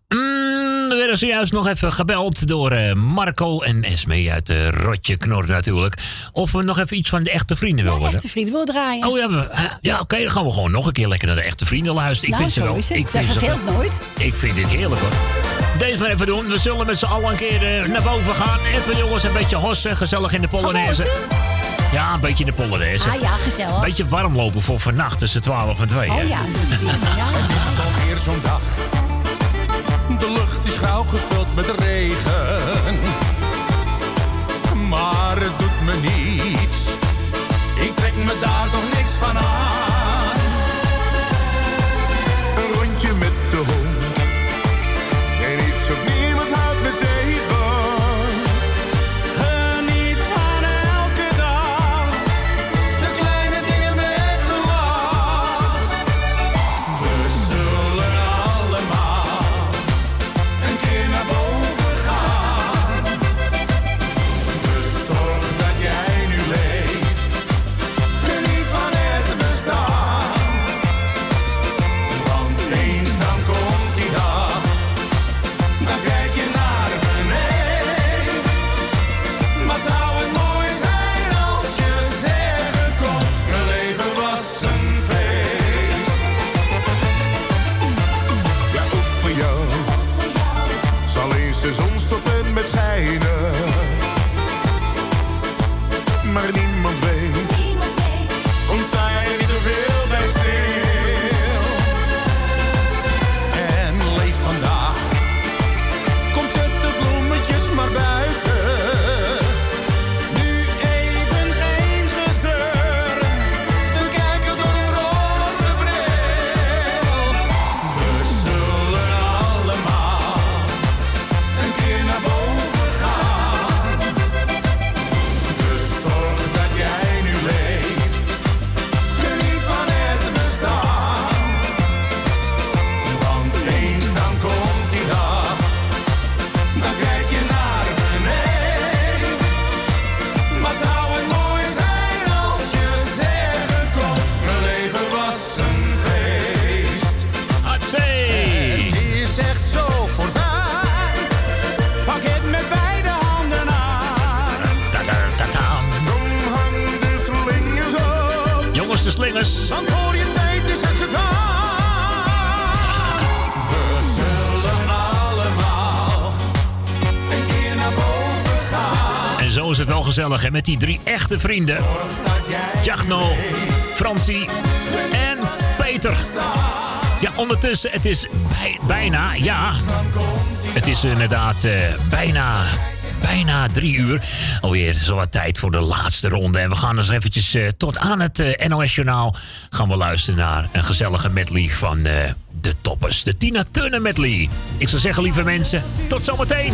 Mm, we werden zojuist nog even gebeld door eh, Marco en Esme uit de Rotje Knor natuurlijk. Of we nog even iets van de echte vrienden willen worden. Echte vrienden wil draaien. Oh ja, ja oké, dan gaan we gewoon nog een keer lekker naar de echte vrienden luisteren. Ik nou, vind ze wel. Ik Dat vind ze verveelt nooit. ik vind dit heerlijk hoor. Deze maar even doen. We zullen met z'n allen een keer naar boven gaan. Even jongens, een beetje hossen. Gezellig in de Polonaise. Ja, een beetje in de Polonaise. Ah ja, gezellig. Een beetje warm lopen voor vannacht tussen 12 en 2. Oh ja. Het is alweer zo'n dag. De lucht is grauw gevuld met regen. Maar het doet me niets. Ik trek me daar toch niks van aan. Zo is het wel gezellig hè, met die drie echte vrienden. Jachno, Francie en Peter. Ja, ondertussen, het is bij- bijna, ja. Het is inderdaad eh, bijna, bijna drie uur. Alweer zo wat tijd voor de laatste ronde. En we gaan dus eventjes eh, tot aan het eh, NOS-journaal... gaan we luisteren naar een gezellige medley van de toppers. De Tina Turner medley. Ik zou zeggen, lieve mensen, tot zometeen.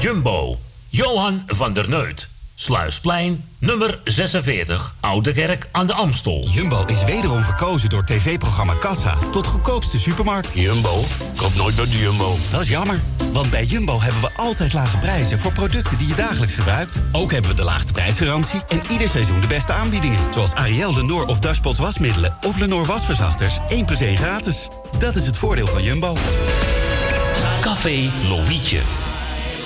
Jumbo, Johan van der Neut. Sluisplein, nummer 46, Oude Kerk aan de Amstel. Jumbo is wederom verkozen door tv-programma Kassa tot goedkoopste supermarkt. Jumbo? Koop nooit bij de Jumbo. Dat is jammer, want bij Jumbo hebben we altijd lage prijzen voor producten die je dagelijks gebruikt. Ook hebben we de laagste prijsgarantie en ieder seizoen de beste aanbiedingen. Zoals Ariel, Lenor of Dashpot wasmiddelen of Lenor wasverzachters. 1 plus 1 gratis. Dat is het voordeel van Jumbo. Café Lovietje.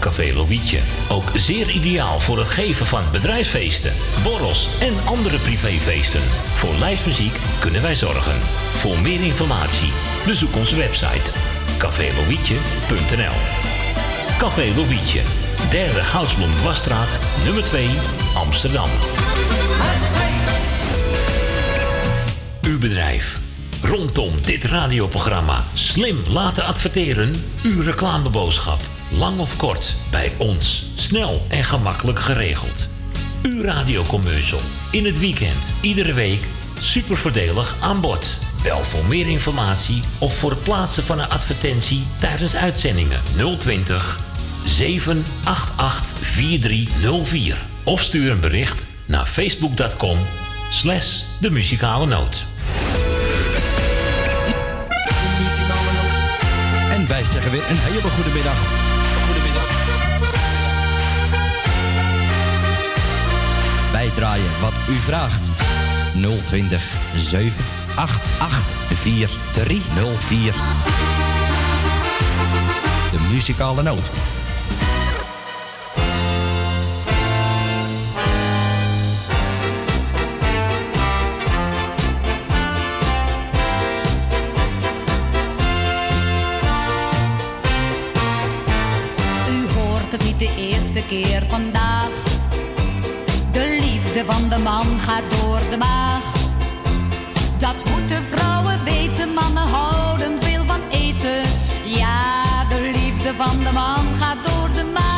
Café Lovietje. Ook zeer ideaal voor het geven van bedrijfsfeesten, borrels en andere privéfeesten. Voor lijstmuziek kunnen wij zorgen. Voor meer informatie bezoek onze website cafélovietje.nl Café Lovietje, derde Goudsblom Wasstraat, nummer 2, Amsterdam. Uw bedrijf. Rondom dit radioprogramma slim laten adverteren. Uw reclameboodschap. Lang of kort, bij ons. Snel en gemakkelijk geregeld. Uw radiocommercial. In het weekend, iedere week. Super voordelig aan bod. Bel voor meer informatie of voor het plaatsen van een advertentie tijdens uitzendingen 020 788 4304. Of stuur een bericht naar facebook.com slash de muzikale noot. En wij zeggen weer een hele goede middag. Wij draaien wat u vraagt. 020 788 4304. De muzikale noot. U hoort het niet de eerste keer vandaag. De van de man gaat door de maag. Dat moeten vrouwen weten, mannen houden veel van eten. Ja, de liefde van de man gaat door de maag.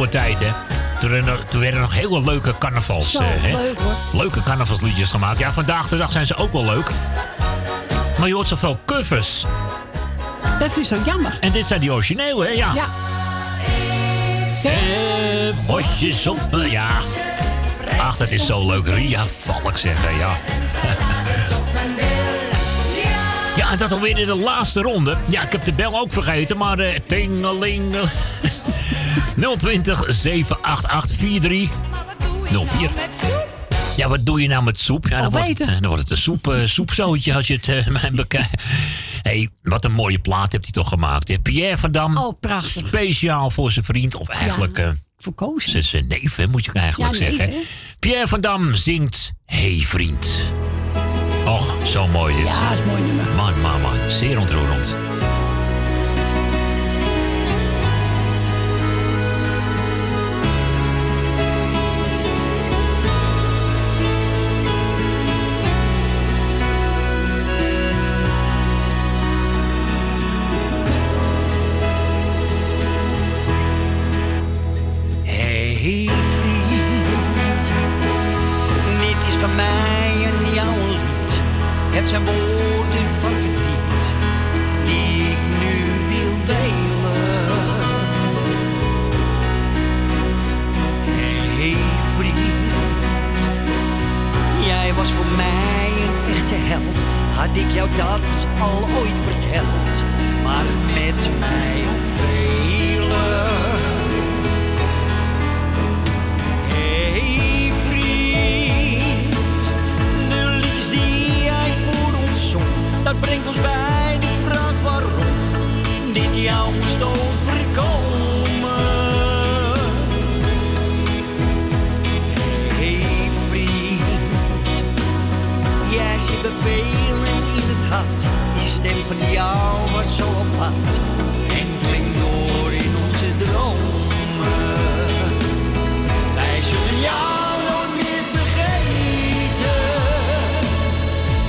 Oude tijd, hè. Toen, er- toen werden nog heel veel leuke carnavals. Zo, eh, hè? leuk. Leuke carnavalsliedjes gemaakt. Ja, vandaag de dag zijn ze ook wel leuk. Maar je hoort zoveel covers. Dat vind ik zo jammer. En dit zijn die originele, hè? Ja. Ja. Eh, bosjes op, ja. Ach, dat is zo leuk. Ria Valk zeggen, ja. Ja, en dat alweer in de laatste ronde. Ja, ik heb de bel ook vergeten, maar... eh tingelingel. 020 788 43 04. Ja, wat doe je nou met soep? Ja, dan, wordt het, eh, dan wordt het een soep, eh, soepzootje als je het eh, mij bekijkt. hey, wat een mooie plaat hebt hij toch gemaakt. Hè? Pierre van Dam. Oh, prachtig. Speciaal voor zijn vriend. Of eigenlijk... eh, Verkozen. zijn neef, hè, moet je eigenlijk Ja, zeggen. Pierre van Dam zingt Hey Vriend. Och, zo mooi dit. Ja, dat is mooi nummer. Man, man, man. Zeer ontroerend. Zijn woorden van verdriet die ik nu wil delen. Hey vriend, jij was voor mij een echte held. Had ik jou dat al ooit verteld, maar met mij velen. Brengt ons bij de vraag waarom dit jou moest overkomen. Hey vriend, jij zit bevelen in het hart, die stem van jou was zo apart en klinkt door in onze dromen. Wij zullen jou nooit meer vergeten.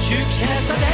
Succes, dat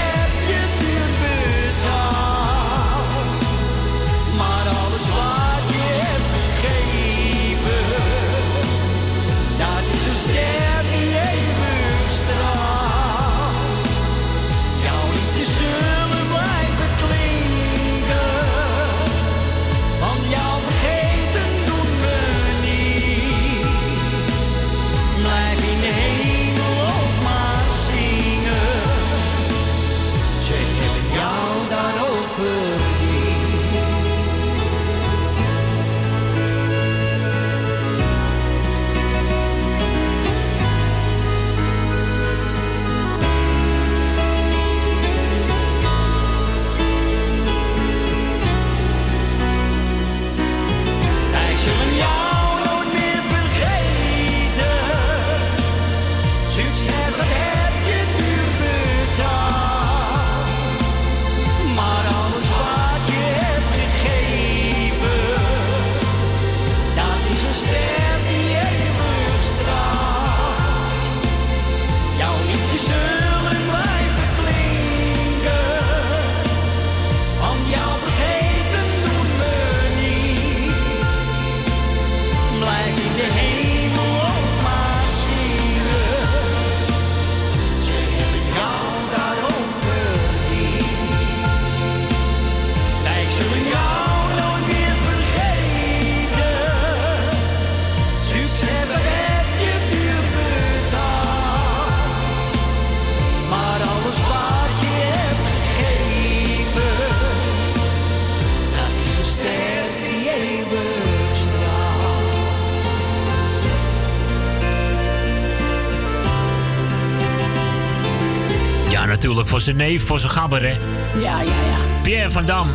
natuurlijk voor zijn neef, voor zijn gabber, hè. Ja, ja, ja. Pierre van Dam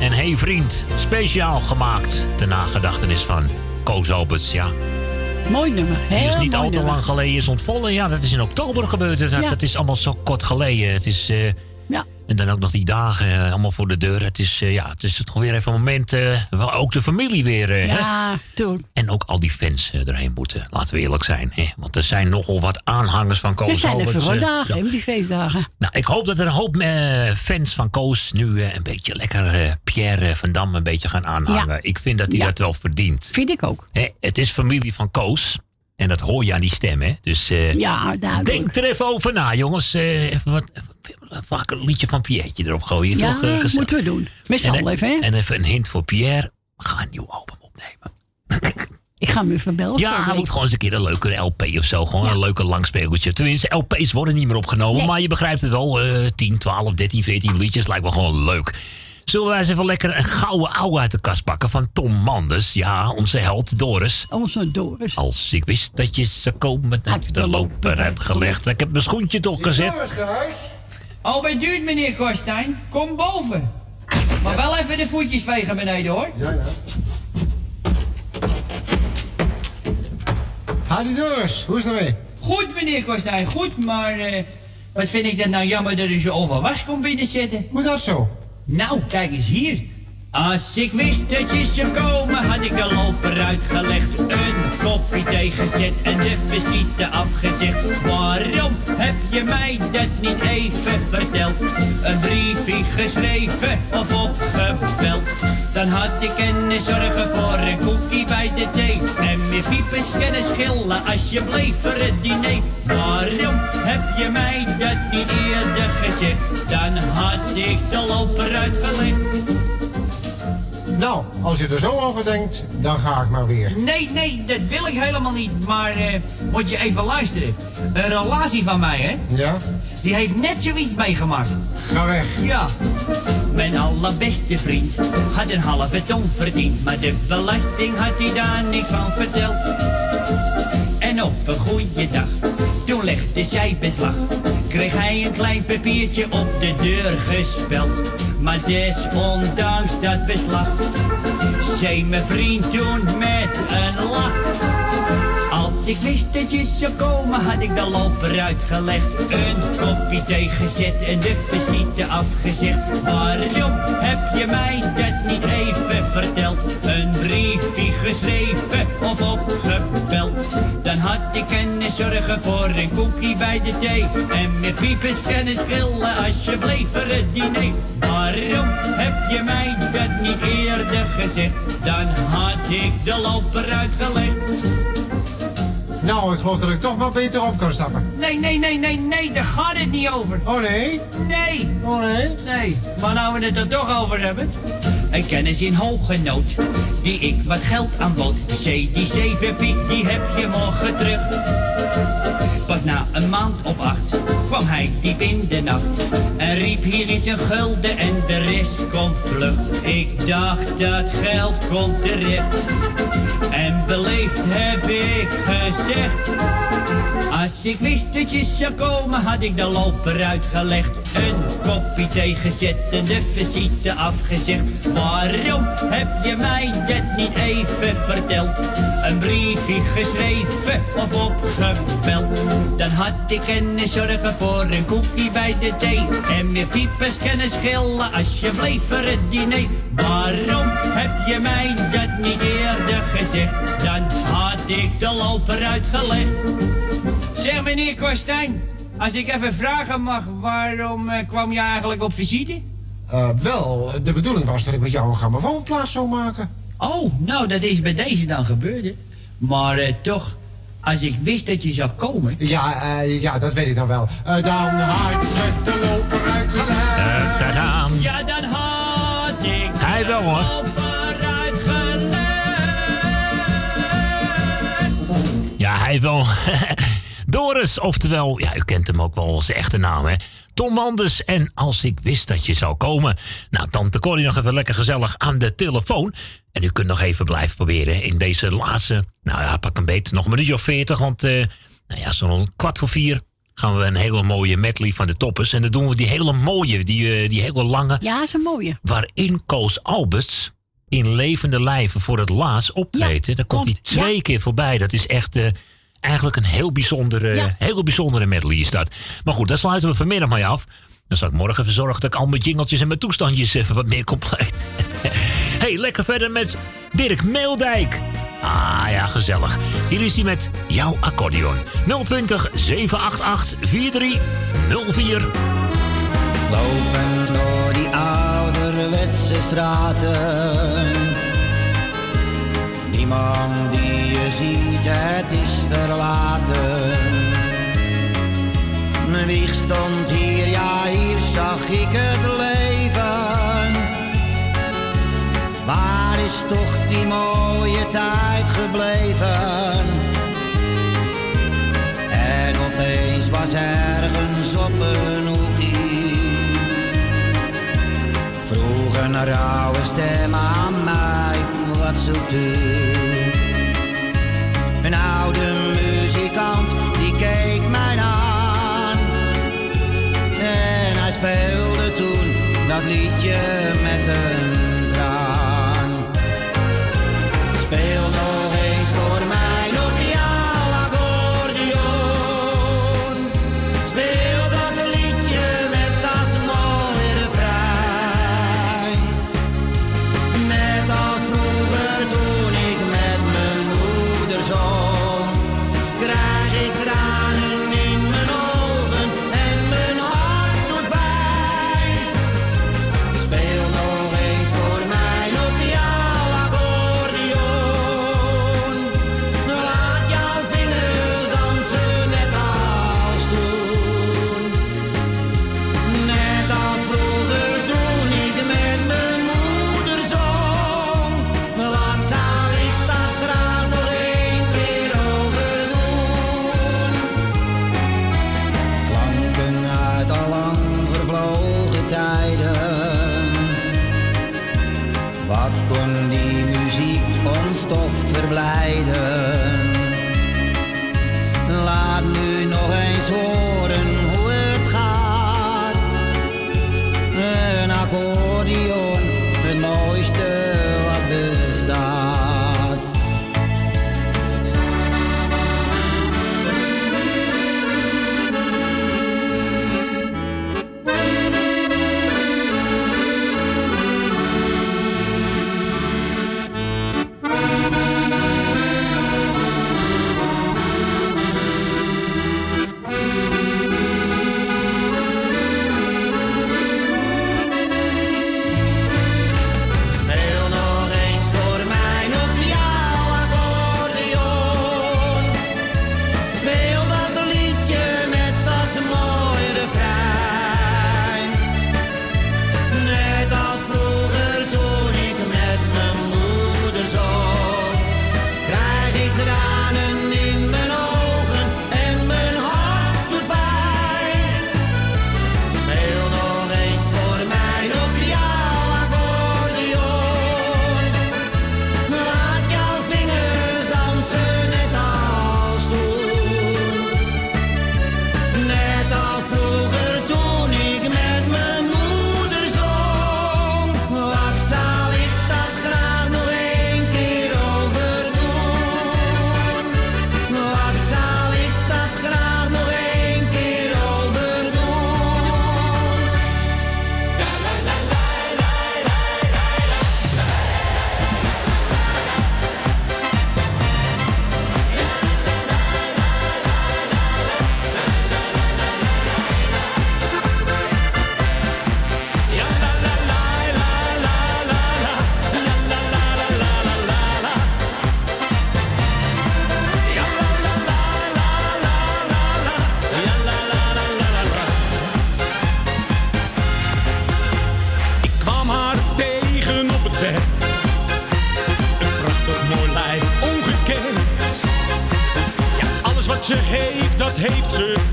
en Hey Vriend. Speciaal gemaakt ter nagedachtenis van Koos Alberts, ja. Mooi nummer. Die Heel is niet al te lang geleden is ontvallen. Ja, dat is in oktober gebeurd. Dat, Ja. dat is allemaal zo kort geleden. Het is... eh. En dan ook nog die dagen eh, allemaal voor de deur. Het is, eh, ja, het is toch weer even een moment eh, waar ook de familie weer... Ja, toen. En ook al die fans erheen moeten. Laten we eerlijk zijn. Hè? Want er zijn nogal wat aanhangers van Koos Er zijn er eh, dagen, die feestdagen. Nou, ik hoop dat er een hoop fans van Koos nu een beetje lekker Pierre van Dam een beetje gaan aanhangen. Ja. Ik vind dat hij Ja. dat wel verdient. Vind ik ook. Hè, het is familie van Koos. En dat hoor je aan die stem, hè? Dus Ja, denk er even over na, jongens. Even wat, even, vaak een liedje van Pierre'tje erop gooien. Ja, toch, eh, gezellig. moeten we doen. Met z'n allen even, hè? En even een hint voor Pierre. Ga een nieuw album opnemen. Ik ga hem even bellen. Ja, hij moet gewoon eens een keer een leuke LP of zo. Gewoon een leuke langspeeltje. Tenminste, LP's worden niet meer opgenomen. Nee. Maar je begrijpt het wel. eh 10, 12, 13, 14 liedjes lijkt me gewoon leuk. Zullen wij eens even lekker een gouden ouwe uit de kast pakken van Tom Manders? Ja, onze held Doris. Onze Doris. Als ik wist dat je zou komen, had je de loper uitgelegd. Ik heb mijn schoentje toch gezet. Albert duurt, meneer Korstijn. Kom boven. Maar wel even de voetjes vegen beneden, hoor. Ja, ja. Hadi Doris, hoe is het ermee? Goed, meneer Korstijn, goed, maar... eh, wat vind ik dat nou jammer dat u zo over was komt binnenzetten. Hoe dat zo? Nou, kijk eens hier. Als ik wist dat je zou komen, had ik de loper uitgelegd. Een kopje thee gezet en de visite afgezegd. Waarom heb je mij dat niet even verteld? Een briefje geschreven of opgebeld? Dan had ik kunnen zorgen voor een koekie bij de thee. En meer piepers kunnen schillen als je bleef voor het diner. Waarom heb je mij dat niet eerder gezegd? Dan had ik de loper uitgelegd. Nou, als je er zo over denkt, dan ga ik maar weer. Nee, nee, dat wil ik helemaal niet. Maar eh, moet je even luisteren. Een relatie van mij, hè? Ja? Die heeft net zoiets meegemaakt. Ga weg. Ja. Mijn allerbeste vriend had een halve ton verdiend. Maar de belasting had hij daar niks van verteld. En op een goede dag, toen legde zij beslag. Kreeg hij een klein papiertje op de deur gespeld. Maar desondanks dat beslag, zei mijn vriend toen met een lach. Als ik wist dat je zou komen, had ik de loper uitgelegd. Een kopje thee gezet en de visite afgezegd. Waarom heb je mij dat niet even verteld? Een briefje geschreven of opgebeld. Had ik kunnen zorgen voor een koekie bij de thee. En met piepers kunnen schillen als je bleef voor het diner. Waarom heb je mij dat niet eerder gezegd? Dan had ik de loper uitgelegd. Nou, ik geloof dat ik toch maar beter op kan stappen. Nee, nee, nee, nee, nee, daar gaat het niet over. Oh nee? Nee. Oh nee? Nee, maar nou we het er toch over hebben. Een kennis in hoge nood, die ik wat geld aanbood. C, die zeven piek, die heb je morgen terug. Pas na een maand of acht kwam hij diep in de nacht. En riep hier is een gulden en de rest komt vlug. Ik dacht dat geld komt terecht. En beleefd heb ik gezegd. Als ik wist dat je zou komen, had ik de loper uitgelegd. Een kopje thee gezet en de visite afgezegd. Waarom heb je mij dat niet even verteld? Een briefje geschreven of opgebeld. Dan had ik kunnen zorgen voor een koekje bij de thee. En meer piepers kunnen schillen als je bleef voor het diner. Waarom heb je mij dat niet eerder gezegd? Dan had ik de loper uitgelegd. Zeg meneer Kostijn, als ik even vragen mag, waarom eh, kwam je eigenlijk op visite? Eh, wel, de bedoeling was dat ik met jou een grammofoonplaats zou maken. Oh, nou dat is bij deze dan gebeurd. hè. Maar eh, toch, als ik wist dat je zou komen... Ja, eh, ja, dat weet ik dan wel. Eh, dan had ik de loper uitgelegd. Eh, tadaan. Ja, dan had ik Hij wel hoor. Ja, hij wel. Doris, oftewel, ja, u kent hem ook wel zijn echte naam, hè? Tom Manders en als ik wist dat je zou komen. Nou, tante Corrie nog even lekker gezellig aan de telefoon. En u kunt nog even blijven proberen in deze laatste... Nou ja, pak een beetje nog een minuutje of veertig, want... eh, nou ja, zo'n kwart voor vier gaan we een hele mooie medley van de toppers. En dan doen we die hele mooie, die, eh, die hele lange... Ja, is een mooie. Waarin Koos Alberts in levende lijven voor het laatst optreedt. hè. Daar komt hij twee keer voorbij. Dat is echt... eh, Eigenlijk een heel bijzondere, ja. heel bijzondere medley is dat. Maar goed, daar sluiten we vanmiddag mee af. Dan zal ik morgen verzorgen dat ik al mijn jingeltjes en mijn toestandjes even wat meer compleet hey, lekker verder met Dirk Meeldijk. Ah ja, gezellig. Hier is hij met jouw accordeon. 020 788 4304. Lopend door die ouderwetse straten niemand die je ziet, het is verlaten. Mijn wieg stond hier, ja, hier zag ik het leven. Waar is toch die mooie tijd gebleven? En opeens was ergens op een hoekie. Vroeg een rauwe stem aan mij wat zo. Een oude muzikant die keek mij aan. En hij speelde toen dat liedje met een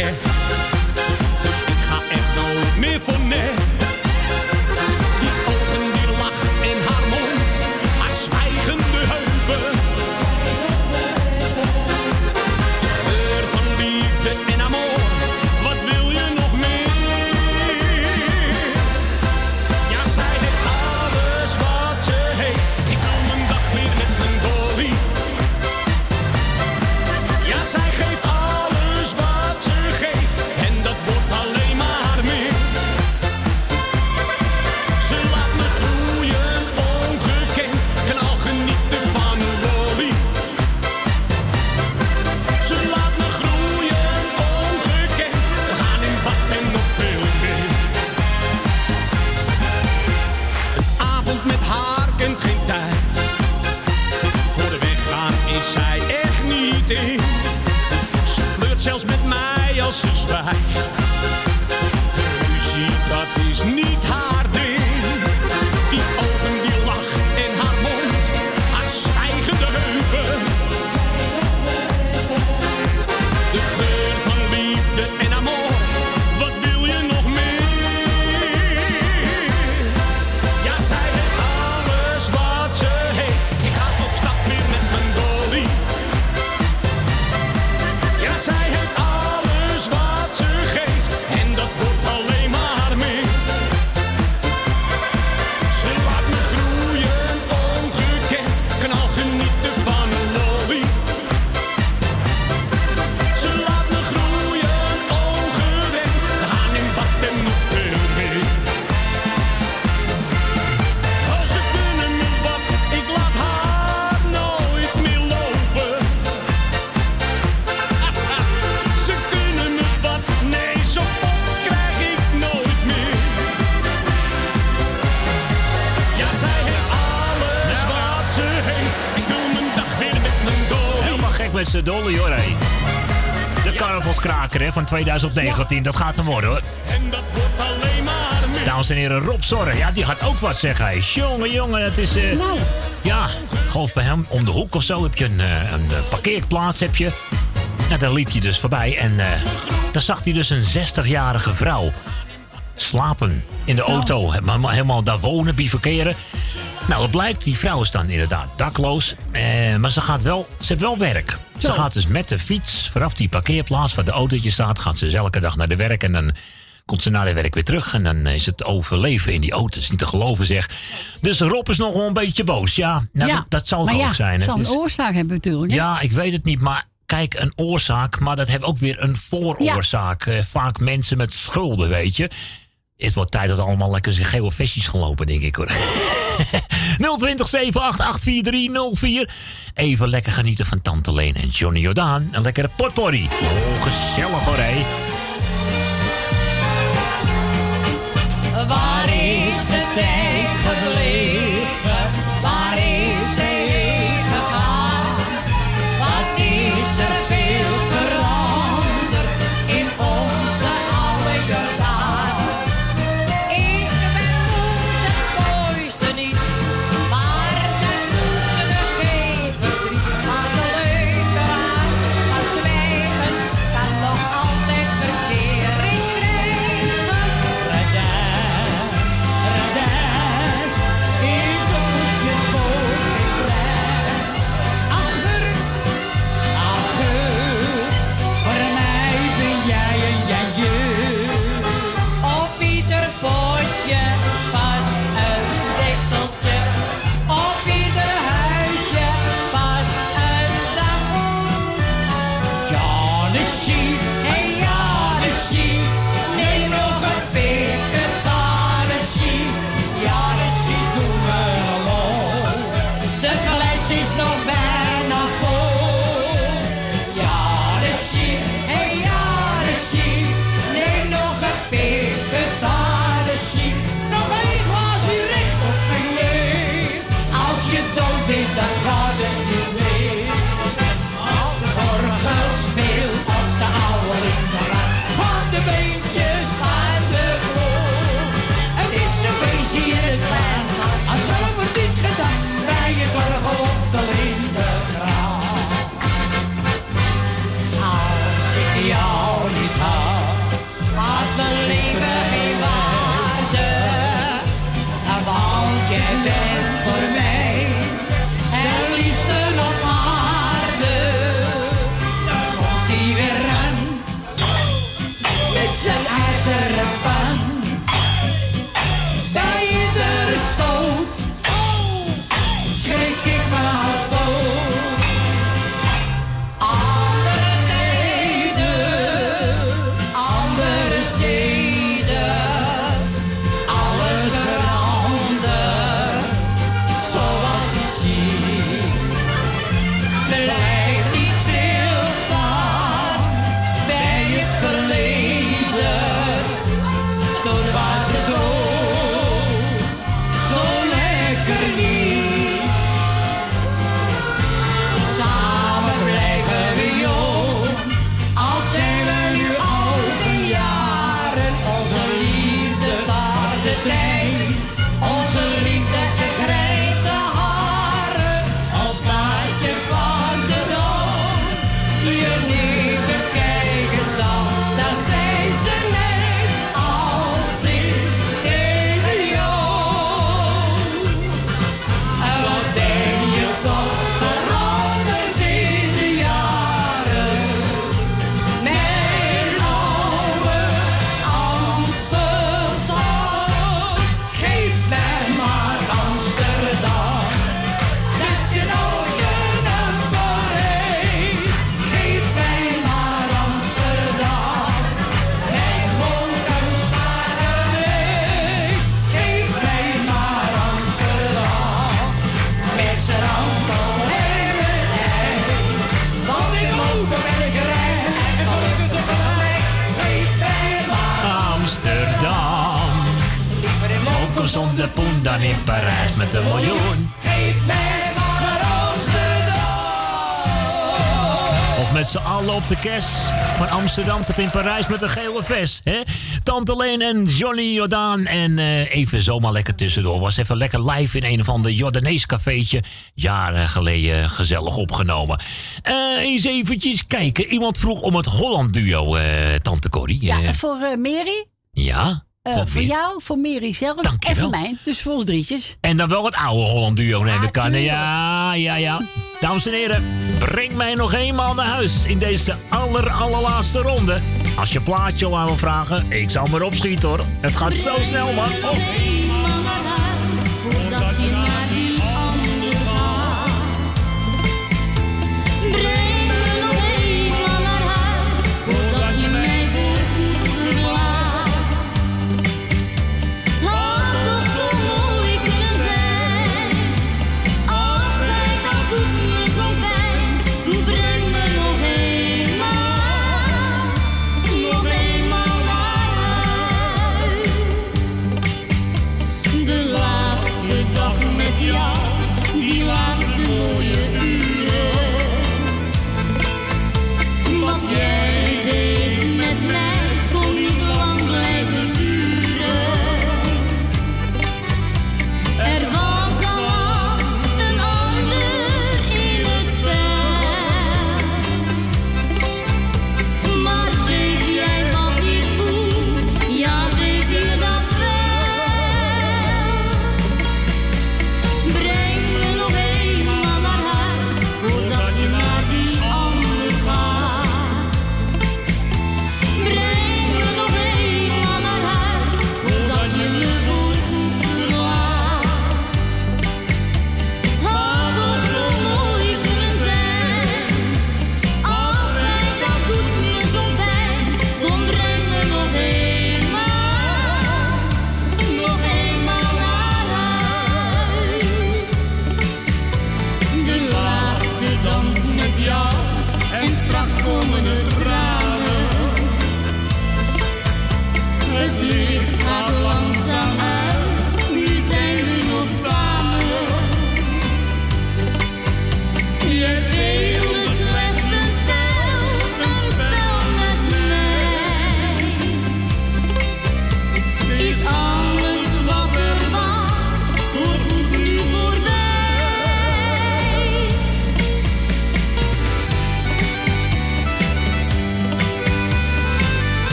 Yeah. Dolly hoor. De carnavalskraker hè, van 2019, dat gaat hem worden hoor. En dat wordt alleen maar meer. Dames en heren, Rob Zorre, ja, die gaat ook wat zeggen. Hij. Jongen, jongen, het is. eh, Ja, geloof bij hem om de hoek of zo heb je een, eh, een eh, parkeerplaats. Heb je. Nou, daar liet hij dus voorbij. En eh daar zag hij dus een 60-jarige vrouw slapen in de auto. Helemaal, helemaal daar wonen, bivakeren. Nou, het blijkt, die vrouw is dan inderdaad dakloos. Eh, maar ze, gaat wel, ze heeft wel werk. Ze gaat dus met de fiets vanaf die parkeerplaats waar de autootje staat... gaat ze dus elke dag naar de werk en dan komt ze na de werk weer terug. En dan is het overleven in die auto. Dat is niet te geloven, zeg. Dus Rob is nog wel een beetje boos. Ja, nou, ja. dat, dat zal het ook zijn. Het zal een is- oorzaak hebben natuurlijk. hè? ja, ik weet het niet, maar kijk, een oorzaak, maar dat heeft ook weer een vooroorzaak. Eh, vaak mensen met schulden, weet je. Het wordt tijd dat allemaal lekker zijn gele vestjes gaan lopen, denk ik hoor. 020 788 Even lekker genieten van Tante Leen en Johnny Jordaan. Een lekkere potpourri. Oh, gezellig hoor, hé. Waar is de tijd gebleven? Dan in Parijs met een miljoen. Geef mij maar Amsterdam. Of met z'n allen op de kes. Van Amsterdam tot in Parijs met een gele vest. Hè? Tante Leen en Johnny Jordaan. En eh, even zomaar lekker tussendoor. Was even lekker live in een of ander Jordanees cafeetje. Jaren geleden gezellig opgenomen. Eh, eens eventjes kijken. Iemand vroeg om het Holland duo, eh, Tante Corrie. Ja, voor eh, Mary, ja? Eh, Voor jou, voor Mary zelf en voor mij. Dus voor ons drietjes. En dan wel het oude Holland duo aan. tuurlijk. Ja, ja, ja. Dames en heren, breng mij nog eenmaal naar huis in deze aller, allerlaatste ronde. Als je plaatje al aan wil vragen, ik zal maar opschieten hoor. Het gaat zo snel man. Oh.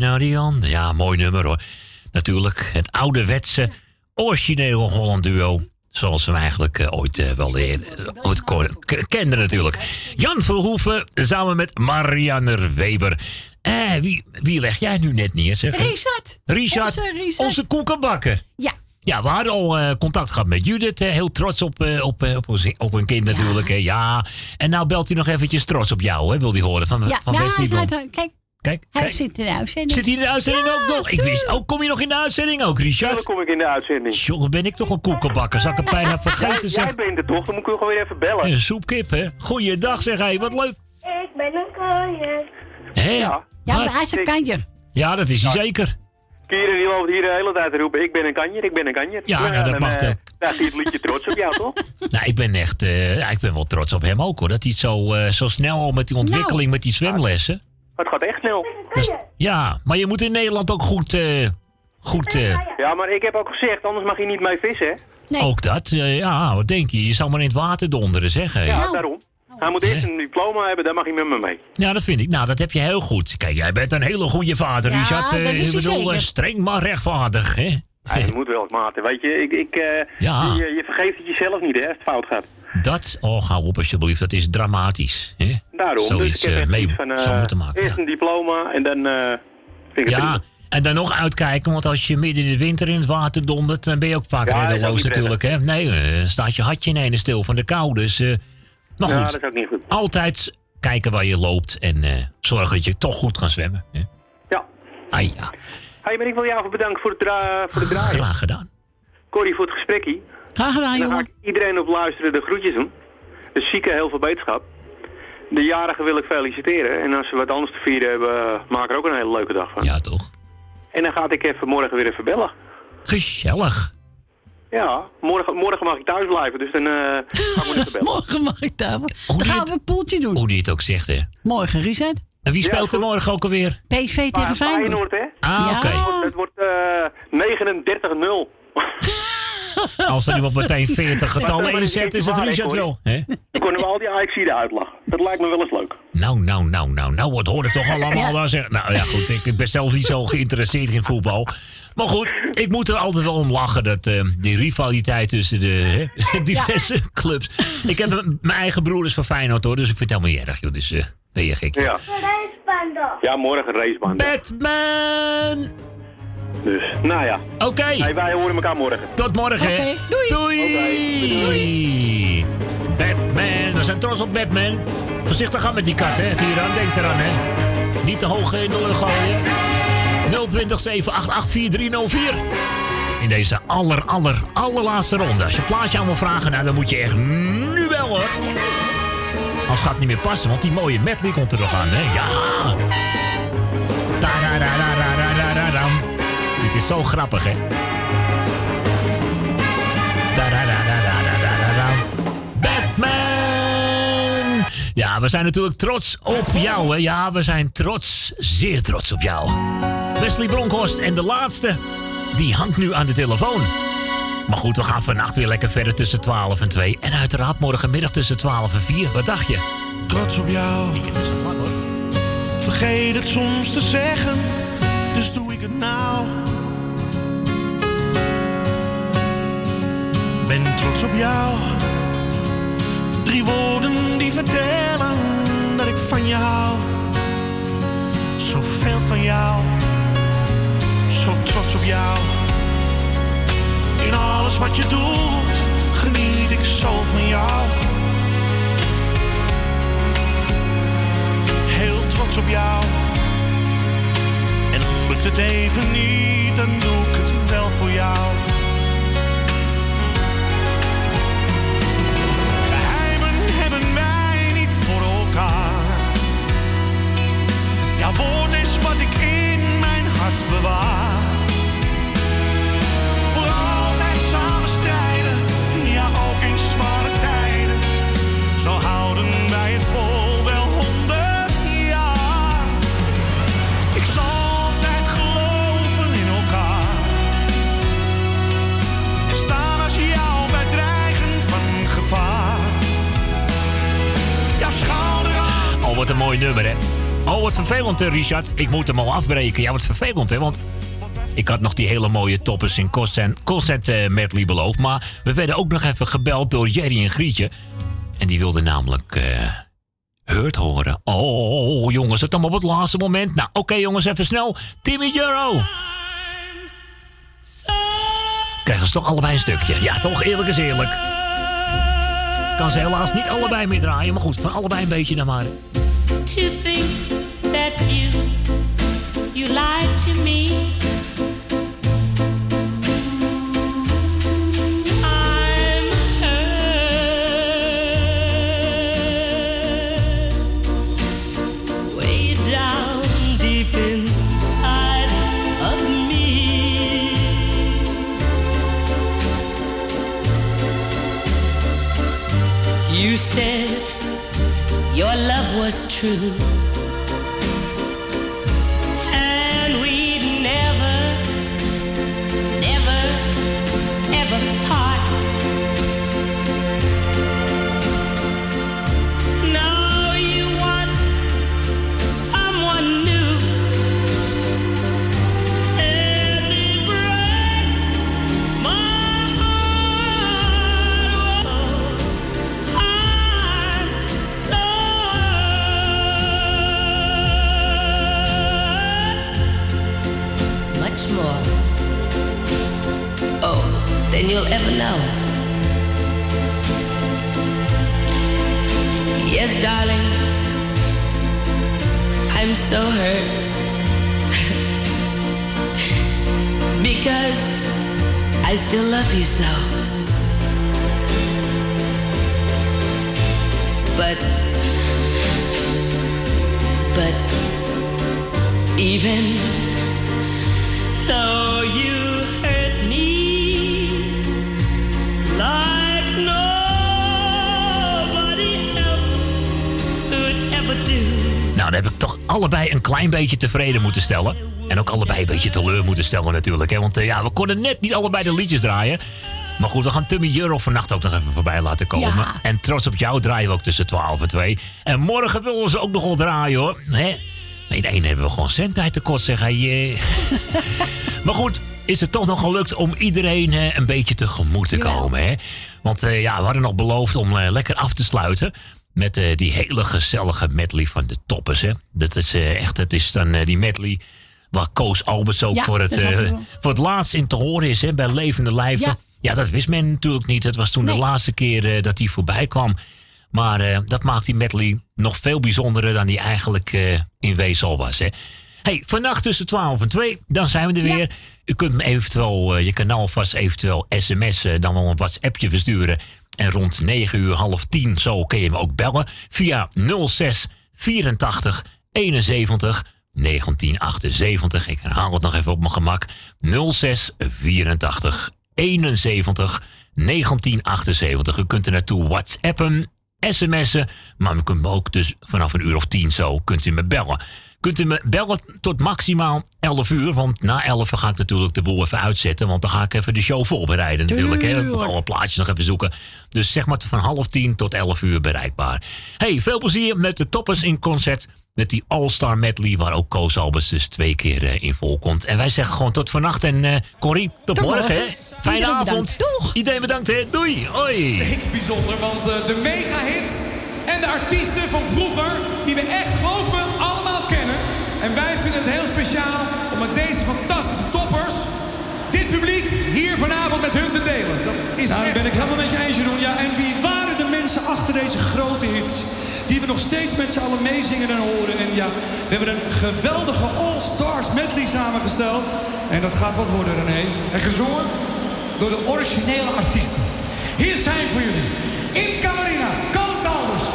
Naar die. Ja, mooi nummer hoor. Natuurlijk, het ouderwetse, originele Holland duo. Zoals we hem eigenlijk eh, ooit eh, wel ooit kenden natuurlijk. Jan Verhoeven samen met Marianne Weber. Eh, wie, wie leg jij nu net neer, zeg? Richard. Richard, Onze Richard. onze koekenbakker. Ja. Ja, we hadden al eh, contact gehad met Judith. heel trots op, eh, op, op, op een kind natuurlijk. hè. Ja. En nou belt hij nog eventjes trots op jou, hè? Wil hij horen van, Ja, van ja hij kijk, Kijk, hij kijk. zit in de uitzending. Zit hij in de uitzending ook nog? Ik wist, oh, kom je nog in de uitzending ook, Richard? Dan kom ik in de uitzending. Jongen, ben ik toch een koekenbakker? Zal ik het bijna vergeten Jij, zeg? jij bent er toch? Dan moet ik u gewoon weer even bellen. Een soepkip, hè? Goeiedag, zeg hij. Wat leuk. Ik ben een konje. Hè? Ja. Ja, maar hij is een kanjer. Ja, dat is hij zeker. Kieren die loopt hier de hele tijd te roepen, ik ben een kanjer, ik ben een kanjer. Ja, nou, dat mag ook. Daar is het liedje trots op jou, toch? Nou, ik ben echt, eh, ja, ik ben wel trots op hem ook hoor. Dat hij het zo, eh, zo snel al met die ontwikkeling met die zwemlessen. Het gaat echt snel. Dus, ja, maar je moet in Nederland ook goed, eh, goed, eh, Ja, maar ik heb ook gezegd, anders mag je niet mee vissen, hè? ook dat. eh, ja, wat denk je? Je zou maar in het water donderen, zeg. hè? Ja, daarom. Hij moet eerst een diploma hebben, dan mag hij met me mee. Ja, dat vind ik. Nou, dat heb je heel goed. Kijk, jij bent een hele goede vader, Ja, Richard. dat Eh, is ik bedoel, zeker. eh, streng maar rechtvaardig, hè? Ja, dat moet wel, Maarten. Weet je, ik, ik, eh, Ja. je, je vergeet het jezelf niet, hè, als het fout gaat. Dat, oh, hou op alsjeblieft, dat is dramatisch. Hè? Daarom. Zoiets dus ik heb eh, mee van, eh, moeten maken. eerst een diploma en dan vind ik het Ja, en dan nog uitkijken, want als je midden in de winter in het water dondert, dan ben je ook vaak Ja, reddeloos natuurlijk. Hè? Nee, dan staat je hartje ineens stil van de kou. Dus, maar Ja, goed, dat is ook niet goed. altijd kijken waar je loopt en eh zorg dat je toch goed kan zwemmen. Hè? Ja. Ai, ja. Hey, maar ik wil jou even bedanken voor het, dra voor het draaien. Graag gedaan. Corrie voor het gesprekje. Graag gedaan, En dan ga ik iedereen op luisteren de groetjes doen. De zieke heel veel beterschap. De jarigen wil ik feliciteren. En als ze wat anders te vieren hebben, maak er ook een hele leuke dag van. Ja, toch? En dan ga ik even morgen weer even bellen. Gezellig. Ja, morgen, morgen mag ik thuis blijven, dus dan eh gaan we even bellen. Morgen mag ik daar. Dan gaan we een poeltje doen. Hoe die het ook zegt, hè. Morgen, Reset. En wie Ja, speelt er morgen ook alweer? PSV tegen Feyenoord. hè? Ah, Ja. oké. Het wordt eh 39-0. Als er iemand meteen 40 getallen inzet, is het Richard wel. Hè? Dan kunnen we al die Ajaxiden uitlachen. Dat lijkt me wel eens leuk. Nou, nou, nou, nou, nou, wat hoor ik toch allemaal wel zeggen. Nou ja, goed, ik ben zelf niet zo geïnteresseerd in voetbal. Maar goed, ik moet er altijd wel om lachen, dat, eh, die rivaliteit tussen de hè, diverse clubs. Ik heb een- mijn eigen broer is van Feyenoord hoor, dus ik vind het helemaal niet erg, joh. Dus eh, ben je gek. Ja. Ja, morgen racebaan. Batman! Dus, nou ja. Oké. Hey, wij horen elkaar morgen. Tot morgen. Oké, doei. Doei. Batman, we zijn trots op Batman. Voorzichtig aan met die kat, hè. Denk eraan, hè. Niet te hoog in de lucht gooien. 020 788 4304. In deze aller, aller, allerlaatste ronde. Als je plaatje aan wil vragen, nou, dan moet je echt nu wel, hoor. Anders gaat niet meer passen, want die mooie medley komt er nog aan, hè. Ja. Dit is zo grappig, hè. Batman! Ja, we zijn natuurlijk trots op jou, hè. Ja, we zijn trots, zeer trots op jou. Wesley Bronkhorst en de laatste, die hangt nu aan de telefoon. Maar goed, we gaan vannacht weer lekker verder tussen 12 en 2. En uiteraard morgenmiddag tussen 12 en 4. Wat dacht je? Trots op jou. Weekend is nog lang, hoor. Vergeet het soms te zeggen, dus doe ik het nou. Ben trots op jou. Drie woorden die vertellen dat ik van je hou. Zoveel van jou. Zo trots op jou. In alles wat je doet, geniet ik zo van jou. Heel trots op jou. En lukt het even niet, dan doe ik het wel voor jou. Wat een mooi nummer, hè? Oh, wat vervelend, hè, Richard. Ik moet hem al afbreken. Ja, wat vervelend, hè? Want ik had nog die hele mooie toppers in concert, concert eh, medley beloofd. Maar we werden ook nog even gebeld door Jerry en Grietje. En die wilden namelijk eh Hurt horen. Oh, jongens, dat allemaal op het laatste moment. Nou, oké, jongens, even snel. Timmy Euro. Krijgen ze toch allebei een stukje? Ja, toch? Eerlijk is eerlijk. Kan ze helaas niet allebei meer draaien. Maar goed, van allebei een beetje dan maar. To think that you you lied to me. Beetje tevreden moeten stellen. En ook allebei een beetje teleur moeten stellen natuurlijk. Hè? Want eh, ja, we konden net niet allebei de liedjes draaien. Maar goed, we gaan Tummy Euro vannacht ook nog even voorbij laten komen. Ja. En trots op jou draaien we ook tussen 12 en 2. En morgen willen we ze ook nog wel draaien hoor. Hè? De ene hebben we gewoon zendtijd tekort, zeg hij. eh. maar goed, is het toch nog gelukt om iedereen een beetje tegemoet te komen. Hè? Want eh, ja, we hadden nog beloofd om lekker af te sluiten. Met eh, die hele gezellige medley van de toppers. Hè? Dat is eh, echt, het is dan eh, die medley waar Koos Albers ook Ja, voor, het, voor het laatst in te horen is. Hè? Bij Levende Lijven. Ja. Ja. dat wist men natuurlijk niet. Het was toen de laatste keer dat hij voorbij kwam. Maar dat maakt die medley nog veel bijzonderer dan die eigenlijk in wezen al was. Hè? Hey, vannacht tussen 12 en 2, dan zijn we er weer. U kunt me eventueel, je kan alvast eventueel sms'en, dan wel een WhatsAppje versturen. En rond 9 uur, half 10, zo kun je me ook bellen. Via 06 84 71 1978. Ik herhaal het nog even op mijn gemak. 06 84 71 1978. U kunt er naartoe whatsappen, sms'en. Maar u kunt me ook dus vanaf een uur of tien zo kunt u me bellen. Kunt u me bellen tot maximaal 11 uur. Want na 11 ga ik natuurlijk de boel even uitzetten. Want dan ga ik even de show voorbereiden natuurlijk. Hè. Ik moet alle plaatjes nog even zoeken. Dus zeg maar van half tien tot 11 uur bereikbaar. Hey, veel plezier met de toppers in concert. Met die All-Star medley waar ook Koos Albers dus twee keer eh, in voorkomt. En wij zeggen gewoon tot vannacht. En eh Corrie, tot, Tot morgen. Fijne Iedereen avond. bedankt. Iedereen bedankt. Hè. Doei. Hoi. Het is echt bijzonder, want eh, de mega-hits en de artiesten van vroeger, die we echt, geloof me, het heel speciaal om met deze fantastische toppers dit publiek hier vanavond met hun te delen. Dat is Nou, echt... ben ik helemaal met je eens, Jeroen. Ja, en wie waren de mensen achter deze grote hits? Die we nog steeds met z'n allen meezingen en horen. En ja, we hebben een geweldige All-Stars medley samengesteld. En dat gaat wat worden, René. En gezongen door de originele artiesten. Hier zijn voor jullie Imca Marina, Koos Albers,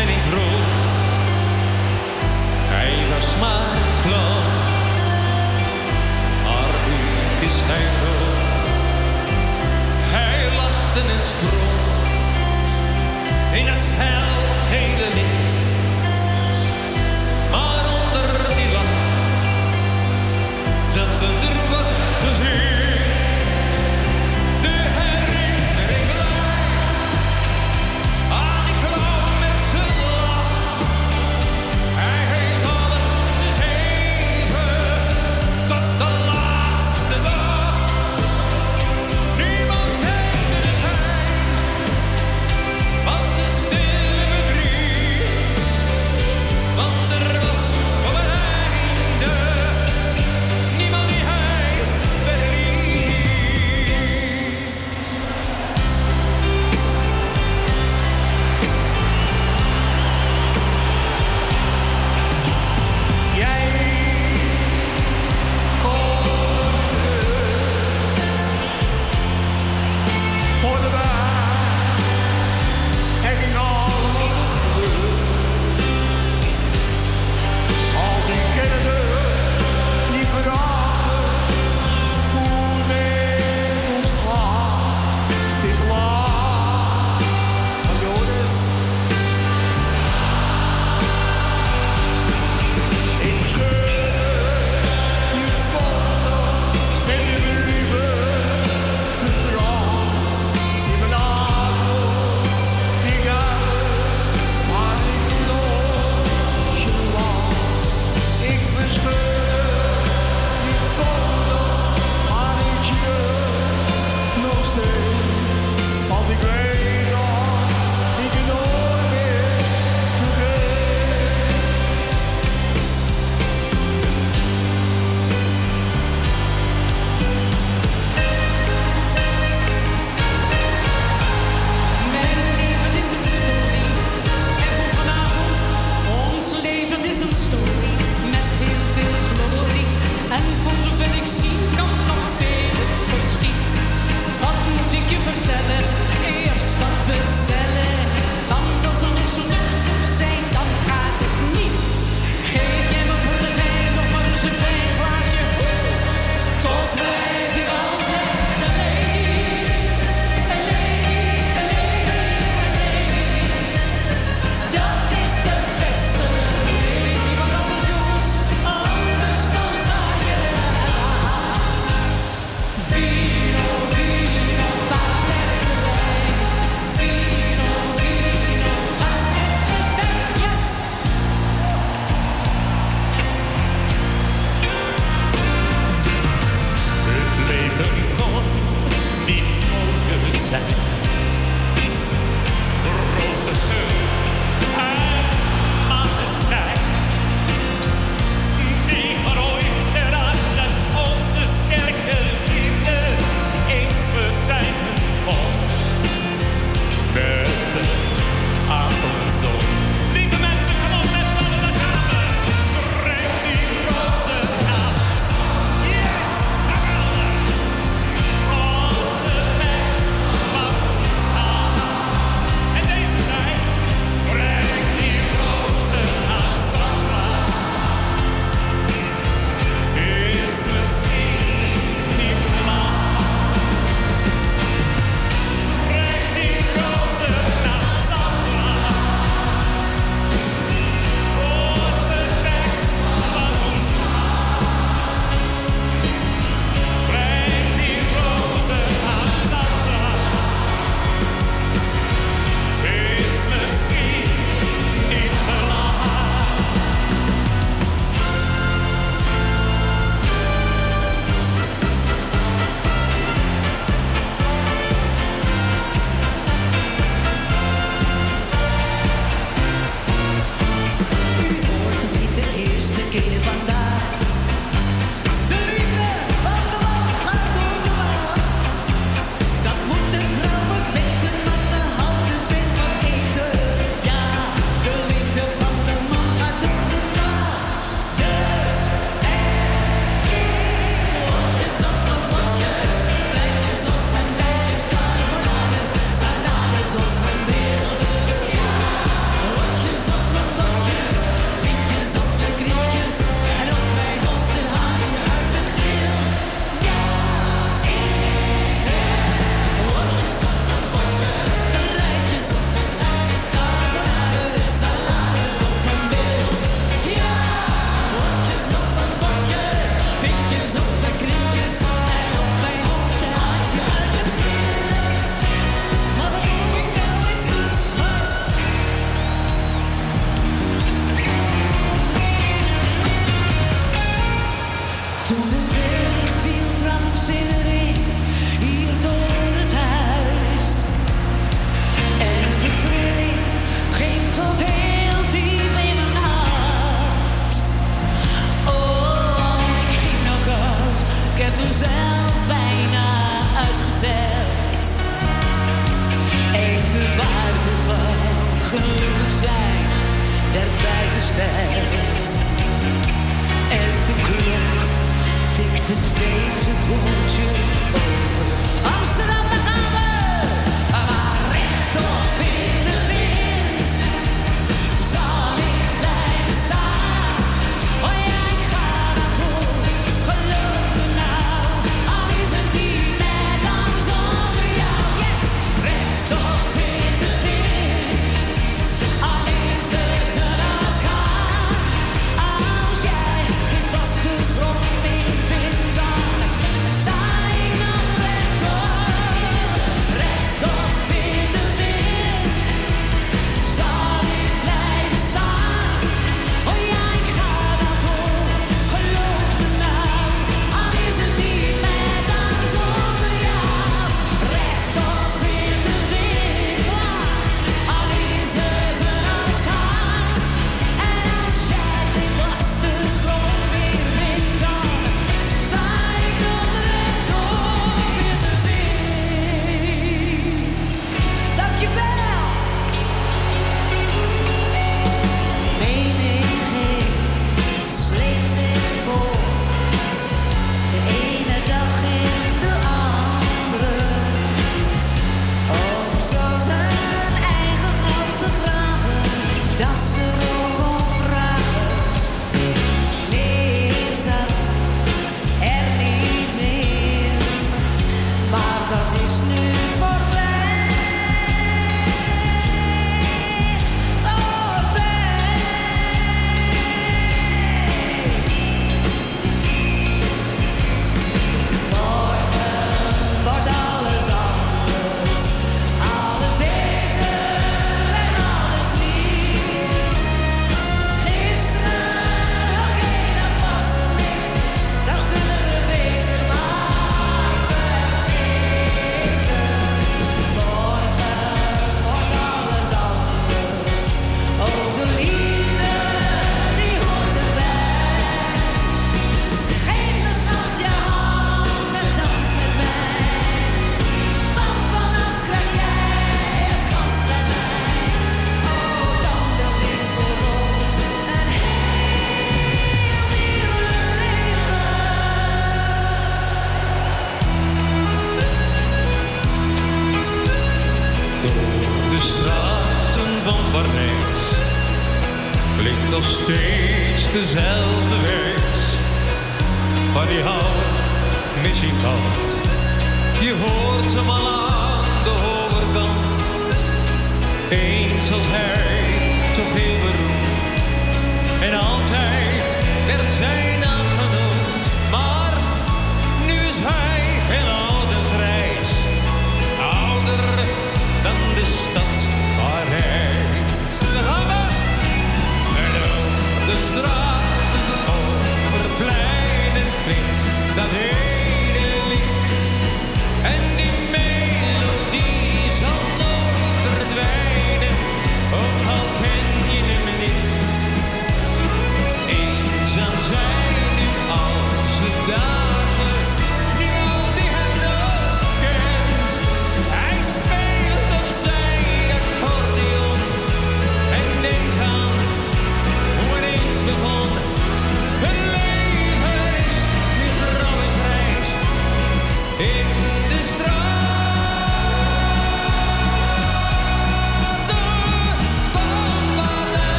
en in het